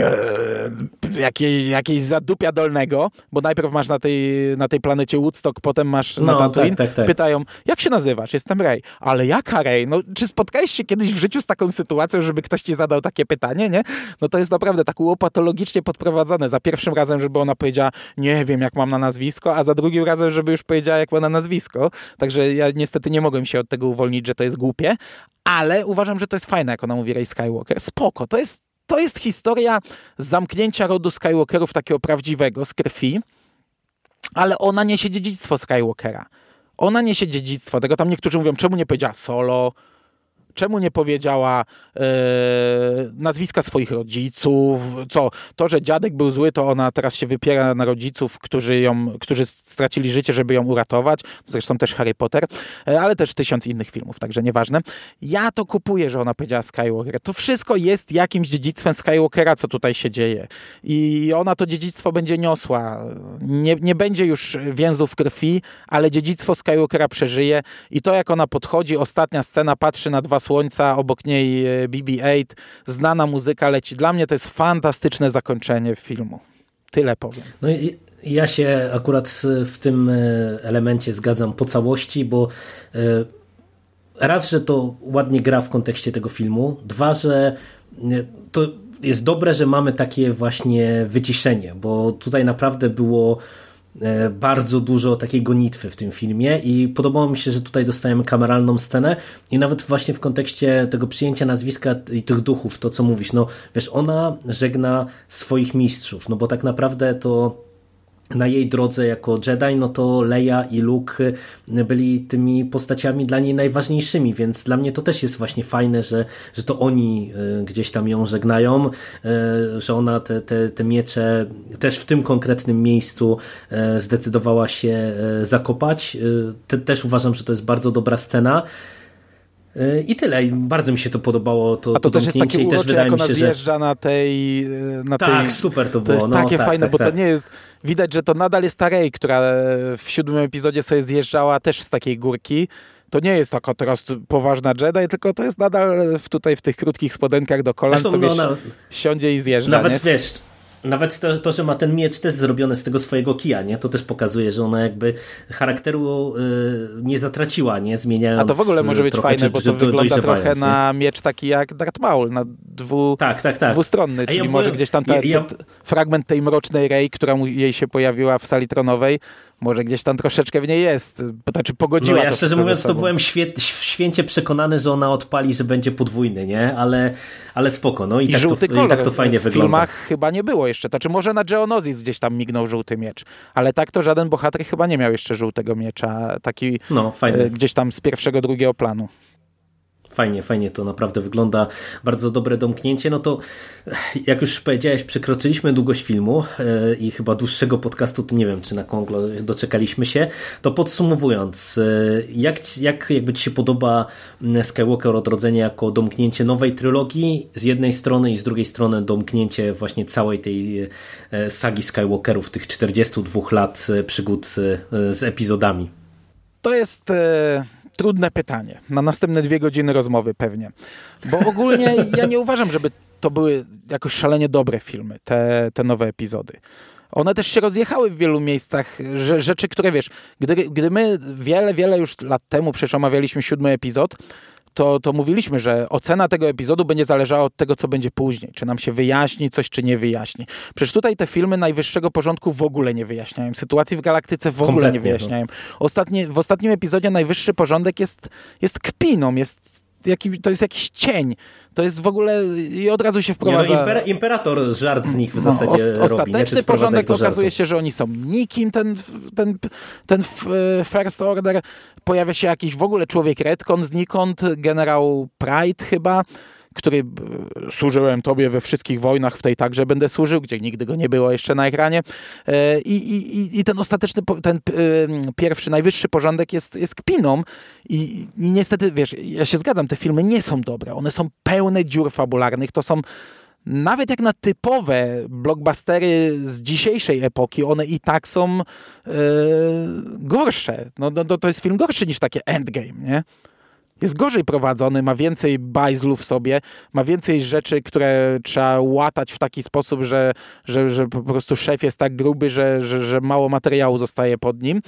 e, jakiej, jakiejś zadupia dolnego, bo najpierw masz na tej, na tej planecie Woodstock, potem masz na No, Tatooine, tak, tak, tak. pytają, jak się nazywasz? Jestem Rey. Ale jaka Rey? No, czy spotkałeś się kiedyś w życiu z taką sytuacją, żeby ktoś ci zadał takie pytanie, nie? No to jest naprawdę tak łopatologicznie podprowadzone. Za pierwszym razem, żeby ona powiedziała, nie wiem, jak mam na nazwisko, a za drugim razem, żeby już powiedziała, jak ma na nazwisko. Także ja niestety nie mogłem się od tego uwolnić, że to jest głupie, ale uważam, że to jest fajne, jak ona mówi Rey Skywalker. Spoko, to jest, to jest historia zamknięcia rodu Skywalkerów takiego prawdziwego, z krwi, ale ona niesie dziedzictwo Skywalkera. Ona niesie dziedzictwo. Tego tam niektórzy mówią, czemu nie powiedziała solo, czemu nie powiedziała e, nazwiska swoich rodziców, co, to, że dziadek był zły, to ona teraz się wypiera na rodziców, którzy ją, którzy stracili życie, żeby ją uratować, zresztą też Harry Potter, e, ale też tysiąc innych filmów, także nieważne. Ja to kupuję, że ona powiedziała Skywalker. To wszystko jest jakimś dziedzictwem Skywalkera, co tutaj się dzieje i ona to dziedzictwo będzie niosła. Nie, nie będzie już więzów krwi, ale dziedzictwo Skywalkera przeżyje i to, jak ona podchodzi, ostatnia scena, patrzy na dwa słońca, obok niej e, BB-8, znana muzyka leci. Dla mnie to jest fantastyczne zakończenie filmu. Tyle powiem. No i ja się akurat w tym e, elemencie zgadzam po całości, bo e, raz, że to ładnie gra w kontekście tego filmu, dwa, że to jest dobre, że mamy takie właśnie wyciszenie, bo tutaj naprawdę było bardzo dużo takiej gonitwy w tym filmie i podobało mi się, że tutaj dostajemy kameralną scenę i nawet właśnie w kontekście tego przyjęcia nazwiska i tych duchów, to co mówisz, no wiesz, ona żegna swoich mistrzów, no bo tak naprawdę to na jej drodze jako Jedi, no to Leia i Luke byli tymi postaciami dla niej najważniejszymi, więc dla mnie to też jest właśnie fajne, że, że to oni y, gdzieś tam ją żegnają, y, że ona te, te, te miecze też w tym konkretnym miejscu y, zdecydowała się zakopać. Te, też uważam, że to jest bardzo dobra scena. I tyle. I bardzo mi się to podobało. To, A to, też jest takie urocze, jak ona się, że zjeżdża na tej... Na tak, tej... super to To było. jest no, takie tak, fajne, tak, bo tak. to nie jest... Widać, że to nadal jest ta Rey, która w siódmym epizodzie sobie zjeżdżała też z takiej górki. To nie jest taka teraz poważna Jedi, tylko to jest nadal w, tutaj w tych krótkich spodenkach do kolan Zresztą, sobie no, na- siądzie i zjeżdża. Nawet nie? wiesz, nawet to, to, że ma ten miecz też zrobiony z tego swojego kija, nie? To też pokazuje, że ona jakby charakteru y, nie zatraciła, nie? Zmieniając A to w ogóle może być trochę, fajne, czy- bo to do- wygląda trochę nie? na miecz taki jak Darth Maul, na dwu, Tak, tak, tak. dwustronny, czyli ja może powiem- gdzieś tam ta, ja- ja- ten fragment tej mrocznej Rey, która jej się pojawiła w sali tronowej, może gdzieś tam troszeczkę w niej jest. Znaczy pogodziła No ja to szczerze mówiąc to byłem świe- święcie przekonany, że ona odpali, że będzie podwójny, nie? Ale, ale spoko, no i, I tak, żółty to, kolor. i tak to fajnie w wygląda. filmach chyba nie było jeszcze. Znaczy może na Geonosis gdzieś tam mignął żółty miecz, ale tak to żaden bohater chyba nie miał jeszcze żółtego miecza, taki No, fajnie. e, gdzieś tam z pierwszego, drugiego planu. Fajnie, fajnie to naprawdę wygląda. Bardzo dobre domknięcie. No to jak już powiedziałeś, przekroczyliśmy długość filmu e, i chyba dłuższego podcastu, to nie wiem, czy na Konglo doczekaliśmy się. To podsumowując, e, jak, jak jakby Ci się podoba m, Skywalker Odrodzenie jako domknięcie nowej trylogii z jednej strony i z drugiej strony domknięcie właśnie całej tej sagi Skywalkerów, tych 42 lat przygód z epizodami? To jest trudne pytanie. Na następne dwie godziny rozmowy pewnie. Bo ogólnie ja nie uważam, żeby to były jakoś szalenie dobre filmy, te, te nowe epizody. One też się rozjechały w wielu miejscach, rzeczy, które wiesz, gdy, gdy my wiele, wiele już lat temu przecież omawialiśmy siódmy epizod, to, to mówiliśmy, że ocena tego epizodu będzie zależała od tego, co będzie później. Czy nam się wyjaśni coś, czy nie wyjaśni. Przecież tutaj te filmy najwyższego porządku w ogóle nie wyjaśniają. Sytuacji w galaktyce w ogóle nie Kompletnie, no. wyjaśniają. Ostatni, w ostatnim epizodzie najwyższy porządek jest, jest kpiną, jest jaki, to jest jakiś cień. To jest w ogóle i od razu się wprowadza... Nie, no, imper, imperator żart z nich w zasadzie no, robi. Ostateczny nie? porządek okazuje się, że oni są nikim, ten, ten, ten e, First Order. Pojawia się jakiś w ogóle człowiek Redcon znikąd, generał Pride chyba, który e, służyłem tobie we wszystkich wojnach, w tej także będę służył, gdzie nigdy go nie było jeszcze na ekranie. E, I, i, i ten ostateczny, ten e, pierwszy, najwyższy porządek jest, jest kpiną I, i niestety, wiesz, ja się zgadzam, te filmy nie są dobre, one są pełne dziur fabularnych, to są nawet jak na typowe blockbustery z dzisiejszej epoki, one i tak są yy, gorsze. No, no, to jest film gorszy niż takie Endgame, nie? Jest gorzej prowadzony, ma więcej bajzlu w sobie, ma więcej rzeczy, które trzeba łatać w taki sposób, że, że, że po prostu szef jest tak gruby, że, że, że mało materiału zostaje pod nim.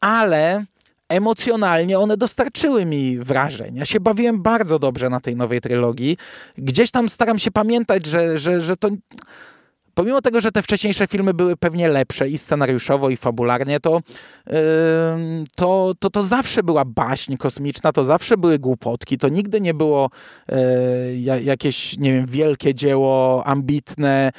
Ale emocjonalnie one dostarczyły mi wrażeń. Ja się bawiłem bardzo dobrze na tej nowej trylogii. Gdzieś tam staram się pamiętać, że, że, że to pomimo tego, że te wcześniejsze filmy były pewnie lepsze i scenariuszowo, i fabularnie, to, yy, to, to, to zawsze była baśń kosmiczna, to zawsze były głupotki, to nigdy nie było yy, jakieś, nie wiem, wielkie dzieło, ambitne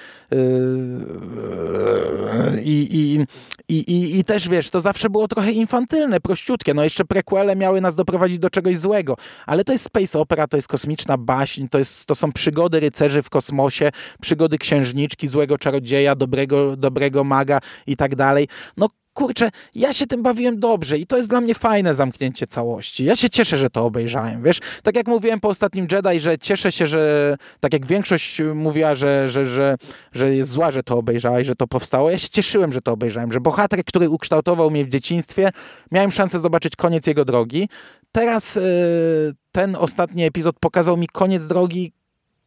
i, i, i, i też, wiesz, to zawsze było trochę infantylne, prościutkie. No jeszcze prequele miały nas doprowadzić do czegoś złego, ale to jest space opera, to jest kosmiczna baśń, to, jest, to są przygody rycerzy w kosmosie, przygody księżniczki, złego czarodzieja, dobrego, dobrego maga i tak dalej. No kurczę, ja się tym bawiłem dobrze i to jest dla mnie fajne zamknięcie całości. Ja się cieszę, że to obejrzałem, wiesz? Tak jak mówiłem po ostatnim Jedi, że cieszę się, że tak jak większość mówiła, że, że, że, że jest zła, że to obejrzała i że to powstało, ja się cieszyłem, że to obejrzałem, że bohater, który ukształtował mnie w dzieciństwie, miałem szansę zobaczyć koniec jego drogi. Teraz yy, ten ostatni epizod pokazał mi koniec drogi,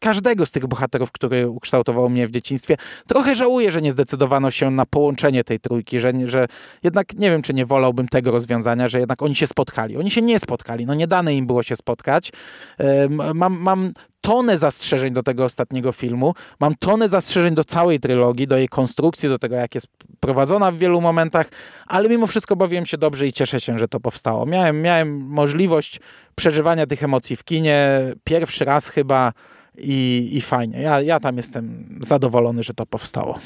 każdego z tych bohaterów, który ukształtował mnie w dzieciństwie. Trochę żałuję, że nie zdecydowano się na połączenie tej trójki, że, że jednak nie wiem, czy nie wolałbym tego rozwiązania, że jednak oni się spotkali. Oni się nie spotkali, no nie dane im było się spotkać. Mam, mam tonę zastrzeżeń do tego ostatniego filmu, mam tonę zastrzeżeń do całej trylogii, do jej konstrukcji, do tego, jak jest prowadzona w wielu momentach, ale mimo wszystko bawiłem się dobrze i cieszę się, że to powstało. Miałem, miałem możliwość przeżywania tych emocji w kinie pierwszy raz chyba i, i fajnie. Ja, ja tam jestem zadowolony, że to powstało.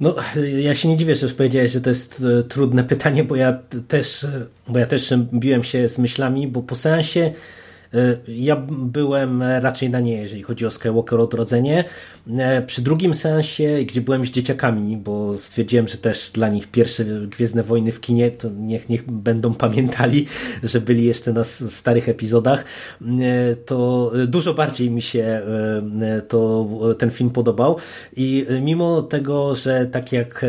No, ja się nie dziwię, że powiedziałeś, że to jest e, trudne pytanie, bo ja też, e, bo ja też biłem się z myślami, bo po seansie E, ja byłem raczej na nie, jeżeli chodzi o Skywalker Odrodzenie. E, przy drugim sensie, gdzie byłem z dzieciakami, bo stwierdziłem, że też dla nich pierwsze Gwiezdne Wojny w kinie, to niech, niech będą pamiętali, że byli jeszcze na starych epizodach, e, to dużo bardziej mi się to, ten film podobał i mimo tego, że tak jak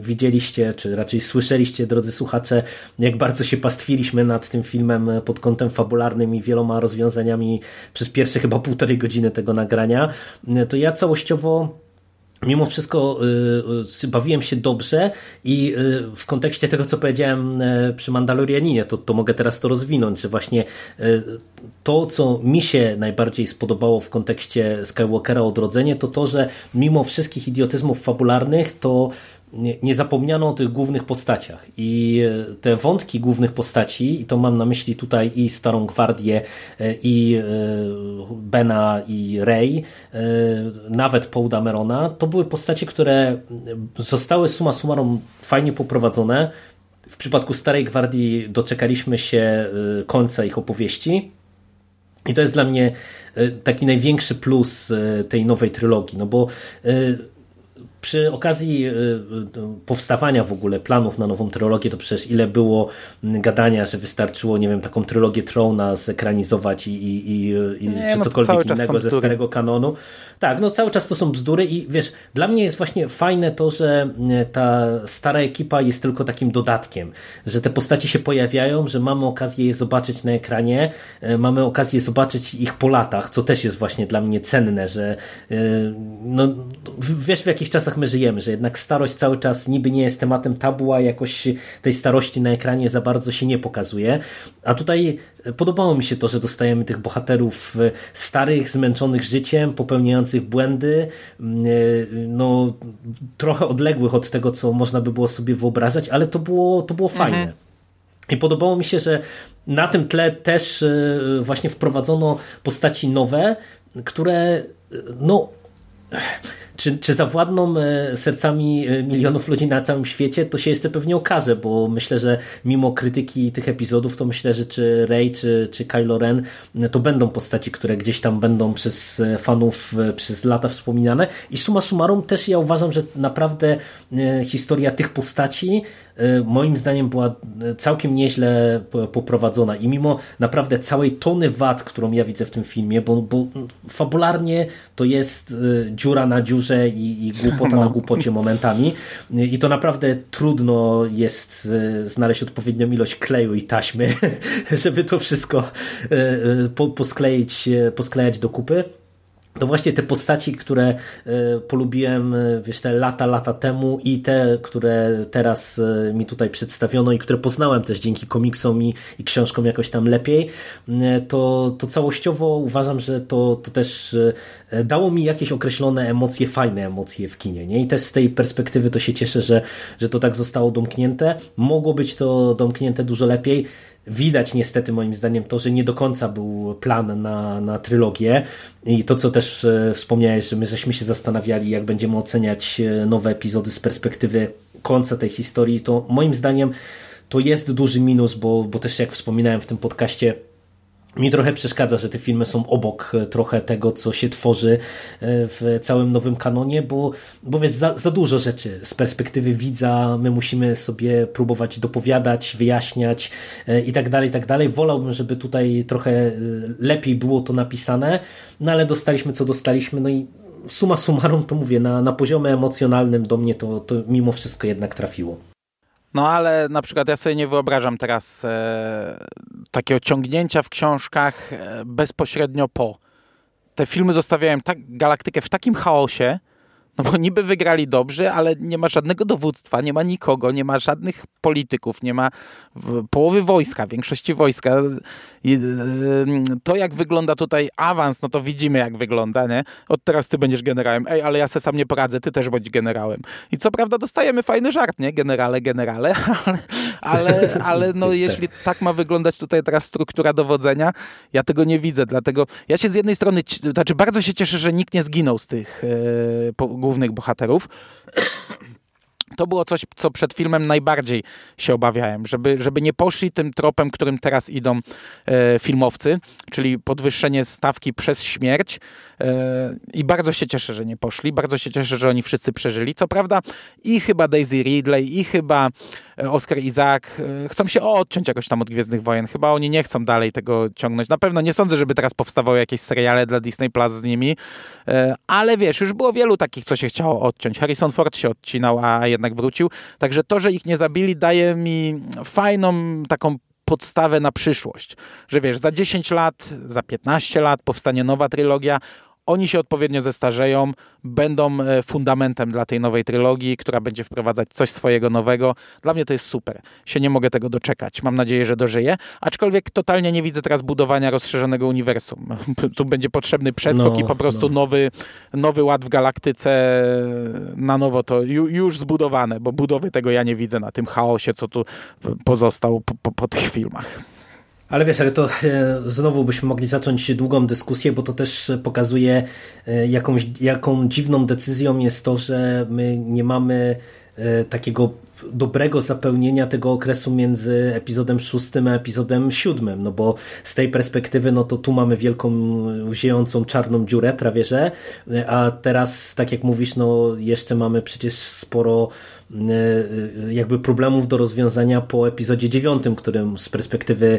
widzieliście, czy raczej słyszeliście, drodzy słuchacze, jak bardzo się pastwiliśmy nad tym filmem pod kątem fabularnym i wieloma rozwiązaniami przez pierwsze chyba półtorej godziny tego nagrania, to ja całościowo mimo wszystko y, y, bawiłem się dobrze i y, w kontekście tego, co powiedziałem przy Mandalorianinie, to, to mogę teraz to rozwinąć, że właśnie to, co mi się najbardziej spodobało w kontekście Skywalkera Odrodzenie, to to, że mimo wszystkich idiotyzmów fabularnych, to nie, nie, zapomniano o tych głównych postaciach i e, te wątki głównych postaci, i to mam na myśli tutaj i Starą Gwardię, e, i e, Bena, i Rey, nawet Paul Damerona, to były postacie, które zostały suma summarum fajnie poprowadzone. W przypadku Starej Gwardii doczekaliśmy się końca ich opowieści, i to jest dla mnie taki największy plus tej nowej trylogii, no bo przy okazji y, y, powstawania w ogóle planów na nową trylogię, to przecież ile było gadania, że wystarczyło, nie wiem, taką trylogię Trona zekranizować i, i, i, i nie, czy no cokolwiek innego ze starego kanonu. Tak, no cały czas to są bzdury i wiesz, dla mnie jest właśnie fajne to, że e, ta stara ekipa jest tylko takim dodatkiem, że te postaci się pojawiają, że mamy okazję je zobaczyć na ekranie, mamy okazję zobaczyć ich po latach, co też jest właśnie dla mnie cenne, że no, wiesz w jakich czasach my żyjemy, że jednak starość cały czas niby nie jest tematem tabu, a jakoś tej starości na ekranie za bardzo się nie pokazuje, a tutaj podobało mi się to, że dostajemy tych bohaterów starych, zmęczonych życiem, popełniających błędy, mm, e, no trochę odległych od tego, co można by było sobie wyobrażać, ale to było, to było fajne. Mhm. I podobało mi się, że na tym tle też właśnie wprowadzono postaci nowe, które no czy, czy zawładną e, sercami e, milionów ludzi na całym świecie, to się jeszcze pewnie okaże, bo myślę, że mimo krytyki tych epizodów, to myślę, że czy Rey, czy, czy Kylo Ren e, to będą postaci, które gdzieś tam będą przez fanów przez lata wspominane. I suma summarum też ja uważam, że naprawdę historia tych postaci moim zdaniem była całkiem nieźle poprowadzona. I mimo naprawdę całej tony wad, którą ja widzę w tym filmie, bo, bo fabularnie to jest dziura na dziurze i, i głupota na no. głupocie momentami. I to naprawdę trudno jest e, znaleźć odpowiednią ilość kleju i taśmy, żeby to wszystko e, e, poskleić, posklejać do kupy to właśnie te postaci, które e, polubiłem e, wiesz, te lata, lata temu i te, które teraz e, mi tutaj przedstawiono i które poznałem też dzięki komiksom i, i książkom jakoś tam lepiej, to, to całościowo uważam, że to, to też dało mi jakieś określone emocje, fajne emocje w kinie. Nie? I też z tej perspektywy to się cieszę, że, że to tak zostało domknięte. Mogło być to domknięte dużo lepiej. Widać niestety moim zdaniem to, że nie do końca był plan na, na trylogię. I to, co też e, wspomniałeś, że my żeśmy się zastanawiali, jak będziemy oceniać e, nowe epizody z perspektywy końca tej historii, to moim zdaniem to jest duży minus, bo, bo też jak wspominałem w tym podcaście, mi trochę przeszkadza, że te filmy są obok e, trochę tego, co się tworzy e, w całym nowym kanonie, bo, bo wiesz, za, za dużo rzeczy z perspektywy widza my musimy sobie próbować dopowiadać, wyjaśniać e, i tak dalej, i tak dalej. Wolałbym, żeby tutaj trochę lepiej było to napisane, no ale dostaliśmy co dostaliśmy, no i suma summarum to mówię, na, na poziomie emocjonalnym do mnie to, to mimo wszystko jednak trafiło. No ale na przykład ja sobie nie wyobrażam teraz e, takiego ciągnięcia w książkach e, bezpośrednio po. Te filmy zostawiają tak galaktykę w takim chaosie, no bo niby wygrali dobrze, ale nie ma żadnego dowództwa, nie ma nikogo, nie ma żadnych polityków, nie ma połowy wojska, większości wojska. I to jak wygląda tutaj awans, no to widzimy jak wygląda, nie? Od teraz ty będziesz generałem. Ej, ale ja se sam nie poradzę, ty też bądź generałem. I co prawda dostajemy fajny żart, nie? Generale, generale, ale, ale, ale no jeśli tak ma wyglądać tutaj teraz struktura dowodzenia, ja tego nie widzę, dlatego ja się z jednej strony, znaczy bardzo się cieszę, że nikt nie zginął z tych yy, głównych bohaterów. To było coś, co przed filmem najbardziej się obawiałem, żeby, żeby nie poszli tym tropem, którym teraz idą e, filmowcy, czyli podwyższenie stawki przez śmierć. E, I bardzo się cieszę, że nie poszli. Bardzo się cieszę, że oni wszyscy przeżyli. Co prawda, i chyba Daisy Ridley, i chyba E, Oscar Isaac e, chcą się odciąć jakoś tam od Gwiezdnych Wojen. Chyba oni nie chcą dalej tego ciągnąć. Na pewno nie sądzę, żeby teraz powstawały jakieś seriale dla Disney Plus z nimi, e, ale wiesz, już było wielu takich, co się chciało odciąć. Harrison Ford się odcinał, a jednak wrócił. Także to, że ich nie zabili, daje mi fajną taką podstawę na przyszłość. Że wiesz, za 10 lat, za 15 lat powstanie nowa trylogia, oni się odpowiednio zestarzeją, będą e, fundamentem dla tej nowej trylogii, która będzie wprowadzać coś swojego nowego. Dla mnie to jest super. Się nie mogę tego doczekać. Mam nadzieję, że dożyję. Aczkolwiek totalnie nie widzę teraz budowania rozszerzonego uniwersum. Tu będzie potrzebny przeskok no, i po prostu no. nowy, nowy ład w galaktyce na nowo to już zbudowane, bo budowy tego ja nie widzę na tym chaosie, co tu pozostał po, po, po tych filmach. Ale wiesz, ale to e, znowu byśmy mogli zacząć długą dyskusję, bo to też pokazuje, e, jakąś, jaką dziwną decyzją jest to, że my nie mamy takiego dobrego zapełnienia tego okresu między epizodem szóstym a epizodem siódmym, no bo z tej perspektywy, no to tu mamy wielką, ziejącą czarną dziurę prawie, że, a teraz, tak jak mówisz, no jeszcze mamy przecież sporo e, jakby problemów do rozwiązania po epizodzie dziewiątym, którym z perspektywy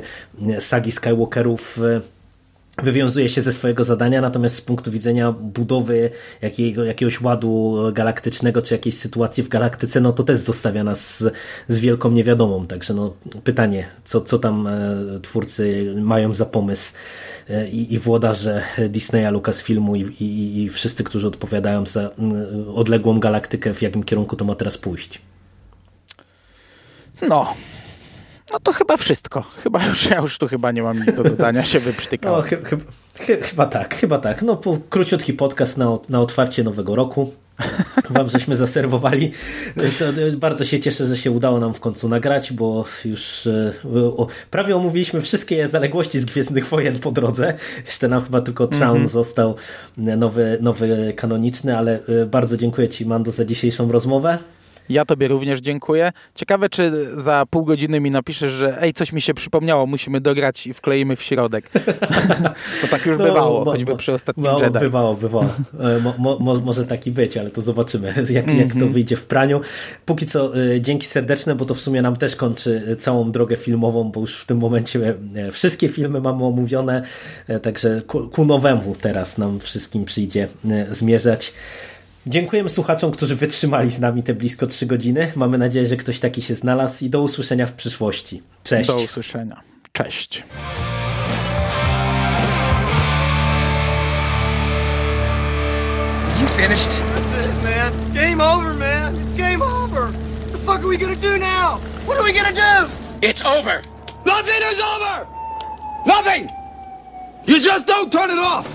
sagi Skywalkerów e, wywiązuje się ze swojego zadania, natomiast z punktu widzenia budowy jakiego, jakiegoś ładu galaktycznego, czy jakiejś sytuacji w galaktyce, no to też zostawia nas z, z wielką niewiadomą. Także no, pytanie, co, co tam e, twórcy mają za pomysł e, i, i włodarze Disneya, Lucasfilmu i, i, i wszyscy, którzy odpowiadają za odległą galaktykę, w jakim kierunku to ma teraz pójść. No, no to chyba wszystko. Chyba już, ja już tu chyba nie mam nic do dodania, się wyprztykałem. No, chyba, chyba tak, chyba tak. No po, króciutki podcast na, na otwarcie nowego roku. wam żeśmy zaserwowali. To bardzo się cieszę, że się udało nam w końcu nagrać, bo już e, o, prawie omówiliśmy wszystkie zaległości z Gwiezdnych Wojen po drodze. Jeszcze nam chyba tylko Traun Mhm. został nowy, nowy kanoniczny, ale e, bardzo dziękuję Ci Mando za dzisiejszą rozmowę. Ja tobie również dziękuję. Ciekawe, czy za pół godziny mi napiszesz, że ej, coś mi się przypomniało, musimy dograć i wkleimy w środek. to tak już No, bywało, mo- choćby przy ostatnim no, Jedi. Bywało, bywało. E, Mo, mo, mo, może taki być, ale to zobaczymy, jak, jak Mhm. to wyjdzie w praniu. Póki co e, dzięki serdeczne, bo to w sumie nam też kończy całą drogę filmową, bo już w tym momencie e, wszystkie filmy mamy omówione, także ku, ku nowemu teraz nam wszystkim przyjdzie zmierzać. Dziękujemy słuchaczom, którzy wytrzymali z nami te blisko 3 godziny. Mamy nadzieję, że ktoś taki się znalazł i do usłyszenia w przyszłości. Cześć. Do usłyszenia. Cześć. You finished? That's it, man. Game over, man. It's game over. What the fuck are we gonna do now? What are we gonna do? It's over. Nothing is over! Nothing! You just don't turn it off!